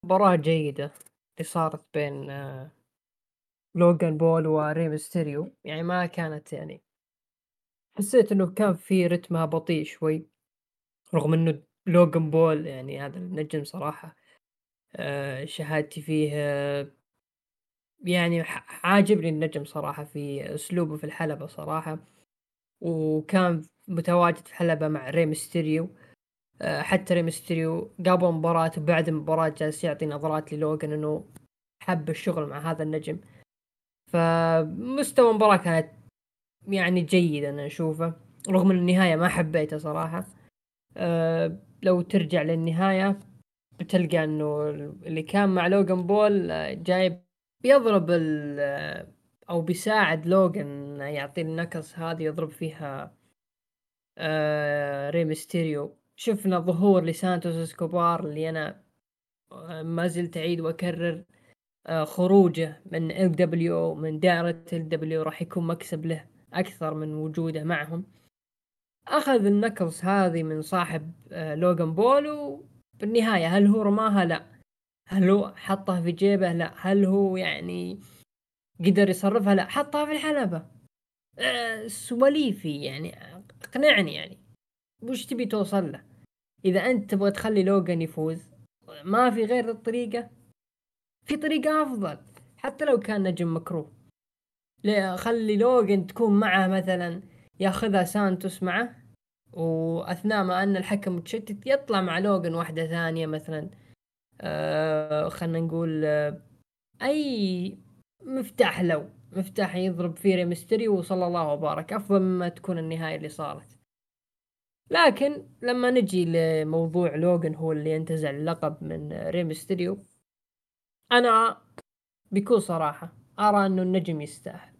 مباراة جيدة اللي صارت بين آه لوجان بول وري ميستيريو يعني ما كانت يعني حسيت إنه كان في رتمها بطيء شوي رغم إنه لوجن بول يعني هذا النجم صراحة آه، شهادتي فيه آه، يعني عاجبني النجم صراحة في أسلوبه في الحلبة صراحة. وكان متواجد في حلبة مع ري ميستيريو. آه، حتى ري ميستيريو قبل مباراة وبعد المباراة جالس يعطي نظرات للوجن إنه حب الشغل مع هذا النجم. فمستوى المباراة كانت يعني جيدة أنا أشوفه رغم إن النهاية ما حبيته صراحة. آه، لو ترجع للنهاية بتلقى إنه اللي كان مع لوغان بول آه، جايب بيضرب آه، أو بيساعد لوغان يعطي ال knuckles هذه يضرب فيها ري ميستيريو. شفنا ظهور لسانتوس إسكوبار اللي أنا ما زلت أعيد وأكرر خروجه من LWO من دائرة LWO راح يكون مكسب له أكثر من وجوده معهم. أخذ النكلز هذه من صاحب آه، لوغان بول وبالنهايه هل هو رماها؟ لا. هل هو حطها في جيبه؟ لا. هل هو يعني قدر يصرفها؟ لا. حطها في الحلبة. آه، سواليفي يعني اقنعني يعني. وش تبي توصل له؟ إذا أنت تبغى تخلي لوجان يفوز ما في غير الطريقة. في طريقة أفضل حتى لو كان نجم مكروه. خلي لوجن تكون معه مثلا ياخذها سانتوس معه وأثناء ما أن الحكم متشتت يطلع مع لوجن واحدة ثانية مثلا. آه خلينا نقول آه أي مفتاح لو مفتاح يضرب فيه ري ميستيريو وصلى الله وبارك. أفضل مما تكون النهاية اللي صارت. لكن لما نجي لموضوع لوجن هو اللي ينتزع اللقب من ري ميستيريو أنا بكل صراحة أرى أنه النجم يستاهل.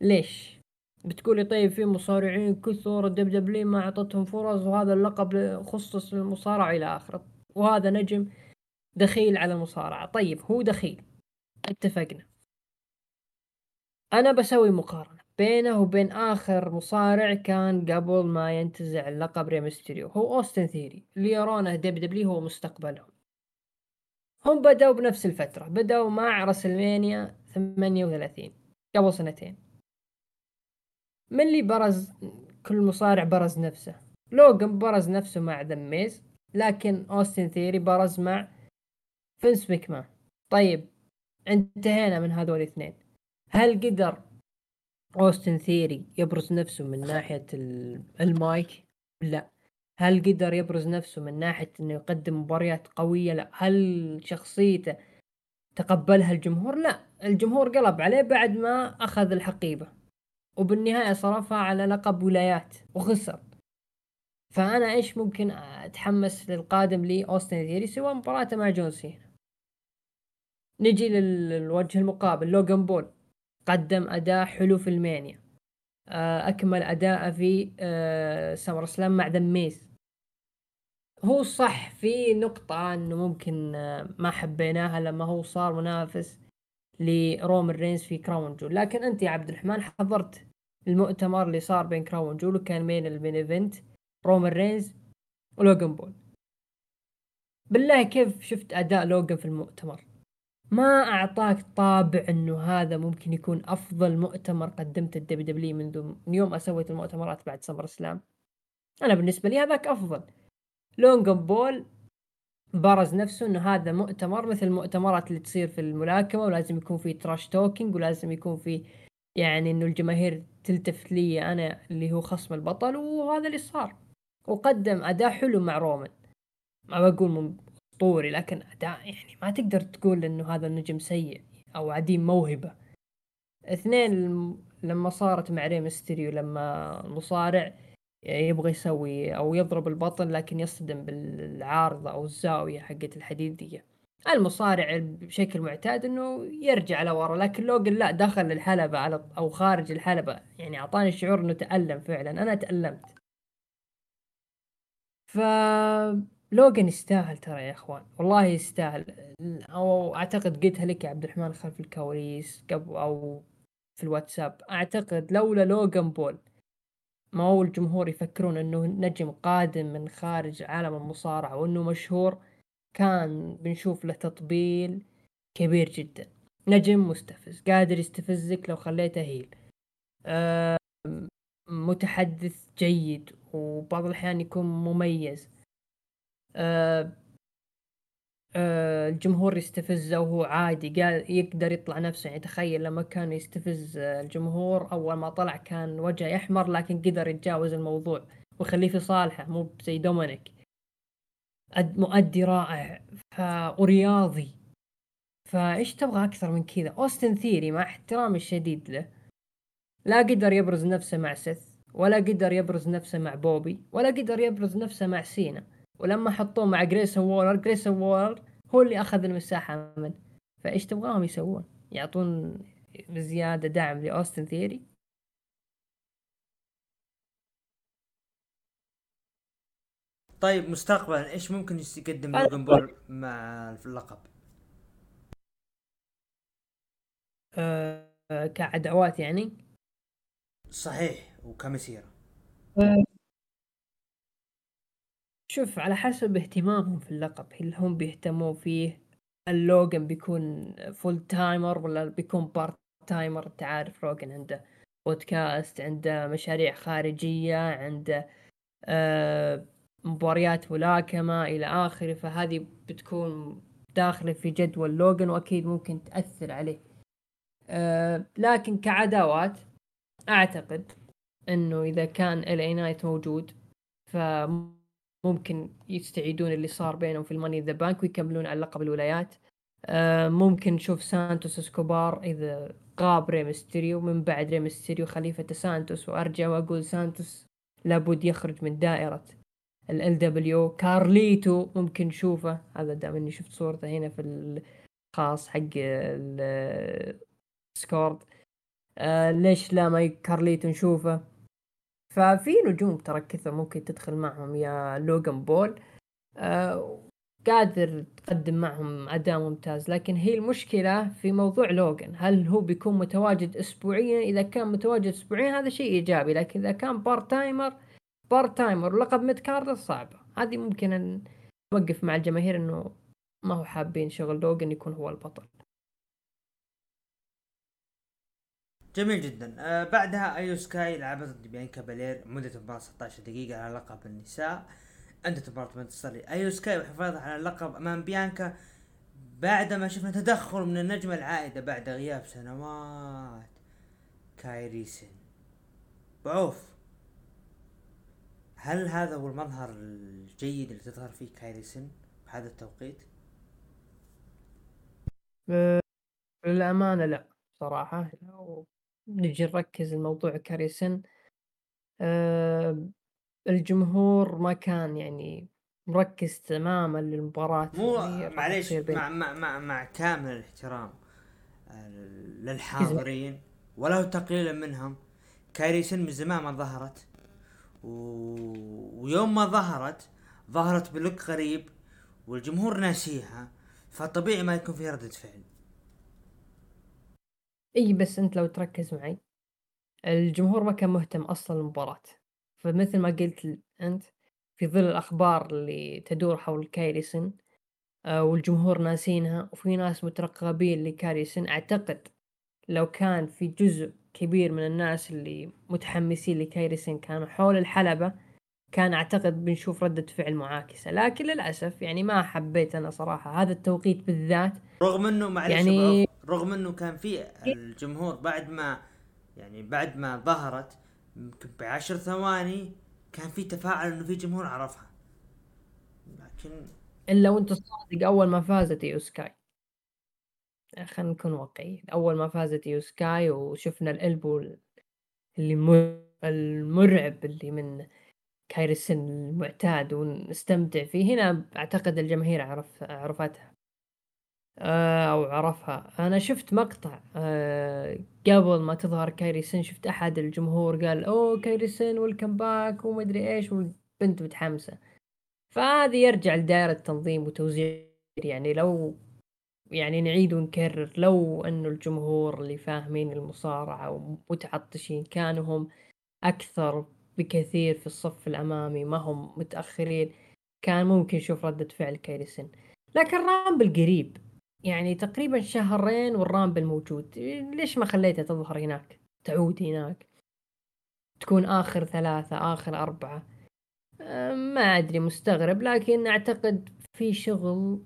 ليش؟ بتقولي طيب في مصارعين كثر ال WWE ما أعطتهم فرص وهذا اللقب خصص للمصارعة إلى آخره وهذا نجم دخيل على المصارعة. طيب هو دخيل. اتفقنا. أنا بسوي مقارنة. بينه وبين آخر مصارع كان قبل ما ينتزع اللقب ري ميستيريو هو أوستن ثيوري اللي يرونه WWE هو مستقبلهم. هم بدأوا بنفس الفترة بدأوا مع WrestleMania 38 قبل سنتين. من اللي برز كل مصارع برز نفسه؟ لوجن برز نفسه مع The Miz لكن أوستن ثيري برز مع فينس ميكمان. طيب انتهينا من هذول الاثنين. هل قدر اوستن ثيري يبرز نفسه من ناحية المايك؟ لا. هل قدر يبرز نفسه من ناحية إنه يقدم مباريات قوية؟ لا. هل شخصيته تقبلها الجمهور؟ لا. الجمهور قلب عليه بعد ما أخذ الحقيبة. وبالنهاية صرفها على لقب ولايات وخسر. فأنا إيش ممكن أتحمس للقادم لي أوستن ثيري سواء مباراته مع جون سينا؟ نجي للوجه المقابل. لوغان بول. قدم أداء حلو في WrestleMania. آه، أكمل أداءه في آه، SummerSlam مع The Miz هو صح في نقطة إنه ممكن آه، ما حبيناها لما هو صار منافس لرومان رينز في Crown Jewel. لكن أنت يا عبد الرحمن حضرت المؤتمر اللي صار بين Crown Jewel وكان بين ال main event رومان رينز ولوجن بول. بالله كيف شفت أداء لوجن في المؤتمر؟ ما أعطاك طابع إنه هذا ممكن يكون أفضل مؤتمر قدمته ال WW منذ من يوم ما سويت المؤتمرات بعد SummerSlam أنا بالنسبة لي هذاك أفضل. لوجن بول برز نفسه إنه هذا مؤتمر مثل المؤتمرات اللي تصير في الملاكمة ولازم يكون في trash talking ولازم يكون في يعني إنه الجماهير تلتفت لي أنا اللي هو خصم البطل وهذا اللي صار. وقدم أداء حلو مع رومان. ما بقول اسطوري لكن أداء يعني ما تقدر تقول إنه هذا النجم سيء أو عديم موهبة. اثنين لما صارت مع ري مستيريو لما المصارع يبغى يسوي أو يضرب البطل لكن يصطدم بالعارضة أو الزاوية حقت الحديدية. المصارع بشكل معتاد إنه يرجع لورا لكن لوجن لا دخل الحلبة على أو خارج الحلبة يعني أعطاني شعور إنه تألم فعلا أنا تألمت. ف لوجن يستاهل ترى يا اخوان والله يستاهل. أو أعتقد قلتها لك يا عبد الرحمن خلف الكواليس قبل أو في الواتساب. أعتقد لولا لوجن بول ما هو الجمهور يفكرون إنه نجم قادم من خارج عالم المصارعة وإنه مشهور كان بنشوف له تطبيل كبير جدا. نجم مستفز قادر يستفزك لو خليته هيل. أه متحدث جيد وبعض الأحيان يكون مميز. الجمهور يستفزه وهو عادي. قال يقدر يطلع نفسه. يعني تخيل لما كان يستفز الجمهور أول ما طلع كان وجهه يحمر لكن قدر يتجاوز الموضوع ويخليه في صالحه مو زي دومينيك. مؤدي رائع. ورياضي فإيش تبغى أكثر من كذا؟ أوستن ثيري مع احترامي الشديد له. لا قدر يبرز نفسه مع سيث ولا قدر يبرز نفسه مع بوبي ولا قدر يبرز نفسه مع سينا. ولما حطوه مع جريسون وولر جريسون وولر هو اللي أخذ المساحة منه فإيش تبغاهم يسوون يعطون بزياده دعم لأوستن ثيري طيب مستقبلا إيش ممكن يقدم لوجن بول مع اللقب؟ أه كعداوات يعني؟ صحيح وكمسيرة أه شوف على حسب اهتمامهم في اللقب. هل هم بيهتموا فيه؟ لوجن بيكون full timer ولا بيكون part timer أنت عارف عنده بودكاست عنده مشاريع خارجية عنده آه مباريات ملاكمة إلى آخره. فهذه بتكون داخلة في جدول لوجن وأكيد ممكن تأثر عليه. آه لكن كعداوات أعتقد أنه إذا كان LA Knight موجود فممكن يستعيدون اللي صار بينهم في ال Money in the Bank ويكملون على لقب الولايات. آه ممكن نشوف سانتوس إسكوبار إذا غاب ري مستيريو من بعد ري مستيريو خليفة سانتوس وأرجع وأقول سانتوس لابد يخرج من دائرة LWO. كارليتو ممكن نشوفه. هذا دام إني شفت صورته هنا في الخاص حق ال Discord آه ليش لا ما كارليتو نشوفه؟ ففي نجوم ترى كثر ممكن تدخل معهم يا لوغان بول. آه قادر تقدم معهم أداء ممتاز. لكن هي المشكلة في موضوع لوغان. هل هو بيكون متواجد اسبوعيا؟ إذا كان متواجد اسبوعيا هذا شيء إيجابي. لكن إذا كان part timer part timer ولقب mid card صعبة. هذه ممكن نوقف مع الجماهير إنه ما هو حابين شغل لوغان يكون هو البطل. جميل جدا. آه بعدها ايو سكاي لعبت ضد بيانكا بالير مدة مباراة 16 دقيقة على لقب النساء. انتهت مباراة بانتصار ايو سكاي وحفاظها على اللقب أمام بيانكا. بعدما شفنا تدخل من النجمة العائدة بعد غياب سنوات. كايريسن بعوف. هل هذا هو المظهر الجيد اللي تظهر فيه كايريسن بهذا التوقيت؟ للأمانة لا صراحة نجي نركز الموضوع كاريسن أه الجمهور ما كان يعني مركز تماما للمباراة مو معليش مع, مع, مع, مع كامل الاحترام آه، للحاضرين ولا تقليلا منهم كايريسن من زمان ما ظهرت. و... ويوم ما ظهرت ظهرت ب look غريب والجمهور ناسيها فطبيعي ما يكون في ردة فعل. إي بس أنت لو تركز معي الجمهور ما كان مهتم أصلا المباراة فمثل ما قلت أنت في ظل الأخبار اللي تدور حول كايريسن آه، والجمهور ناسينها وفي ناس مترقبين لكاريسن أعتقد لو كان في جزء كبير من الناس اللي متحمسين لكايريسن كانوا حول الحلبة كان أعتقد بنشوف ردة فعل معاكسة. لكن للأسف يعني ما حبيت أنا صراحة هذا التوقيت بالذات. رغم إنه معلش يعني رغم إنه كان في الجمهور بعد ما يعني بعد ما ظهرت يمكن بعشر ثواني كان في تفاعل إنه في جمهور عرفها. لكن الا وانت صادق أول ما فازت ايو سكاي. خلينا نكون واقعيين. أول ما فازت ايو سكاي وشفنا ال elbow اللي المرعب اللي من كايريسن المعتاد ونستمتع فيه هنا أعتقد الجماهير عرف عرفتها. أو عرفها. أنا شفت مقطع آه، قبل ما تظهر كايريسن شفت أحد الجمهور قال أوه كايريسن welcome back وما أدري إيش والبنت متحمسة. فهذه يرجع لدائرة تنظيم وتوزيع يعني لو يعني نعيد ونكرر لو إنه الجمهور اللي فاهمين المصارعة ومتعطشين كانوا هم أكثر بكثير في الصف الأمامي ما هم متأخرين كان ممكن نشوف ردة فعل كايريسن لكن رامبل قريب. يعني تقريبا شهرين والرامبل موجود. ليش ما خليتها تظهر هناك؟ تعود هناك. تكون آخر ثلاثة آخر أربعة. ما أدري مستغرب لكن أعتقد في شغل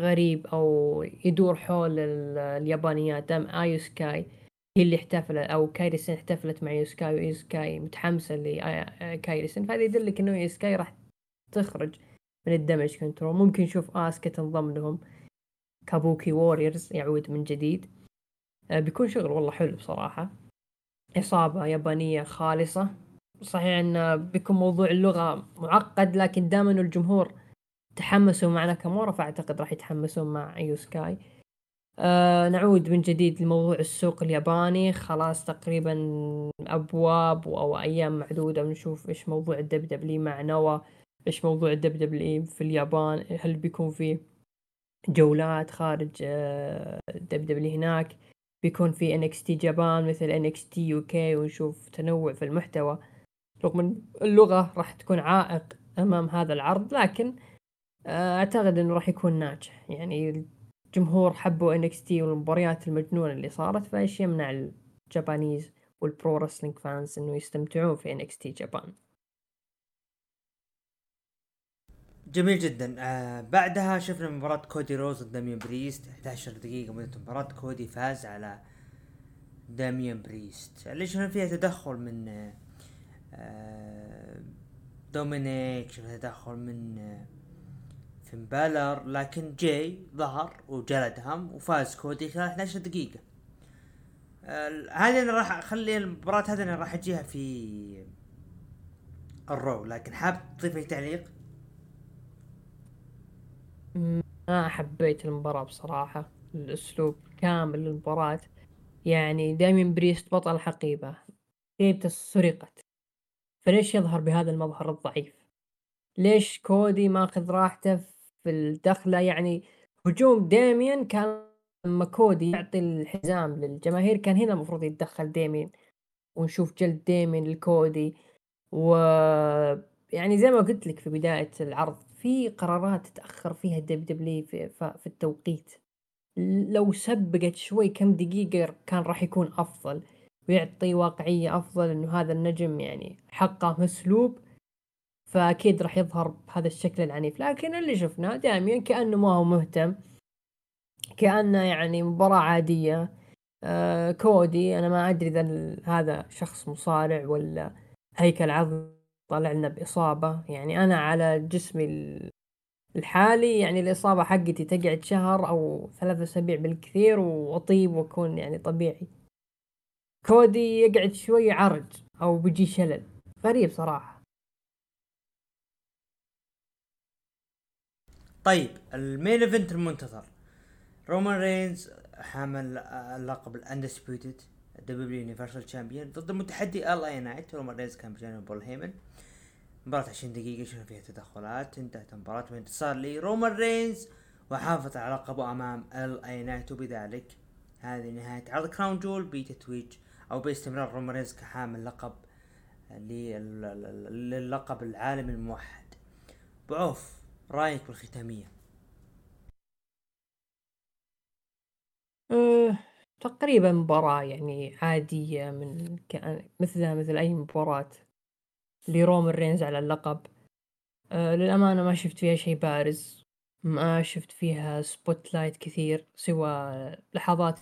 غريب أو يدور حول اليابانيات. دام إيو سكاي. هي اللي احتفلت أو كايريسن احتفلت مع إيو سكاي وإيو سكاي متحمسة لكايريسن فهذا يدلك إنه يوسكاي راح تخرج من الدامج كنترول. ممكن نشوف آسكا تنضم لهم. كابوكي ووريرز يعود من جديد. آه، بيكون شغل والله حلو بصراحة. عصابة يابانية خالصة. صحيح أن بيكون موضوع اللغة معقد لكن أنه الجمهور تحمسوا مع ناكامورا فأعتقد راح يتحمسون مع إيو سكاي. آه نعود من جديد لموضوع السوق الياباني. خلاص تقريبا أبواب أو أيام معدودة بنشوف إيش موضوع ال WWE مع نوا إيش موضوع ال WWE في اليابان هل بيكون فيه جولات خارج WWE هناك. بيكون في NXT Japan مثل NXT UK ونشوف تنوع في المحتوى. رغم إن اللغة راح تكون عائق أمام هذا العرض لكن آه، أعتقد إنه راح يكون ناجح. يعني الجمهور حبوا NXT والمباريات المجنونة اللي صارت فايش يمنع ال Japanese وال pro wrestling fans إنه يستمتعون في NXT Japan؟ جميل جدا. آه بعدها شفنا مباراة كودي روز ضد داميان بريست 11 دقيقة مدة المباراة كودي فاز على داميان بريست. اللي شفنا فيها تدخل من آه دومينيك شفنا تدخل من آه فين بالر لكن جي ظهر وجلدهم وفاز كودي خلال 11 دقيقة. آه هذه أنا راح أخلي المباراة هذه أنا راح أجيها في الرو لكن حاب تضيف تعليق؟ ما حبيت المباراة بصراحة. الأسلوب كامل للمباراة. يعني دايمين بريست بطل حقيبة. حقيبته سرقت. فليش يظهر بهذا المظهر الضعيف؟ ليش كودي ماخذ راحته في الدخلة؟ يعني هجوم ديمين كان لما كودي يعطي الحزام للجماهير كان هنا المفروض يتدخل ديمين ونشوف جلد ديمين لكودي. و يعني زي ما قلت لك في بداية العرض في قرارات تتأخر فيها الدب دبلي في, في التوقيت. لو سبقت شوي كم دقيقة كان راح يكون أفضل ويعطي واقعية أفضل إنه هذا النجم يعني حقه مسلوب فأكيد راح يظهر بهذا الشكل العنيف. لكن اللي شفناه دائما كأنه ما هو مهتم كأنه يعني مباراة عادية آه كودي أنا ما أدري إذا هذا شخص مصارع ولا هيكل عظمي طلع لنا بإصابة. يعني أنا على جسمي الحالي يعني الإصابة حقتي تقعد شهر أو ثلاثة أسابيع بالكثير وأطيب وأكون يعني طبيعي. كودي يقعد شوي عرج أو بيجي شلل. غريب صراحة. طيب ال main event المنتظر. رومان رينز حامل اللقب ال Undisputed WWE Universal Champion ضد المتحدي LA Knight رومان رينز كان بجانب بول هيمن. مباراة 20 دقيقة شفنا فيها تدخلات؟ انتهت المباراة بانتصار لرومان رينز وحافظ على لقبه أمام LA Knight وبذلك هذه نهاية عرض كراون جول بتتويج أو باستمرار رومان رينز كحامل لقب للقب العالمي الموحد. بعرف رأيك بالختامية؟ أه تقريبا مباراة يعني عادية من مثلها مثل أي مباراة لرومان رينز على اللقب. أه للأمانة ما شفت فيها شيء بارز ما شفت فيها سبوت لايت كثير سوى لحظات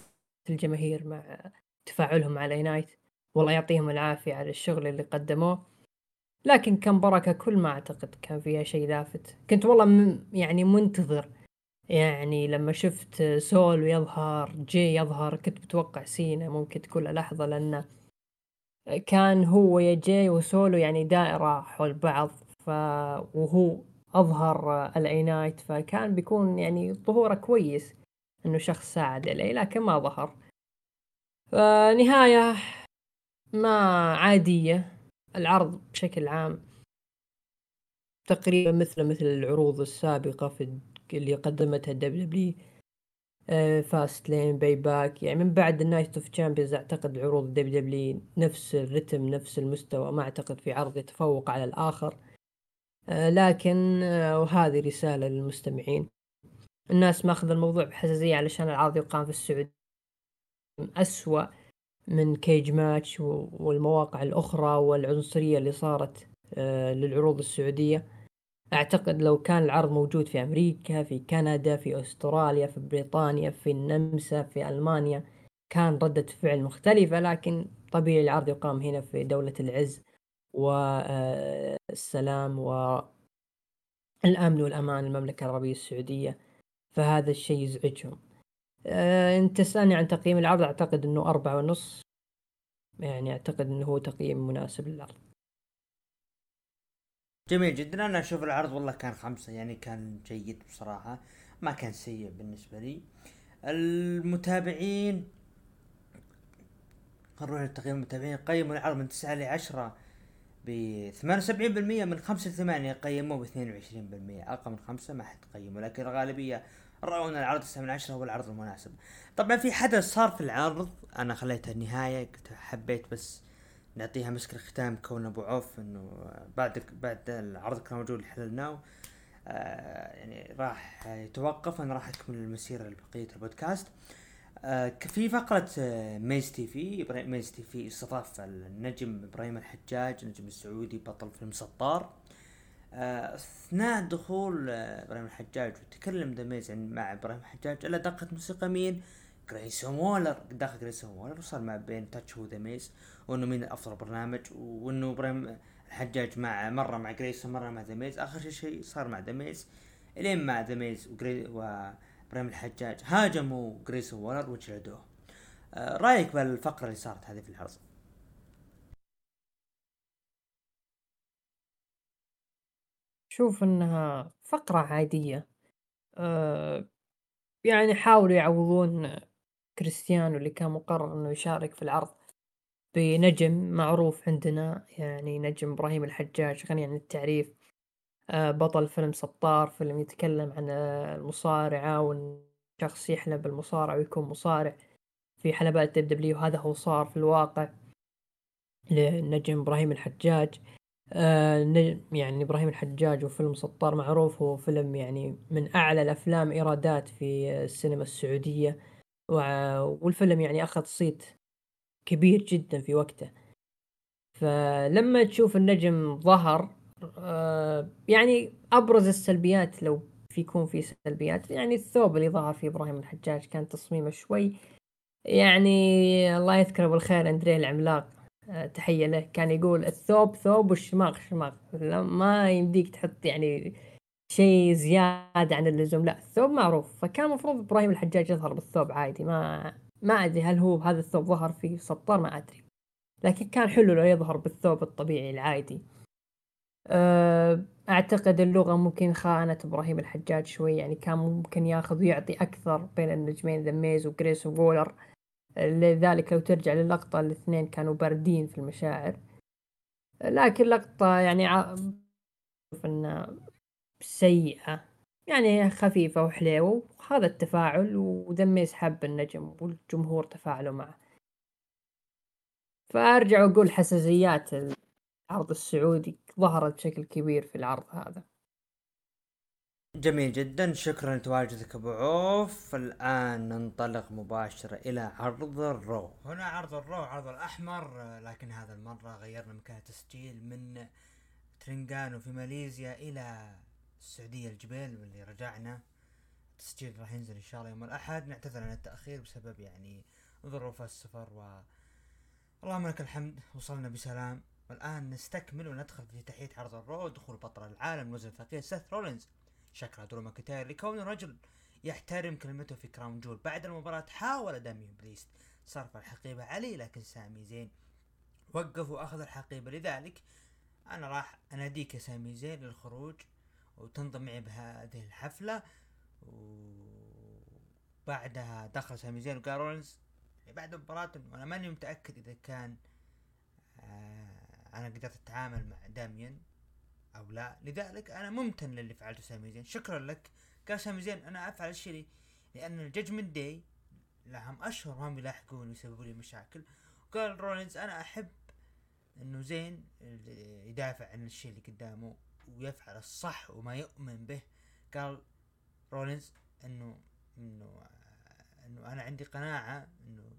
الجماهير مع تفاعلهم على نايت والله يعطيهم العافية على الشغل اللي قدموه. لكن كم بركة كل ما أعتقد كان فيها شيء لافت. كنت والله يعني منتظر يعني لما شفت سول يظهر جي يظهر كنت متوقع سينا ممكن تكون لحظة لأنه كان هو يا جاي وسولو يعني دائرة حول بعض ف وهو أظهر الأي نايت فكان بيكون يعني ظهوره كويس إنه شخص ساعد الأي لكن ما ظهر. فنهاية ما عادية العرض بشكل عام تقريبا مثل مثل العروض السابقة في اللي قدمتها الدبليو فاست لين باي باك يعني من بعد النايت اوف تشامبيونز أعتقد عروض الدبليو دبليو نفس الرتم نفس المستوى. ما أعتقد في عرض يتفوق على الآخر. آه، لكن آه، وهذه رسالة للمستمعين. الناس ماخذ الموضوع بحساسية علشان العرض يقام في السعودية. أسوأ من كيج ماتش والمواقع الأخرى والعنصرية اللي صارت آه، للعروض السعودية. أعتقد لو كان العرض موجود في أمريكا في كندا في أستراليا في بريطانيا في النمسا في ألمانيا كان ردة فعل مختلفة لكن طبيعي العرض يقام هنا في دولة العز والسلام والأمن والأمان المملكة العربية السعودية. فهذا الشيء يزعجهم. آه، انت تسألني عن تقييم العرض أعتقد إنه أربعة ونص. يعني أعتقد إنه هو تقييم مناسب للعرض. جميل جدا. أنا أشوف العرض والله كان خمسة يعني كان جيد بصراحة. ما كان سيء بالنسبة لي. المتابعين نروح لتقييم المتابعين. قيموا العرض من تسعة لعشرة ب 78% من خمسة لثمانية قيموه ب 22% أقل من خمسة ما حد قيمه لكن الغالبية رأوا أن العرض تسعة من عشرة هو العرض المناسب. طبعا في حدث صار في العرض أنا خليته النهاية قلت حبيت بس نعطيها مسك الختام كون أبو عوف إنه بعد بعد العرض كان موجود اللي حللناه آه يعني راح يتوقف أنا راح أكمل المسيرة لبقية البودكاست. آه في فقرة آه Miz TV Miz TV استضاف النجم إبراهيم الحجاج النجم السعودي بطل فيلم سطار. أثناء دخول إبراهيم الحجاج وتكلم The Miz مع إبراهيم الحجاج الا دقت موسيقى مين؟ جريسون وولر. دخل جريسون وولر وصار ما بين تاتش هو The Miz وإنه مين أفضل برنامج وإنه إبراهيم الحجاج مع مرة مع جريسون مرة مع The Miz اخر شيء صار مع The Miz إلين مع The Miz وابراهيم الحجاج هاجموا جريسون وولر وجلدوه. آه رأيك بالفقرة اللي صارت هذه في الحلقة شوف إنها فقرة عادية. أه يعني حاولوا يعوضون كريستيانو اللي كان مقرر إنه يشارك في العرض. بنجم معروف عندنا يعني نجم إبراهيم الحجاج غني عن التعريف. أه بطل فيلم سطار فيلم يتكلم عن المصارعة وإن شخص يحلم بالمصارعة ويكون مصارع في حلبات دب دبليو هذا هو صار في الواقع للنجم إبراهيم الحجاج. آه يعني إبراهيم الحجاج وفيلم سطار معروف هو فيلم يعني من أعلى الأفلام إيرادات في السينما السعودية. والفيلم يعني أخذ صيت كبير جدا في وقته. فلما تشوف النجم ظهر آه يعني أبرز السلبيات لو يكون في سلبيات يعني الثوب اللي ظهر فيه إبراهيم الحجاج كان تصميمه شوي. يعني الله يذكره بالخير أندريه العملاق آه، تحية له كان يقول الثوب ثوب والشماغ شماغ. ما يمديك تحط يعني شيء زيادة عن اللزوم لا الثوب معروف. فكان المفروض إبراهيم الحجاج يظهر بالثوب عادي ما ما أدري هل هو هذا الثوب ظهر في سطار ما أدري. لكن كان حلو لو يظهر بالثوب الطبيعي العادي. آه، أعتقد اللغة ممكن خانت إبراهيم الحجاج شوي يعني كان ممكن ياخذ ويعطي أكثر بين النجمين ذا ميز وجريس وفولر. لذلك لو ترجع للقطة الاثنين كانوا باردين في المشاعر. لكن لقطة يعني إنها سيئة. يعني خفيفة وحليوة وهذا التفاعل ودميس حب النجم والجمهور تفاعلوا معه. فأرجع وأقول حساسيات العرض السعودي ظهرت بشكل كبير في العرض هذا. جميل جدا. شكرا لتواجدك أبو عوف. الآن ننطلق مباشرة إلى عرض الرو هنا عرض الرو عرض الأحمر. لكن هذا المرة غيرنا مكان التسجيل من ترنجانو في ماليزيا إلى السعودية الجبيل واللي رجعنا. التسجيل راح ينزل إن شاء الله يوم الأحد. نعتذر عن التأخير بسبب يعني ظروف السفر و اللهم لك الحمد. وصلنا بسلام. والآن نستكمل وندخل في تحية عرض ال Raw دخول بطل العالم وزن ثقيل سيث رولينز. شكرا درو ماكنتاير لكونه رجل يحترم كلمته في كراون جول. بعد المباراة حاول داميان بريست صرف الحقيبة عليه لكن سامي زين وقف وأخذ الحقيبة. لذلك أنا راح أناديك يا سامي زين للخروج. وتنضم معي بهذه الحفلة. وبعدها دخل سامي زين وقال رولنز بعد المباراة وأنا ماني متأكد إذا كان آه أنا قدرت أتعامل مع داميان أو لا. لذلك أنا ممتن للي فعلته سامي زين. شكرا لك. قال سامي زين أنا أفعل الشيء لأن ال Judgment Day لهم أشهر ما بيلاحقون ويسببوا لي مشاكل. قال رولينز أنا أحب إنه زين يدافع عن الشيء اللي قدامه. ويفعل الصح وما يؤمن به. قال رولينز انه انه إنه أنا عندي قناعة إنه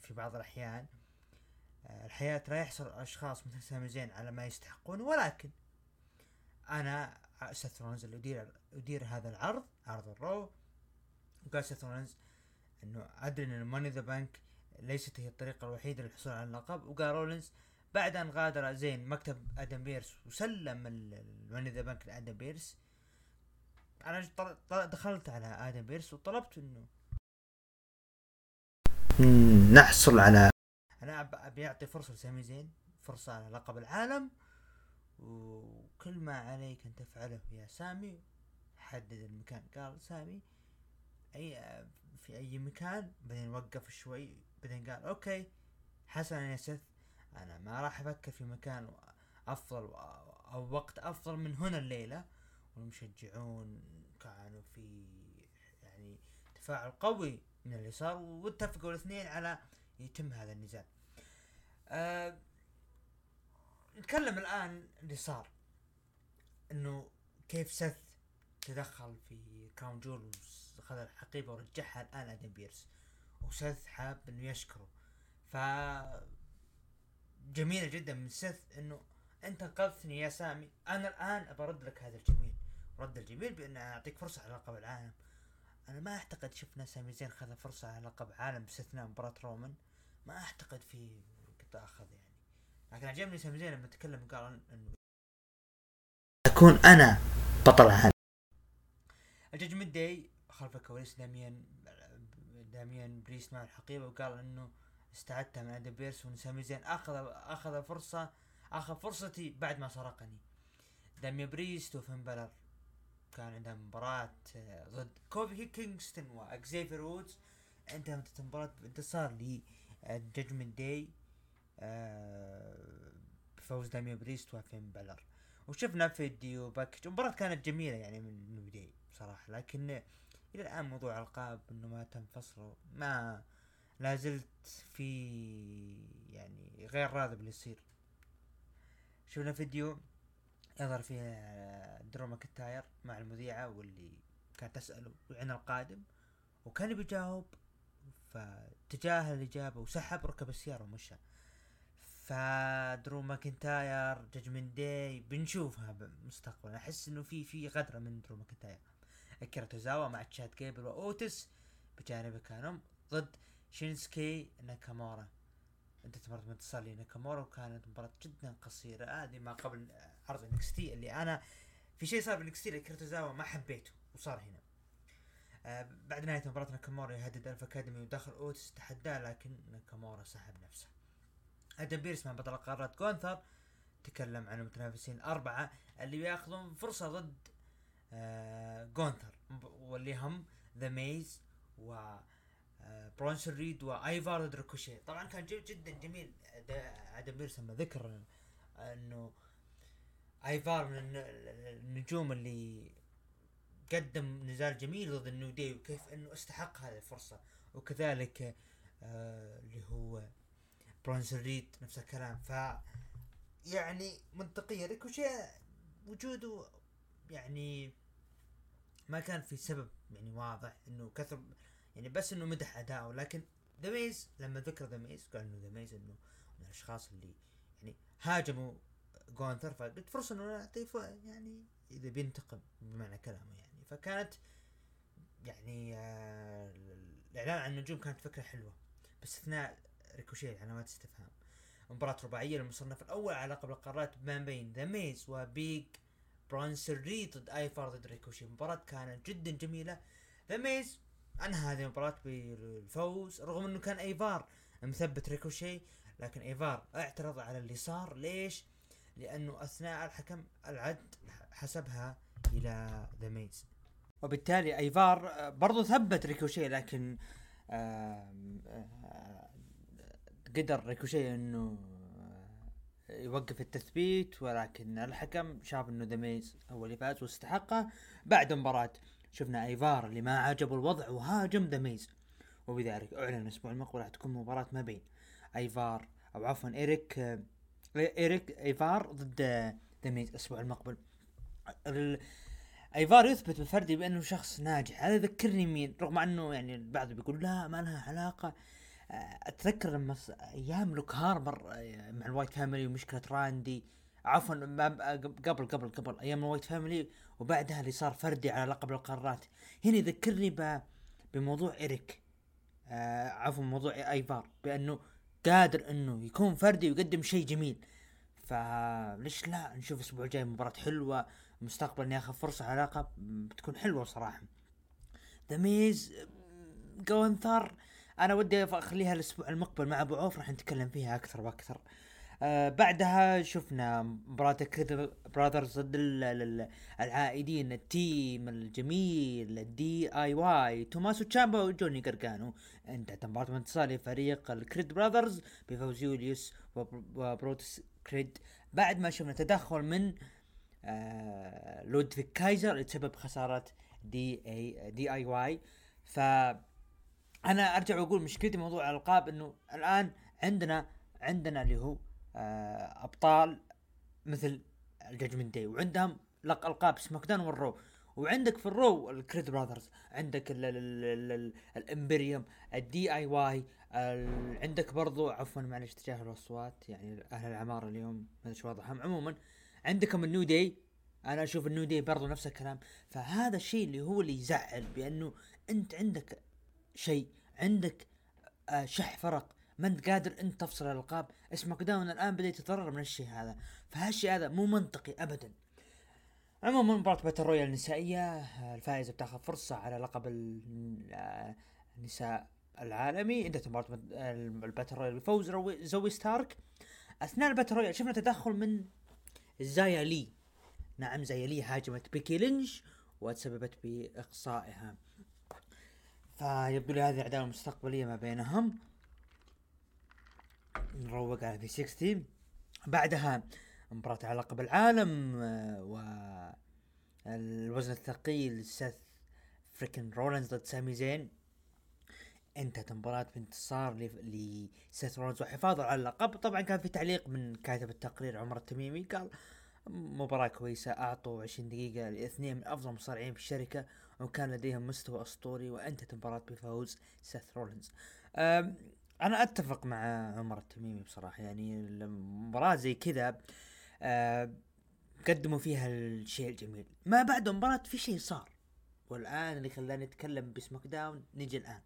في بعض الأحيان الحياة لا يحصل أشخاص مثل سامي زين على ما يستحقون ولكن أنا سيث رولنز اللي أدير أدير هذا العرض عرض ال Raw وقال سيث رولنز إنه أدري إن Money in the Bank ليست هي الطريقة الوحيدة للحصول على اللقب وقال رولنز بعد أن غادر زين مكتب آدم بيرس وسلم ال Money in the Bank لآدم بيرس أنا دخلت على آدم بيرس وطلبت إنه نحصل على أنا أبي أعطي فرصة لسامي زين فرصة على لقب العالم وكل ما عليك أن تفعله يا سامي حدد المكان. قال سامي اي في أي مكان؟ بعدين وقف شوي بعدين قال أوكي حسنا يا سث أنا ما راح أفكر في مكان أفضل أو وقت أفضل من هنا الليلة. والمشجعون كانوا في يعني تفاعل قوي من اللي صار واتفقوا الاثنين على يتم هذا النزال. آه نتكلم الآن اللي صار إنه كيف سيث تدخل في Crown Jewel اخذ الحقيبة ورجعها الآن آدم بيرس. وسيث حاب إنه يشكره. ف جميلة جدا من سيث إنه أنت انقذتني يا سامي. أنا الآن برد لك هذا الجميل. رد الجميل بأن أعطيك فرصة على لقب العالم. أنا ما أعتقد شفنا سامي زين خذ فرصة على لقب عالم باستثناء مباراة رومان. ما أعتقد في قطع أخذ يعني. لكن عجبني سامي زين لما تكلم قال انه أكون أنا بطل العالم. ال Judgment Day خلف الكواليس داميان داميان بريست مع الحقيبة وقال إنه استعدتها من آدم بيرس وان سامي زين. اخذ أخذ فرصه أخذ فرصتي بعد ما سرقني. داميان بريست وفين بالور. كان عندها مباراة آه، ضد كوفي كينغستون واكزيفير وودز. انتهت المباراة بانتصار ل Judgment Day بفوز داميان بريست وفين بالور. وشفنا فيديو package المباراة كانت جميلة يعني من New Day بصراحة لكن إلى الآن موضوع القاب إنه ما تم فصله ما لا زلت في يعني غير راضي باللي يصير. شفنا فيديو يظهر فيه درو ماكنتاير مع المذيعة واللي كانت تسأله عن القادم وكان بيجاوب فتجاهل الإجابة وسحب ركب السيارة ومشى. فدرو ماكنتاير Judgment Day بنشوفها بالمستقبل أحس إنه في في غدرة من درو ماكنتاير. أكيرا توزاوا مع تشاد كيبل وأوتيس بجانب كانوا ضد شينسكي ناكامورا. انتهت بانتصار لناكامورا وكانت مباراة جدا قصيرة. هذه ما قبل عرض NXT اللي أنا في شيء صار ب NXT لأكيرا توزاوا ما حبيته وصار هنا. آه بعد نهاية مباراة ناكامورا يهدد Alpha Academy ودخل أوتيس تحداه لكن ناكامورا سحب نفسه. آدم بيرس مع بطل قارة جونثر تكلم عن المتنافسين الأربعة اللي بيأخذون فرصة ضد آه جونثر واللي هم ذا ميز و آه برونسون ريد وايفار ضد ريكوشيه طبعا كان جدا جميل. آدم بيرس لما ذكر إنه ايفار من النجوم اللي قدم نزال جميل ضد ال New Day وكيف إنه استحق هذه الفرصة. وكذلك آه اللي هو برونسون ريد نفس الكلام. ف يعني منطقية ريكوشيه وجوده يعني ما كان في سبب يعني واضح إنه كثر يعني بس إنه مدح اداؤه لكن ذا ميز لما ذكر ذا ميز قال إنه ذا ميز إنه من الأشخاص اللي يعني هاجموا جونثر فقلت فرصة إنه نعطيه يعني إذا بينتقم بمعنى كلامه يعني. فكانت يعني آه الإعلان عن النجوم كانت فكرة حلوة باستثناء ريكوشيه علامات استفهام مباراة رباعية للمصنف الأول على لقب القارات ما بين ذا ميز و Big برونسون ريد ضد ايفار ضد ريكوشيه مباراة كانت جدا جميلة. ذا ميز انهى هذه المباراة بالفوز رغم إنه كان إيفار مثبت ريكوشيه لكن إيفار اعترض على اللي صار ليش؟ لأنه أثناء الحكم العد حسبها إلى ذا ميز وبالتالي إيفار برضو ثبت ريكوشيه لكن قدر ريكوشيه إنه يوقف التثبيت ولكن الحكم شاف إنه ذا ميز هو اللي فاز واستحقه بعد مباراة شفنا ايفار اللي ما عجبه الوضع وهاجم ذا ميز وبذلك اعلن الأسبوع المقبل راح تكون مباراة ما بين ايفار أو عفوا إيريك إيريك ايفار ضد ذا ميز الأسبوع المقبل. ايفار يثبت بفردي بانه شخص ناجح. هذا يذكرني مين؟ رغم انه يعني البعض بيقول لا ما لها علاقة. أتذكر لما أيام لوك هاربر آه، مع ال Wyatt Family ومشكلة راندي. عفوا قبل قبل قبل أيام ال Wyatt Family وبعدها اللي صار فردي على لقب القارات. هنا يذكرني بموضوع إيريك. آه عفوا موضوع إيفار بأنه قادر إنه يكون فردي ويقدم شيء جميل. فليش لا؟ نشوف الأسبوع الجاي مباراة حلوة مستقبلا ياخذ فرصة على لقب بتكون حلوة صراحة. ذا ميز جونثر أنا ودي أخليها الأسبوع المقبل مع أبو عوف راح نتكلم فيها أكثر وأكثر. آه بعدها شفنا مباراة Creed Brothers ضد العائدين ال team الجميل ال DIY توماسو تشامبا وجوني قرقانو انتهت مباراة انتصار لفريق ال Creed Brothers بفوز يوليوس وبروتس كريد بعد ما شفنا تدخل من آه لودفيك كايزر اللي تسبب خسارة DI DIY ف أنا أرجع وأقول مشكلتي موضوع الألقاب إنه الآن عندنا عندنا اللي هو آه أبطال مثل ال Judgment Day وعندهم لق ألقاب SmackDown وال Raw. وعندك في ال Raw ال Creed Brothers عندك ال ال ال ال ال Imperium ال DIY عندك برضو عفوا معلش تجاه الاصوات يعني أهل العمارة اليوم ما أدري وضعهم. عموما عندكم ال New Day أنا أشوف ال New Day برضو نفس الكلام. فهذا الشيء اللي هو اللي يزعل بأنه أنت عندك شيء عندك آه، شح فرق. ما انت قادر انت تفصل الألقاب. SmackDown الآن بدا يتضرر من الشيء هذا. فهالشيء هذا مو منطقي ابدا. عموما مباراة battle royal النسائية الفائزة بتاخذ فرصة على لقب النساء العالمي. انتهت مباراة ال battle royal بفوز زوي ستارك. أثناء ال battle royal شفنا تدخل من زايا لي. نعم زايا لي هاجمت بيكي لينش وتسببت بإقصائها. فيبدو لي هذه عداوة مستقبلية ما بينهم. نروق على في 60 بعدها مباراة على لقب العالم آه، و الوزن الثقيل سيث freakin رولنز ضد سامي زين. انتهت المباراة بانتصار لسيث رولنز وحفاظه على اللقب. طبعا كان في تعليق من كاتب التقرير عمر التميمي قال مباراة كويسة أعطوا 20 دقيقة لاثنين من أفضل المصارعين في الشركة وكان لديهم مستوى أسطوري وأنتهت المباراة بفوز سيث رولنز أنا أتفق مع عمر التميمي بصراحة يعني المباراة زي كذا آه قدموا فيها الشيء الجميل. ما بعد المباراة في شيء صار. والآن اللي خلاني أتكلم ب SmackDown نجي الآن.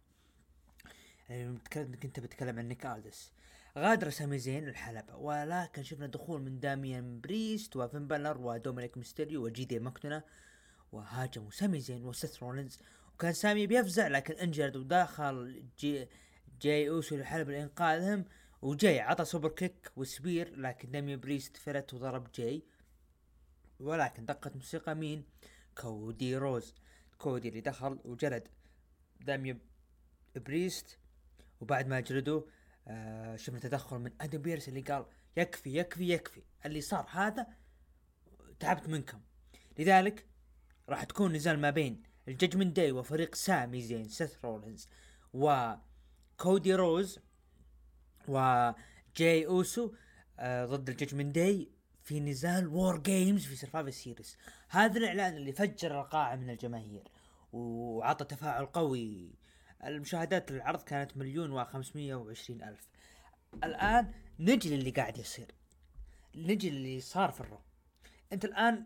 يعني كنت بتكلم عن نيك الدس غادر سامي زين الحلبة ولكن شفنا دخول من داميان بريست وفين بالر ودومينيك ميستيريو وجيدي ماكدونا وهاجموا. سامي زين وسيث رولينز وكان سامي بيفزع لكن injured وداخل جي جاي اوسو للحلبة لانقاذهم وجاي عطى superkick و spear لكن داميان بريست فرت وضرب جاي. ولكن دقت موسيقى مين؟ كودي رودز. كودي اللي دخل وجلد داميان بريست وبعد ما جلدوا آه شفنا تدخل من أدم بيرس اللي قال يكفي يكفي يكفي. اللي صار هذا تعبت منكم. لذلك راح تكون نزال ما بين ال Judgment Day وفريق سامي زين سيث رولينز وكودي رودز وجاي أوسو آه ضد ال Judgment Day في نزال War Games في Survivor Series. هذا الإعلان اللي فجر القاعة من الجماهير وعطى تفاعل قوي. المشاهدات للعرض كانت مليون وخمسمية وعشرين ألف. الآن نجي للي قاعد يصير. نجي للي صار في ال Raw. أنت الآن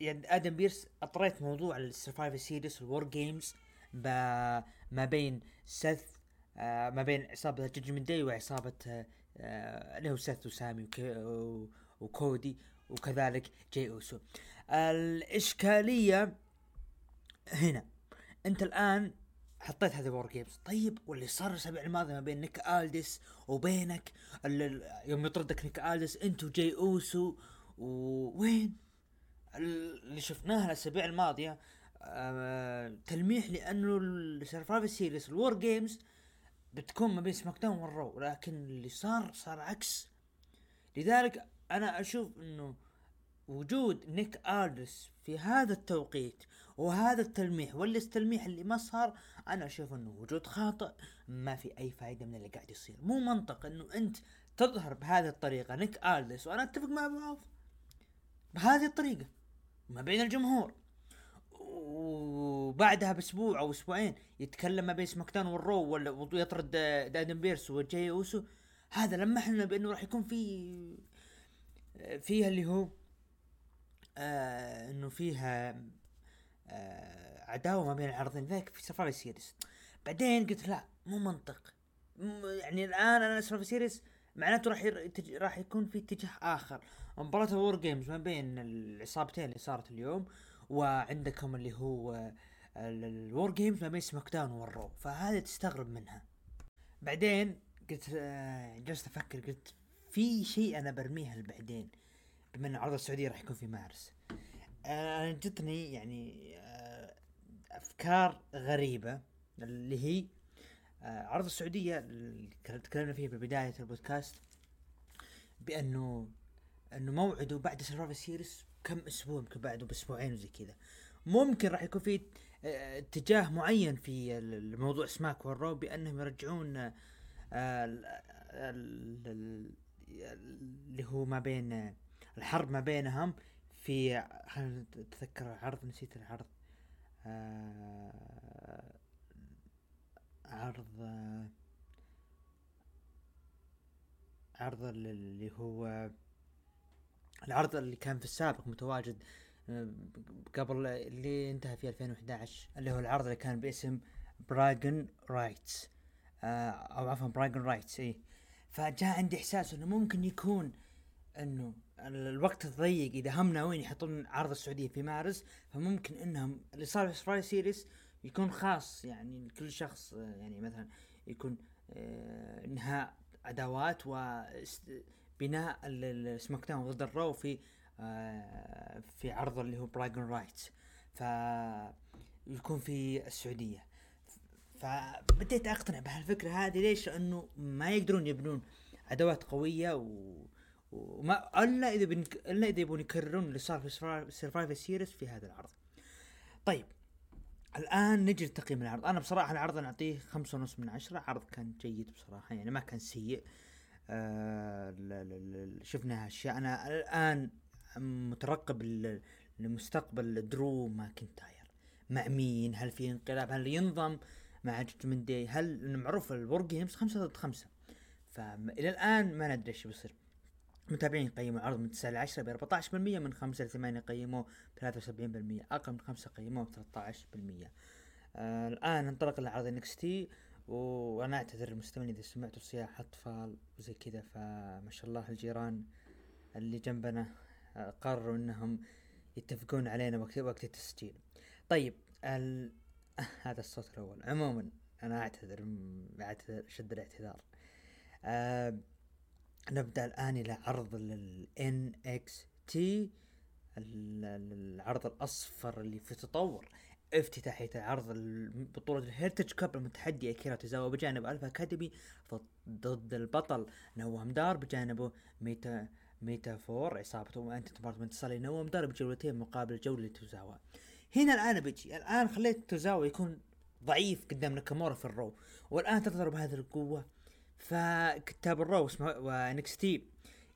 يعني آدم بيرس أطريت موضوع ال Survivor Series وال War Games ما بين سيث آه ما بين عصابة Judgment Day وعصابة آه اللي هو سيث وسامي وكودي وكذلك جاي أوسو. الإشكالية هنا. أنت الآن حطيت هذه War Games طيب واللي صار الأسابيع الماضية ما بين نيك الدس وبينك يوم يطردك نيك الدس انت وجاي أوسو وين اللي شفناه الأسابيع الماضية آه تلميح لأنه ال Survivor Series ال War Games بتكون ما بين SmackDown وال Raw لكن اللي صار صار عكس. لذلك أنا أشوف إنه وجود نيك الدس في هذا التوقيت وهذا التلميح والاستلميح اللي ما صار أنا أشوف إنه وجود خاطئ ما في أي فائده من اللي قاعد يصير. مو منطق إنه أنت تظهر بهذه الطريقة نيك الدس وأنا أتفق مع عوف بهذه الطريقة ما بين الجمهور. وبعدها بأسبوع أو أسبوعين يتكلم ما بين SmackDown وال Raw ولا يطرد آدم بيرس وجاي أوسو. هذا لمحنا بإنه راح يكون في فيها اللي هو آه إنه فيها آه عداوة ما بين العرضين ذاك في Survivor Series. بعدين قلت لا مو منطق. يعني الآن أنا Survivor Series معناته راح. راح يكون في اتجاه آخر. مباراة ال War Games ما بين العصابتين اللي صارت اليوم وعندكم اللي هو ال War Games ما بين SmackDown وال Raw. فهذا تستغرب منها. بعدين قلت آه، جلست أفكر قلت في شيء أنا برميها لبعدين بما إن عرض السعودية راح يكون في مارس. أنا جتني يعني آه، أفكار غريبة اللي هي آه، عرض السعودية اللي تكلمنا فيه ببدايه البودكاست بأنه أنه موعده بعد Survivor Series كم أسبوع يمكن بعده بأسبوعين وزي كذا. ممكن راح يكون في آه، اتجاه معين في الموضوع Smack وال Raw بأنهم يرجعون اللي هو ما بين الحرب ما بينهم في خلينا نتذكر العرض نسيت العرض. آه عرض آه عرض اللي هو العرض اللي كان في السابق متواجد آه، قبل اللي انتهى في 2011 اللي هو العرض اللي كان باسم رايتس آه، أو عفوا Bragging Rights اي فجاء عندي إحساس إنه ممكن يكون إنه الوقت الضيق إذا هم ناويين يحطون عرض السعودية في مارس فممكن إنهم اللي صار في Survivor Series يكون خاص يعني لكل شخص آه، يعني مثلا يكون إنهاء عداوات وبناء ال SmackDown ضد ال Raw في آه، في عرض اللي هو Bragging Rights ف يكون في السعودية فبديت أقتنع بهالفكرة هذه ليش؟ لأنه ما يقدرون يبنون عداوات قوية و... وما إلا إذا بنك... إلا إذا يبون يكررون اللي صار في Survivor Series في هذا العرض. طيب الآن نجي لتقييم العرض، أنا بصراحة العرض نعطيه خمسة ونص من عشرة، عرض كان جيد بصراحة يعني ما كان سيء. آه شفنا أشياء. أنا الآن مترقب لمستقبل درو ماكنتاير. مع مين هل في انقلاب؟ هل ينضم مع Judgment Day هل معروف ال WarGames خمسة ضد خمسة؟ فإلى الآن ما ندري إيش بيصير. متابعين قيموا العرض من 9 ل 10 ب 14% من 5 ل 8 قيموه 73% أقل من 5 قيموه 13% آه الآن ننطلق لعرض NXT. وأنا أعتذر المستمعين إذا سمعتوا صياح أطفال وزي كذا فما شاء الله الجيران اللي جنبنا قرروا إنهم يتفقون علينا وقت وقت التسجيل. طيب ال... هذا الصوت الأول. عموما أنا أعتذر أعتذر شد الاعتذار. آه نبدأ الآن إلى عرض ال NXT العرض الأصفر اللي في تطور. افتتاحية العرض بطولة الهيرتج كاب المتحدي أكيرا تزاوا بجانب الفا أكاديمي ضد البطل نوام دار بجانبه Meta Meta-Four عصابته وانتهت المباراة بانتصار نوام دار بجولتين مقابل جولة توزاوا هنا الآن بيجي الآن خليت توزاوا يكون ضعيف قدام ناكامورا في ال Raw والآن تظهر بهذه القوة. فكتاب ال Raw و NXT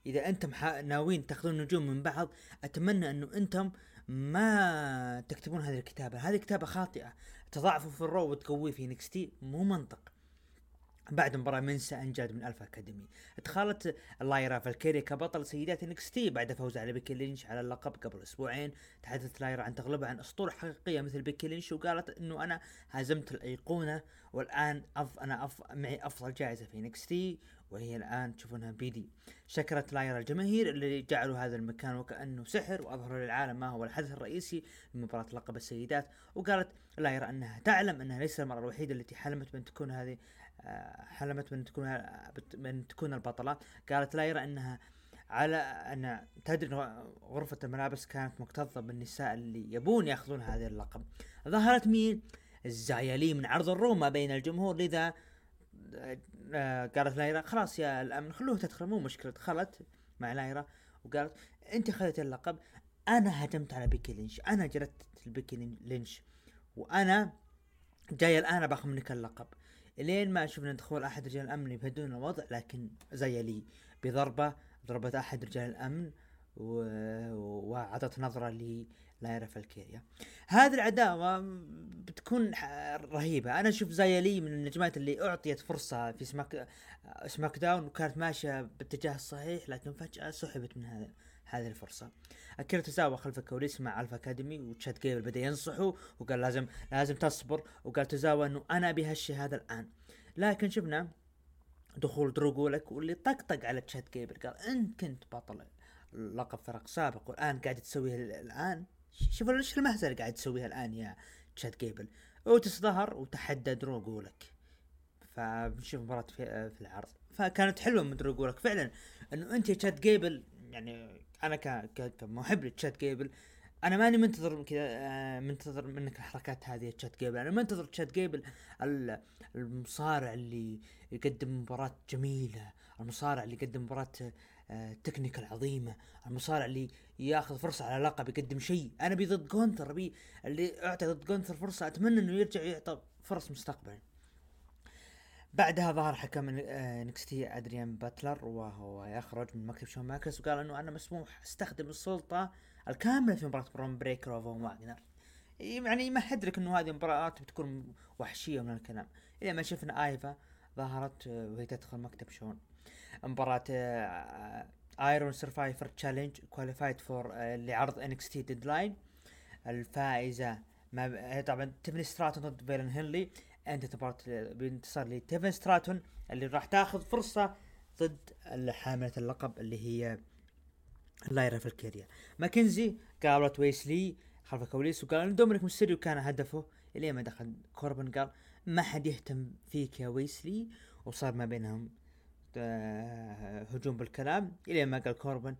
إذا أنتم ناويين تأخذون نجوم من بعض أتمنى انه أنتم ما تكتبون هذه الكتابة. هذه كتابة خاطئة. تضعفه في ال Raw وتقويه في NXT مو منطق. بعد مباراة منسى أنجاد من Alpha Academy دخلت لايرا فالكيريا كبطل سيدات NXT بعد فوزها على بيكي لينش على اللقب قبل أسبوعين. تحدثت لايرا عن تغلبها عن أسطورة حقيقية مثل بيكي لينش وقالت إنه أنا هزمت الأيقونة والآن أف أنا أف معي أفضل جائزة في NXT وهي الآن تشوفونها بيدي. شكرت لايرا الجماهير اللي جعلوا هذا المكان وكأنه سحر وأظهروا للعالم ما هو الحدث الرئيسي لمباراة لقب السيدات. وقالت لايرا أنها تعلم أنها ليس المرة الوحيدة التي حلمت بأن تكون هذه حلمت من تكون من تكون البطلة. قالت لايرا أنها على أن تدري غرفة الملابس كانت مكتظة بالنساء اللي يبون يأخذون هذا اللقب. ظهرت مين؟ الزايلي من عرض الروما بين الجمهور. لذا آه، قالت لايرا خلاص يا الأمن خلوه تدخل مو مشكلة دخلت مع لايرا وقالت أنت خذت اللقب أنا هجمت على بيكي لينش أنا جلدت البيكي لينش وأنا جاي الآن باخذ منك اللقب لين ما شفنا دخول أحد رجال الأمن يبهدون الوضع لكن زي لي بضربة ضربت أحد رجال الأمن. وأعطت نظرة لايرا فالكيريا هذه العداوة بتكون رهيبة. أنا أشوف زايلي من النجمات اللي أعطيت فرصة في سماك SmackDown وكانت ماشية باتجاه الصحيح لكن فجأة سحبت من هذا هذه الفرصة. أكيرا توزاوا خلف الكواليس مع Alpha Academy وتشاد جيبل بدأ ينصحه وقال لازم لازم تصبر وقال توزاوا أنه أنا أبي هالشيء هذا الآن. لكن شفنا دخول درو غولاك واللي طقطق على تشاد جيبل قال انت كنت بطل لقب فرق سابق والآن قاعد تسويها الآن. شوف إيش المهزلة اللي قاعد تسويها الآن يا تشاد جيبل؟ أوتيس ظهر وتحدى درو غولاك فبنشوف مباراة في, في العرض. فكانت حلوة من درو غولاك فعلا إنه أنت يا تشاد جيبل يعني أنا كمحب لتشاد جيبل أنا ماني منتظر كذا آه، منتظر منك الحركات هذه تشاد جيبل. أنا منتظر تشاد جيبل المصارع اللي يقدم مباراة جميلة المصارع اللي يقدم مباراة technical عظيمة المصارع اللي ياخذ فرصة على لقب يقدم شيء. أنا ابي ضد جونثر ابي اللي أعطى ضد جونثر فرصة أتمنى إنه يرجع يعطى فرص مستقبلا بعدها ظهر حكم NXT ادريان باتلر وهو يخرج من مكتب شون مايكلز وقال إنه أنا مسموح أستخدم السلطة الكاملة في مباراة برون بريكر وفون واغنر. يعني يمهد لك إنه هذه مباراة بتكون وحشية من الكلام. إلى ما شفنا آيفا ظهرت آه، وهي تدخل مكتب شون. مباراة Iron Survivor Challenge Qualifier لعرض NXT Deadline الفائزة ما طبعا تيفاني ستراتون ضد فالون هنلي انتهت مباراة بانتصار لتيفاني ستراتون اللي راح تاخذ فرصة ضد حاملة اللقب اللي هي لايرا فالكيريا ماكنزي قابلت ويسلي خلف الكواليس وقال إن دومينيك ميستيريو كان هدفه الين ما دخل كوربن قال ما حد يهتم فيك يا ويسلي وصار ما بينهم آه، هجوم بالكلام. الين ما قال كوربن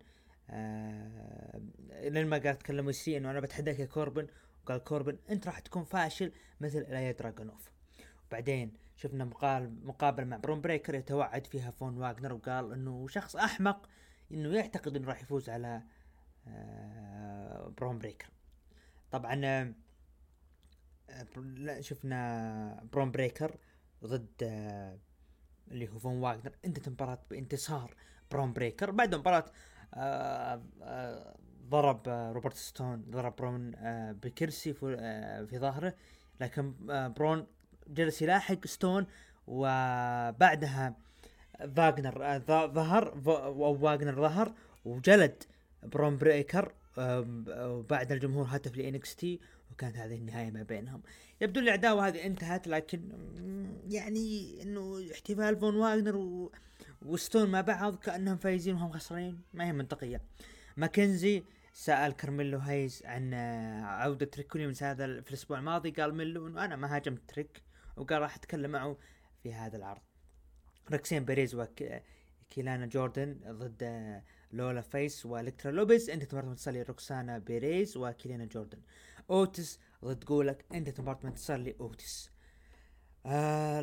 آه لين ما قال تكلم ويسلي إنه أنا بتحداك يا كوربن وقال كوربن أنت راح تكون فاشل مثل إيليا دراجونوف وبعدين شفنا مقال مقابلة مع برون بريكر يتوعد فيها فون واغنر وقال إنه شخص أحمق إنه يعتقد إنه راح يفوز على آه برون بريكر. طبعا آه شفنا برون بريكر ضد آه اللي هو فون واغنر انتهت المباراة بانتصار برون بريكر بعد مباراة آه آه ضرب آه روبرت ستون ضرب برون آه بكرسي في, آه في ظهره. لكن برون جلس يلاحق ستون وبعدها فاغنر ظهر أو واغنر ظهر وجلد برون بريكر وبعد الجمهور هتف ل NXT. وكانت هذه النهاية ما بينهم. يبدو العداوه هذه انتهت لكن يعني إنه احتفال فون واغنر و... وستون مع بعض كأنهم فايزين وهم خسرانين. ما هي منطقية. ماكنزي سأل كارميلو هايز عن عودة تريك ويليامز هذا في الأسبوع الماضي. قال ميلو إنه أنا ما هاجمت تريك وقال راح أتكلم معه في هذا العرض. ركسين بيريز وكيلانا جوردن ضد لولا فيس والكترا لوبيز. انتهت مباراة انتصار روكسانا بيريز وكيلينا جوردن. اوتس ضد جولك انتهت مباراة انتصار لاوتس آه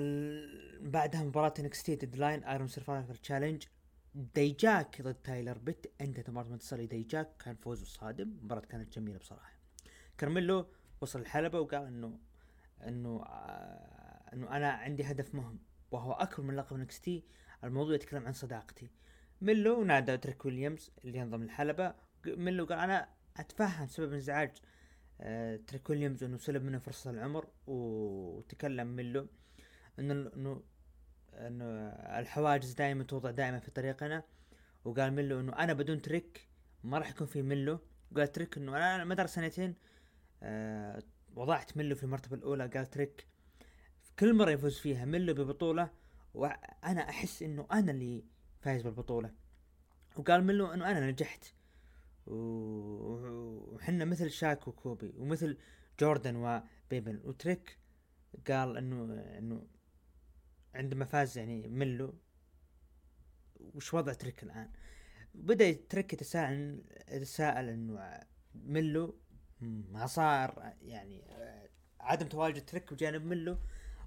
بعدها مباراة NXT Deadline Iron Survivor Challenge ديجاك ضد تايلر بيت انتهت مباراة انتصار لديجاك كان فوز صادم. المباراة كانت جميلة بصراحة. كارميلو وصل الحلبة وقال إنه إنه آه إنه أنا عندي هدف مهم وهو أكبر من لقب NXT الموضوع يتكلم عن صداقتي. ميلو نادى تريك ويليامز اللي ينضم الحلبة ميلو قال أنا أتفهم سبب انزعاج تريك ويليامز إنه سلب منه فرصة العمر وتكلم ميلو إنه انه إنه الحواجز دائما توضع دائما في طريقنا. وقال ميلو إنه أنا بدون تريك ما راح يكون في ميلو قال تريك إنه أنا مدار سنتين. آه وضعت ميلو في المرتبة الأولى. قال تريك كل مرة يفوز فيها ميلو ببطولة. وأنا أحس إنه أنا اللي فايز بالبطولة. وقال ميلو إنه أنا نجحت. وحنا مثل شاك وكوبي ومثل جوردن وبيبن. وتريك قال انه إنه عندما فاز يعني ميلو وش وضع تريك الآن؟ بدا تريك يتساءل يتساءل إنه ميلو ما صار يعني عدم تواجد تريك بجانب ميلو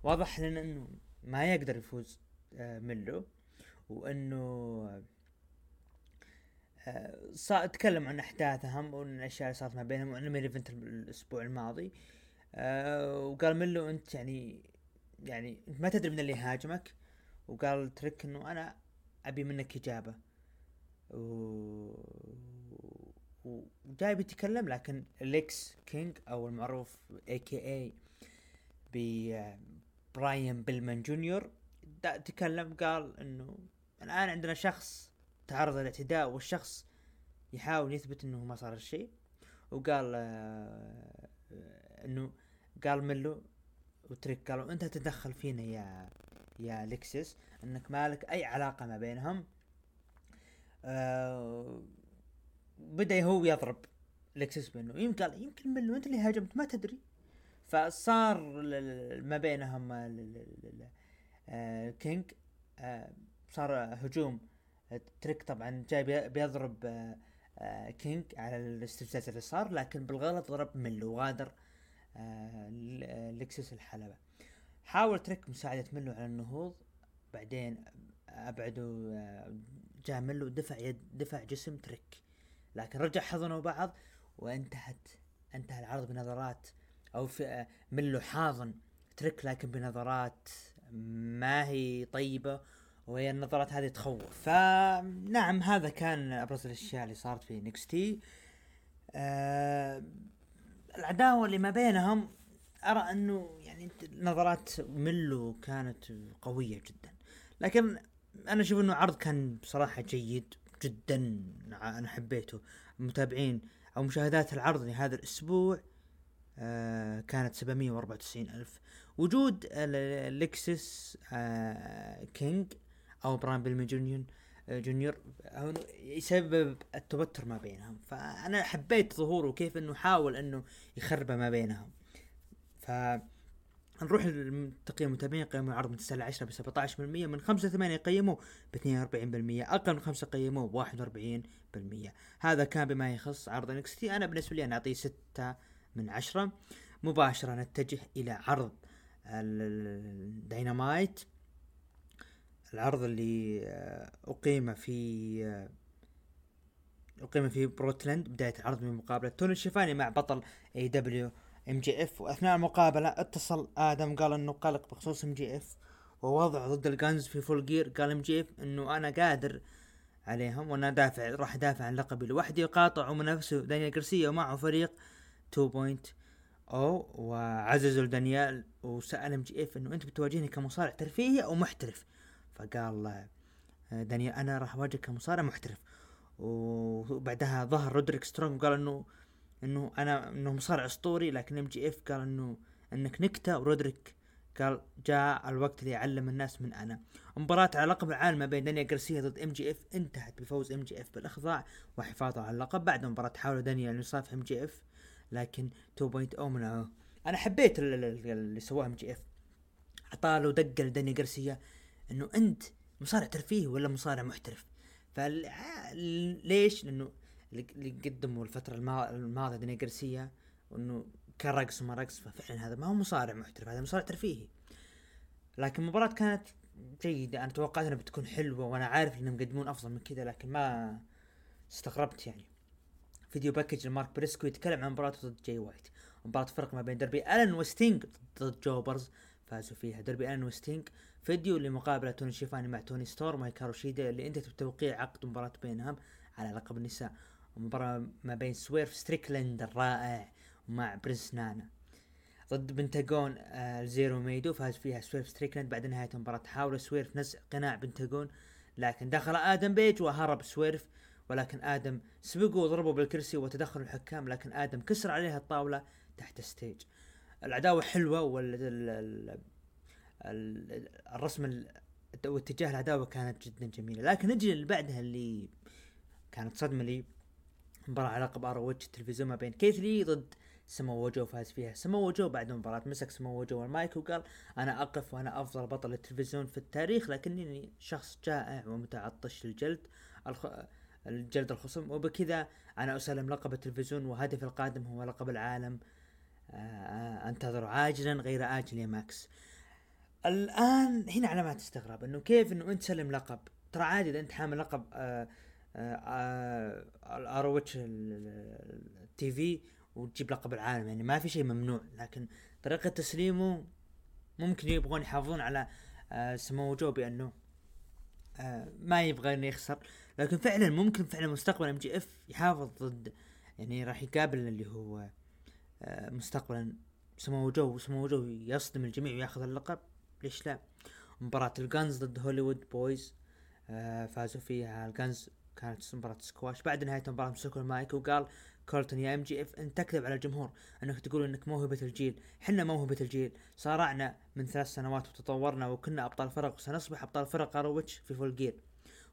واضح لنا إنه ما يقدر يفوز ميلو وإنه صار تكلم عن أحداثهم وان الأشياء اللي صارت ما بينهم وان main event الأسبوع الماضي. أه وقال ميلو أنت يعني يعني أنت ما تدري من اللي هاجمك وقال تريك إنه أنا أبي منك إجابة. و... بيتكلم لكن ليكس كينج أو المعروف AKA براين بيلمان جونيور تكلم قال إنه الآن عندنا شخص تعرض للاعتداء والشخص يحاول يثبت إنه ما صار الشيء وقال آه إنه قال ميلو وتريك قالوا أنت تتدخل فينا يا يا لكسس إنك مالك أي علاقة ما بينهم. آه بدأ هو يضرب لكسس بانه يمكن يمكن ميلو أنت اللي هاجمت ما تدري. فصار ما بينهم آه كينج آه صار هجوم تريك طبعا جاي بيضرب آه آه كينج على الاستفزاز اللي صار لكن بالغلط ضرب ميلو وغادر آه لكسس الحلبة. حاول تريك مساعدة ميلو على النهوض. بعدين أبعدوا آه جاء ميلو دفع يد دفع جسم تريك. لكن رجع حضنوا بعض وانتهت انتهى العرض بنظرات أو في ميلو حاضن تريك لكن بنظرات ما هي طيبة وهي النظرات هذه تخوف. فنعم هذا كان أبرز الأشياء اللي صارت في NXT آه العداوة اللي ما بينهم أرى أنه يعني نظرات ميلو كانت قوية جدا. لكن أنا أشوف أنه عرض كان بصراحة جيد جدا. أنا حبيته. المتابعين أو مشاهدات العرض لهذا الأسبوع آه كانت 794 ألف. وجود لكسس آه كينج أو براين بيلمان جونيور. جونيور يسبب التوتر ما بينهم. فأنا حبيت ظهوره وكيف إنه حاول إنه يخرب ما بينهم. ف نروح لتقييم المتابعين قيموا العرض من 9 ل 10 ب 17% من 5 ل 8 يقيموا ب 42% أقل من 5 قيموا ب 41% هذا كان بما يخص عرض NXT. أنا بالنسبة لي أنا أعطيه 6 من 10 مباشرة نتجه إلى عرض الدينامايت العرض اللي آه، اقيم في آه، اقيم في بورتلاند بداية العرض من مقابلة توني شيفاني مع بطل AEW MJF وأثناء المقابلة اتصل آدم قال إنه قلق بخصوص MJF ووضع ضد ال Gunns في Full Gear قال MJF إنه أنا قادر عليهم وأنا دافع راح أدافع عن لقبي لوحدي وقاطعوا منافسه دانيال جارسيا ومعه فريق 2.0 وعززوا دانيال وسأل MJF إنه أنت بتواجهني كمصارع ترفيهي أو محترف؟ فقال دانيال أنا راح أواجهك كمصارع محترف. وبعدها ظهر رودريك سترونج وقال إنه إنه أنا إنه مصارع أسطوري لكن MJF قال إنه إنك نكتة. ورودريك قال جاء الوقت ليعلم الناس من أنا. مباراة على لقب العالم ما بين دانيال جارسيا ضد MJF انتهت بفوز MJF بالأخضاع وحفاظه على اللقب. بعد مباراة حاول دانيال ان يصافح MJF لكن 2.0 منعوه أنا حبيت اللي سواه MJF. اعطاه دقة لدانيا جارسيا إنه أنت مصارع ترفيهي ولا مصارع محترف. فليش لأنه اللي قدموا الفترة الماضية دنيا جارسيا وإنه كان رقص وما رقص ففعلا هذا ما هو مصارع محترف هذا مصارع ترفيهي. لكن المباراة كانت جيدة أنا توقعت إنها بتكون حلوة وأنا عارف إنهم يقدمون أفضل من كذا لكن ما استغربت يعني. video package لمارك بريسكو يتكلم عن مباراته ضد جاي وايت. مباراة فرق ما بين دربي ألن وستينج ضد jobbers فازوا فيها. دربي ألن وستينج فيديو لمقابلة توني شيفاني مع توني ستورم وهيكارو شيدا اللي انتهت بتوقيع عقد مباراة بينهم على لقب النساء. مباراة ما بين سويرف ستريكلاند الرائع مع برنس نانا ضد بنتاجون آه الزيرو مييدو فاز فيها سويرف ستريكلاند بعد نهاية المباراة. حاول سويرف نزع قناع بنتاجون لكن دخل آدم بيج وهرب سويرف. ولكن آدم سبقه وضربه بالكرسي وتدخل الحكام لكن آدم كسر عليها الطاولة تحت ال stage العداوة حلوة وال الرسم واتجاه العداوة كانت جدا جميلة. لكن نجي اللي بعدها اللي كانت صدمة لي مباراة على لقب ار التلفزيون ما بين كيث لي ضد سمو جو فاز فيها. سمو جو بعد المباراة مسك سمو جو المايك وقال أنا أقف وأنا أفضل بطل التلفزيون في التاريخ لكنني شخص جائع ومتعطش للجلد الخ... الجلد الخصم. وبكذا أنا أسلم لقب التلفزيون وهدفي القادم هو لقب العالم. آه أنتظر عاجلا غير آجل يا ماكس. الآن هنا علامات استغراب إنه كيف إنه أنت تسلم لقب؟ ترى عادي إذا أنت حامل لقب آه ال ROH TV وتجيب لقب العالم يعني ما في شيء ممنوع. لكن طريقة تسليمه ممكن يبغون يحافظون على آه، سمو جو بانه آه، ما يبغى إنه يخسر. لكن فعلا ممكن فعلا مستقبلا MJF يحافظ ضد يعني راح يقابل اللي هو آه، مستقبلا سمو جو سمو جو يصدم الجميع ويأخذ اللقب. ليش لا؟ مباراة الجانز ضد هوليوود بويز فازوا فيها. الجانز كانت مباراة سكواش. بعد نهاية المباراة مسكوا المايك وقال كولتون يا MJF أنت تكذب على الجمهور إنك تقول إنك موهبة الجيل. حنا موهبة الجيل. صارعنا من ثلاث سنوات وتطورنا وكنا أبطال فرق وسنصبح أبطال فرق ROH في فول جير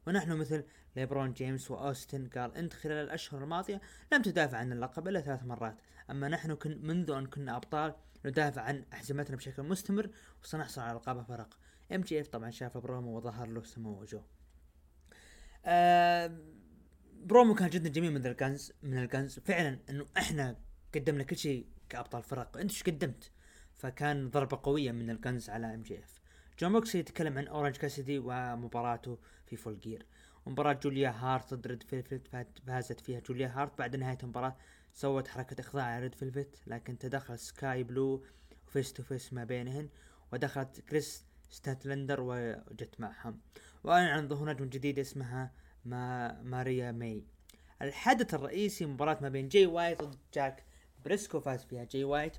ونحن مثل ليبرون جيمس وأوستن قال أنت خلال الأشهر الماضية لم تدافع عن اللقب إلا ثلاث مرات. أما نحن كنا منذ أن كنا أبطال ندافع عن أحزمتنا بشكل مستمر وسنحصل على ألقاب فرق. MJF طبعا شاف برومو وظهر له سمو جو آه برومو كان جدا جميل من القنز من القنز. فعلا إنه إحنا قدمنا كل شيء كأبطال فرق. أنت إيش قدمت؟ فكان ضربة قوية من القنز على MJF جون موكسلي يتكلم عن أورنج كاسيدي ومباراته في فول جير ومباراة جوليا هارت ضد ريد فيلفت فازت فيها جوليا هارت بعد نهاية المباراة سوت حركة اخضاع على ريد فيلفت لكن تدخل سكاي بلو و face to face ما بينهن ودخلت كريس ستاتلاندر وجت معهم. واعلن عن ظهور نجم جديد اسمها ما ماريا ماي. الحدث الرئيسي مباراة ما بين جاي وايت ضد مارك بريسكو فاز فيها جاي وايت.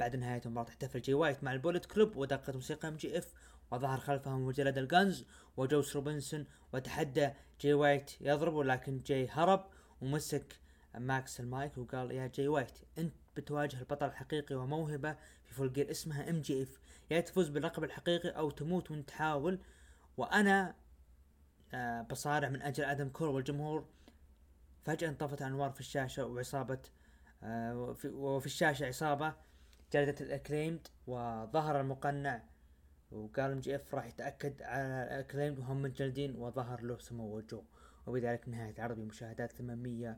بعد نهاية المباراة احتفل جاي وايت مع البوليت كلوب ودقت موسيقى MJF وظهر خلفهم مجلد القنز وجوس روبنسون وتحدى جاي وايت يضرب ولكن جاي هرب ومسك ماكس المايك وقال يا جاي وايت انت بتواجه البطل الحقيقي وموهبة في فول جير اسمها MJF يا تفوز باللقب الحقيقي أو تموت وانت تحاول وأنا آه بصارع من أجل أدم كول والجمهور. فجأة انطفت الانوار في الشاشة وعصابة آه وفي, وفي الشاشة عصابة جلدت الاكليمد وظهر المقنع. وقال ام جي اف راح يتأكد على الاكليمد وهم متجلدين وظهر له سمو وجهه وبذلك نهاية عرض بمشاهدات 800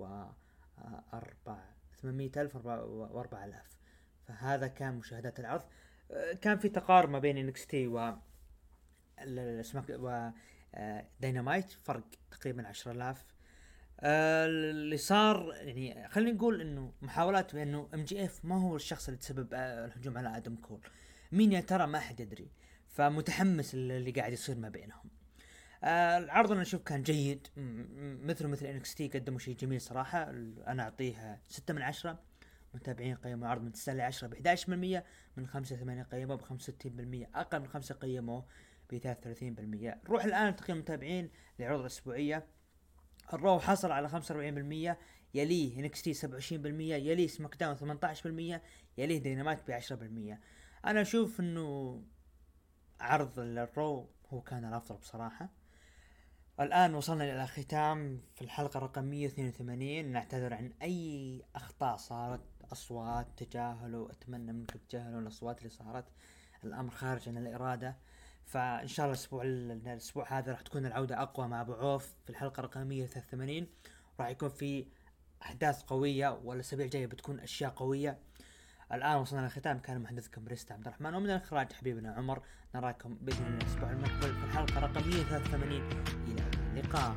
و أربع ثمانمية ألف وأربعة آلاف. فهذا كان مشاهدات العرض. آه، كان في تقارب ما بين NXT و السماك و داينامايت. فرق تقريبا عشرة آلاف. آه، اللي صار يعني خلينا نقول إنه محاولات بانه MJF ما هو الشخص اللي تسبب آه، الهجوم على آدم كول. مين يا ترى ما حد يدري. فمتحمس اللي قاعد يصير ما بينهم. العرض أنا أشوف كان جيد. مثل مثل NXT قدموا شيء جميل صراحة. أنا اعطيه ستة من عشرة. متابعين قيموا عرض من 9 ل 10 ب 11% من 5 8 قيموا ب 65% أقل من 5 قيموا ب 33% نروح الآن تقييم المتابعين للعروض الأسبوعية. الرو حصل على 45% يليه NXT 27% يليه سماك داون 18% يليه دينامات ب 10% أنا أشوف إنه عرض الرو هو كان الأفضل بصراحة. الآن وصلنا إلى ختام في الحلقة رقم 182 نعتذر عن أي أخطاء صارت أصوات تجاهلوا أتمنى منكم تتجاهلوا الأصوات اللي صارت. الأمر خارج عن الإرادة. فإن شاء الله الأسبوع الأسبوع هذا راح تكون العودة أقوى مع أبو عوف في الحلقة رقم 183 راح يكون في أحداث قوية والأسابيع الجاية بتكون أشياء قوية. الآن وصلنا للختام كان محدثكم بريست عبد الرحمن ومن الإخراج حبيبنا عمر نراكم بإذن الله الأسبوع المقبل في الحلقة رقم 183 إلى اللقاء.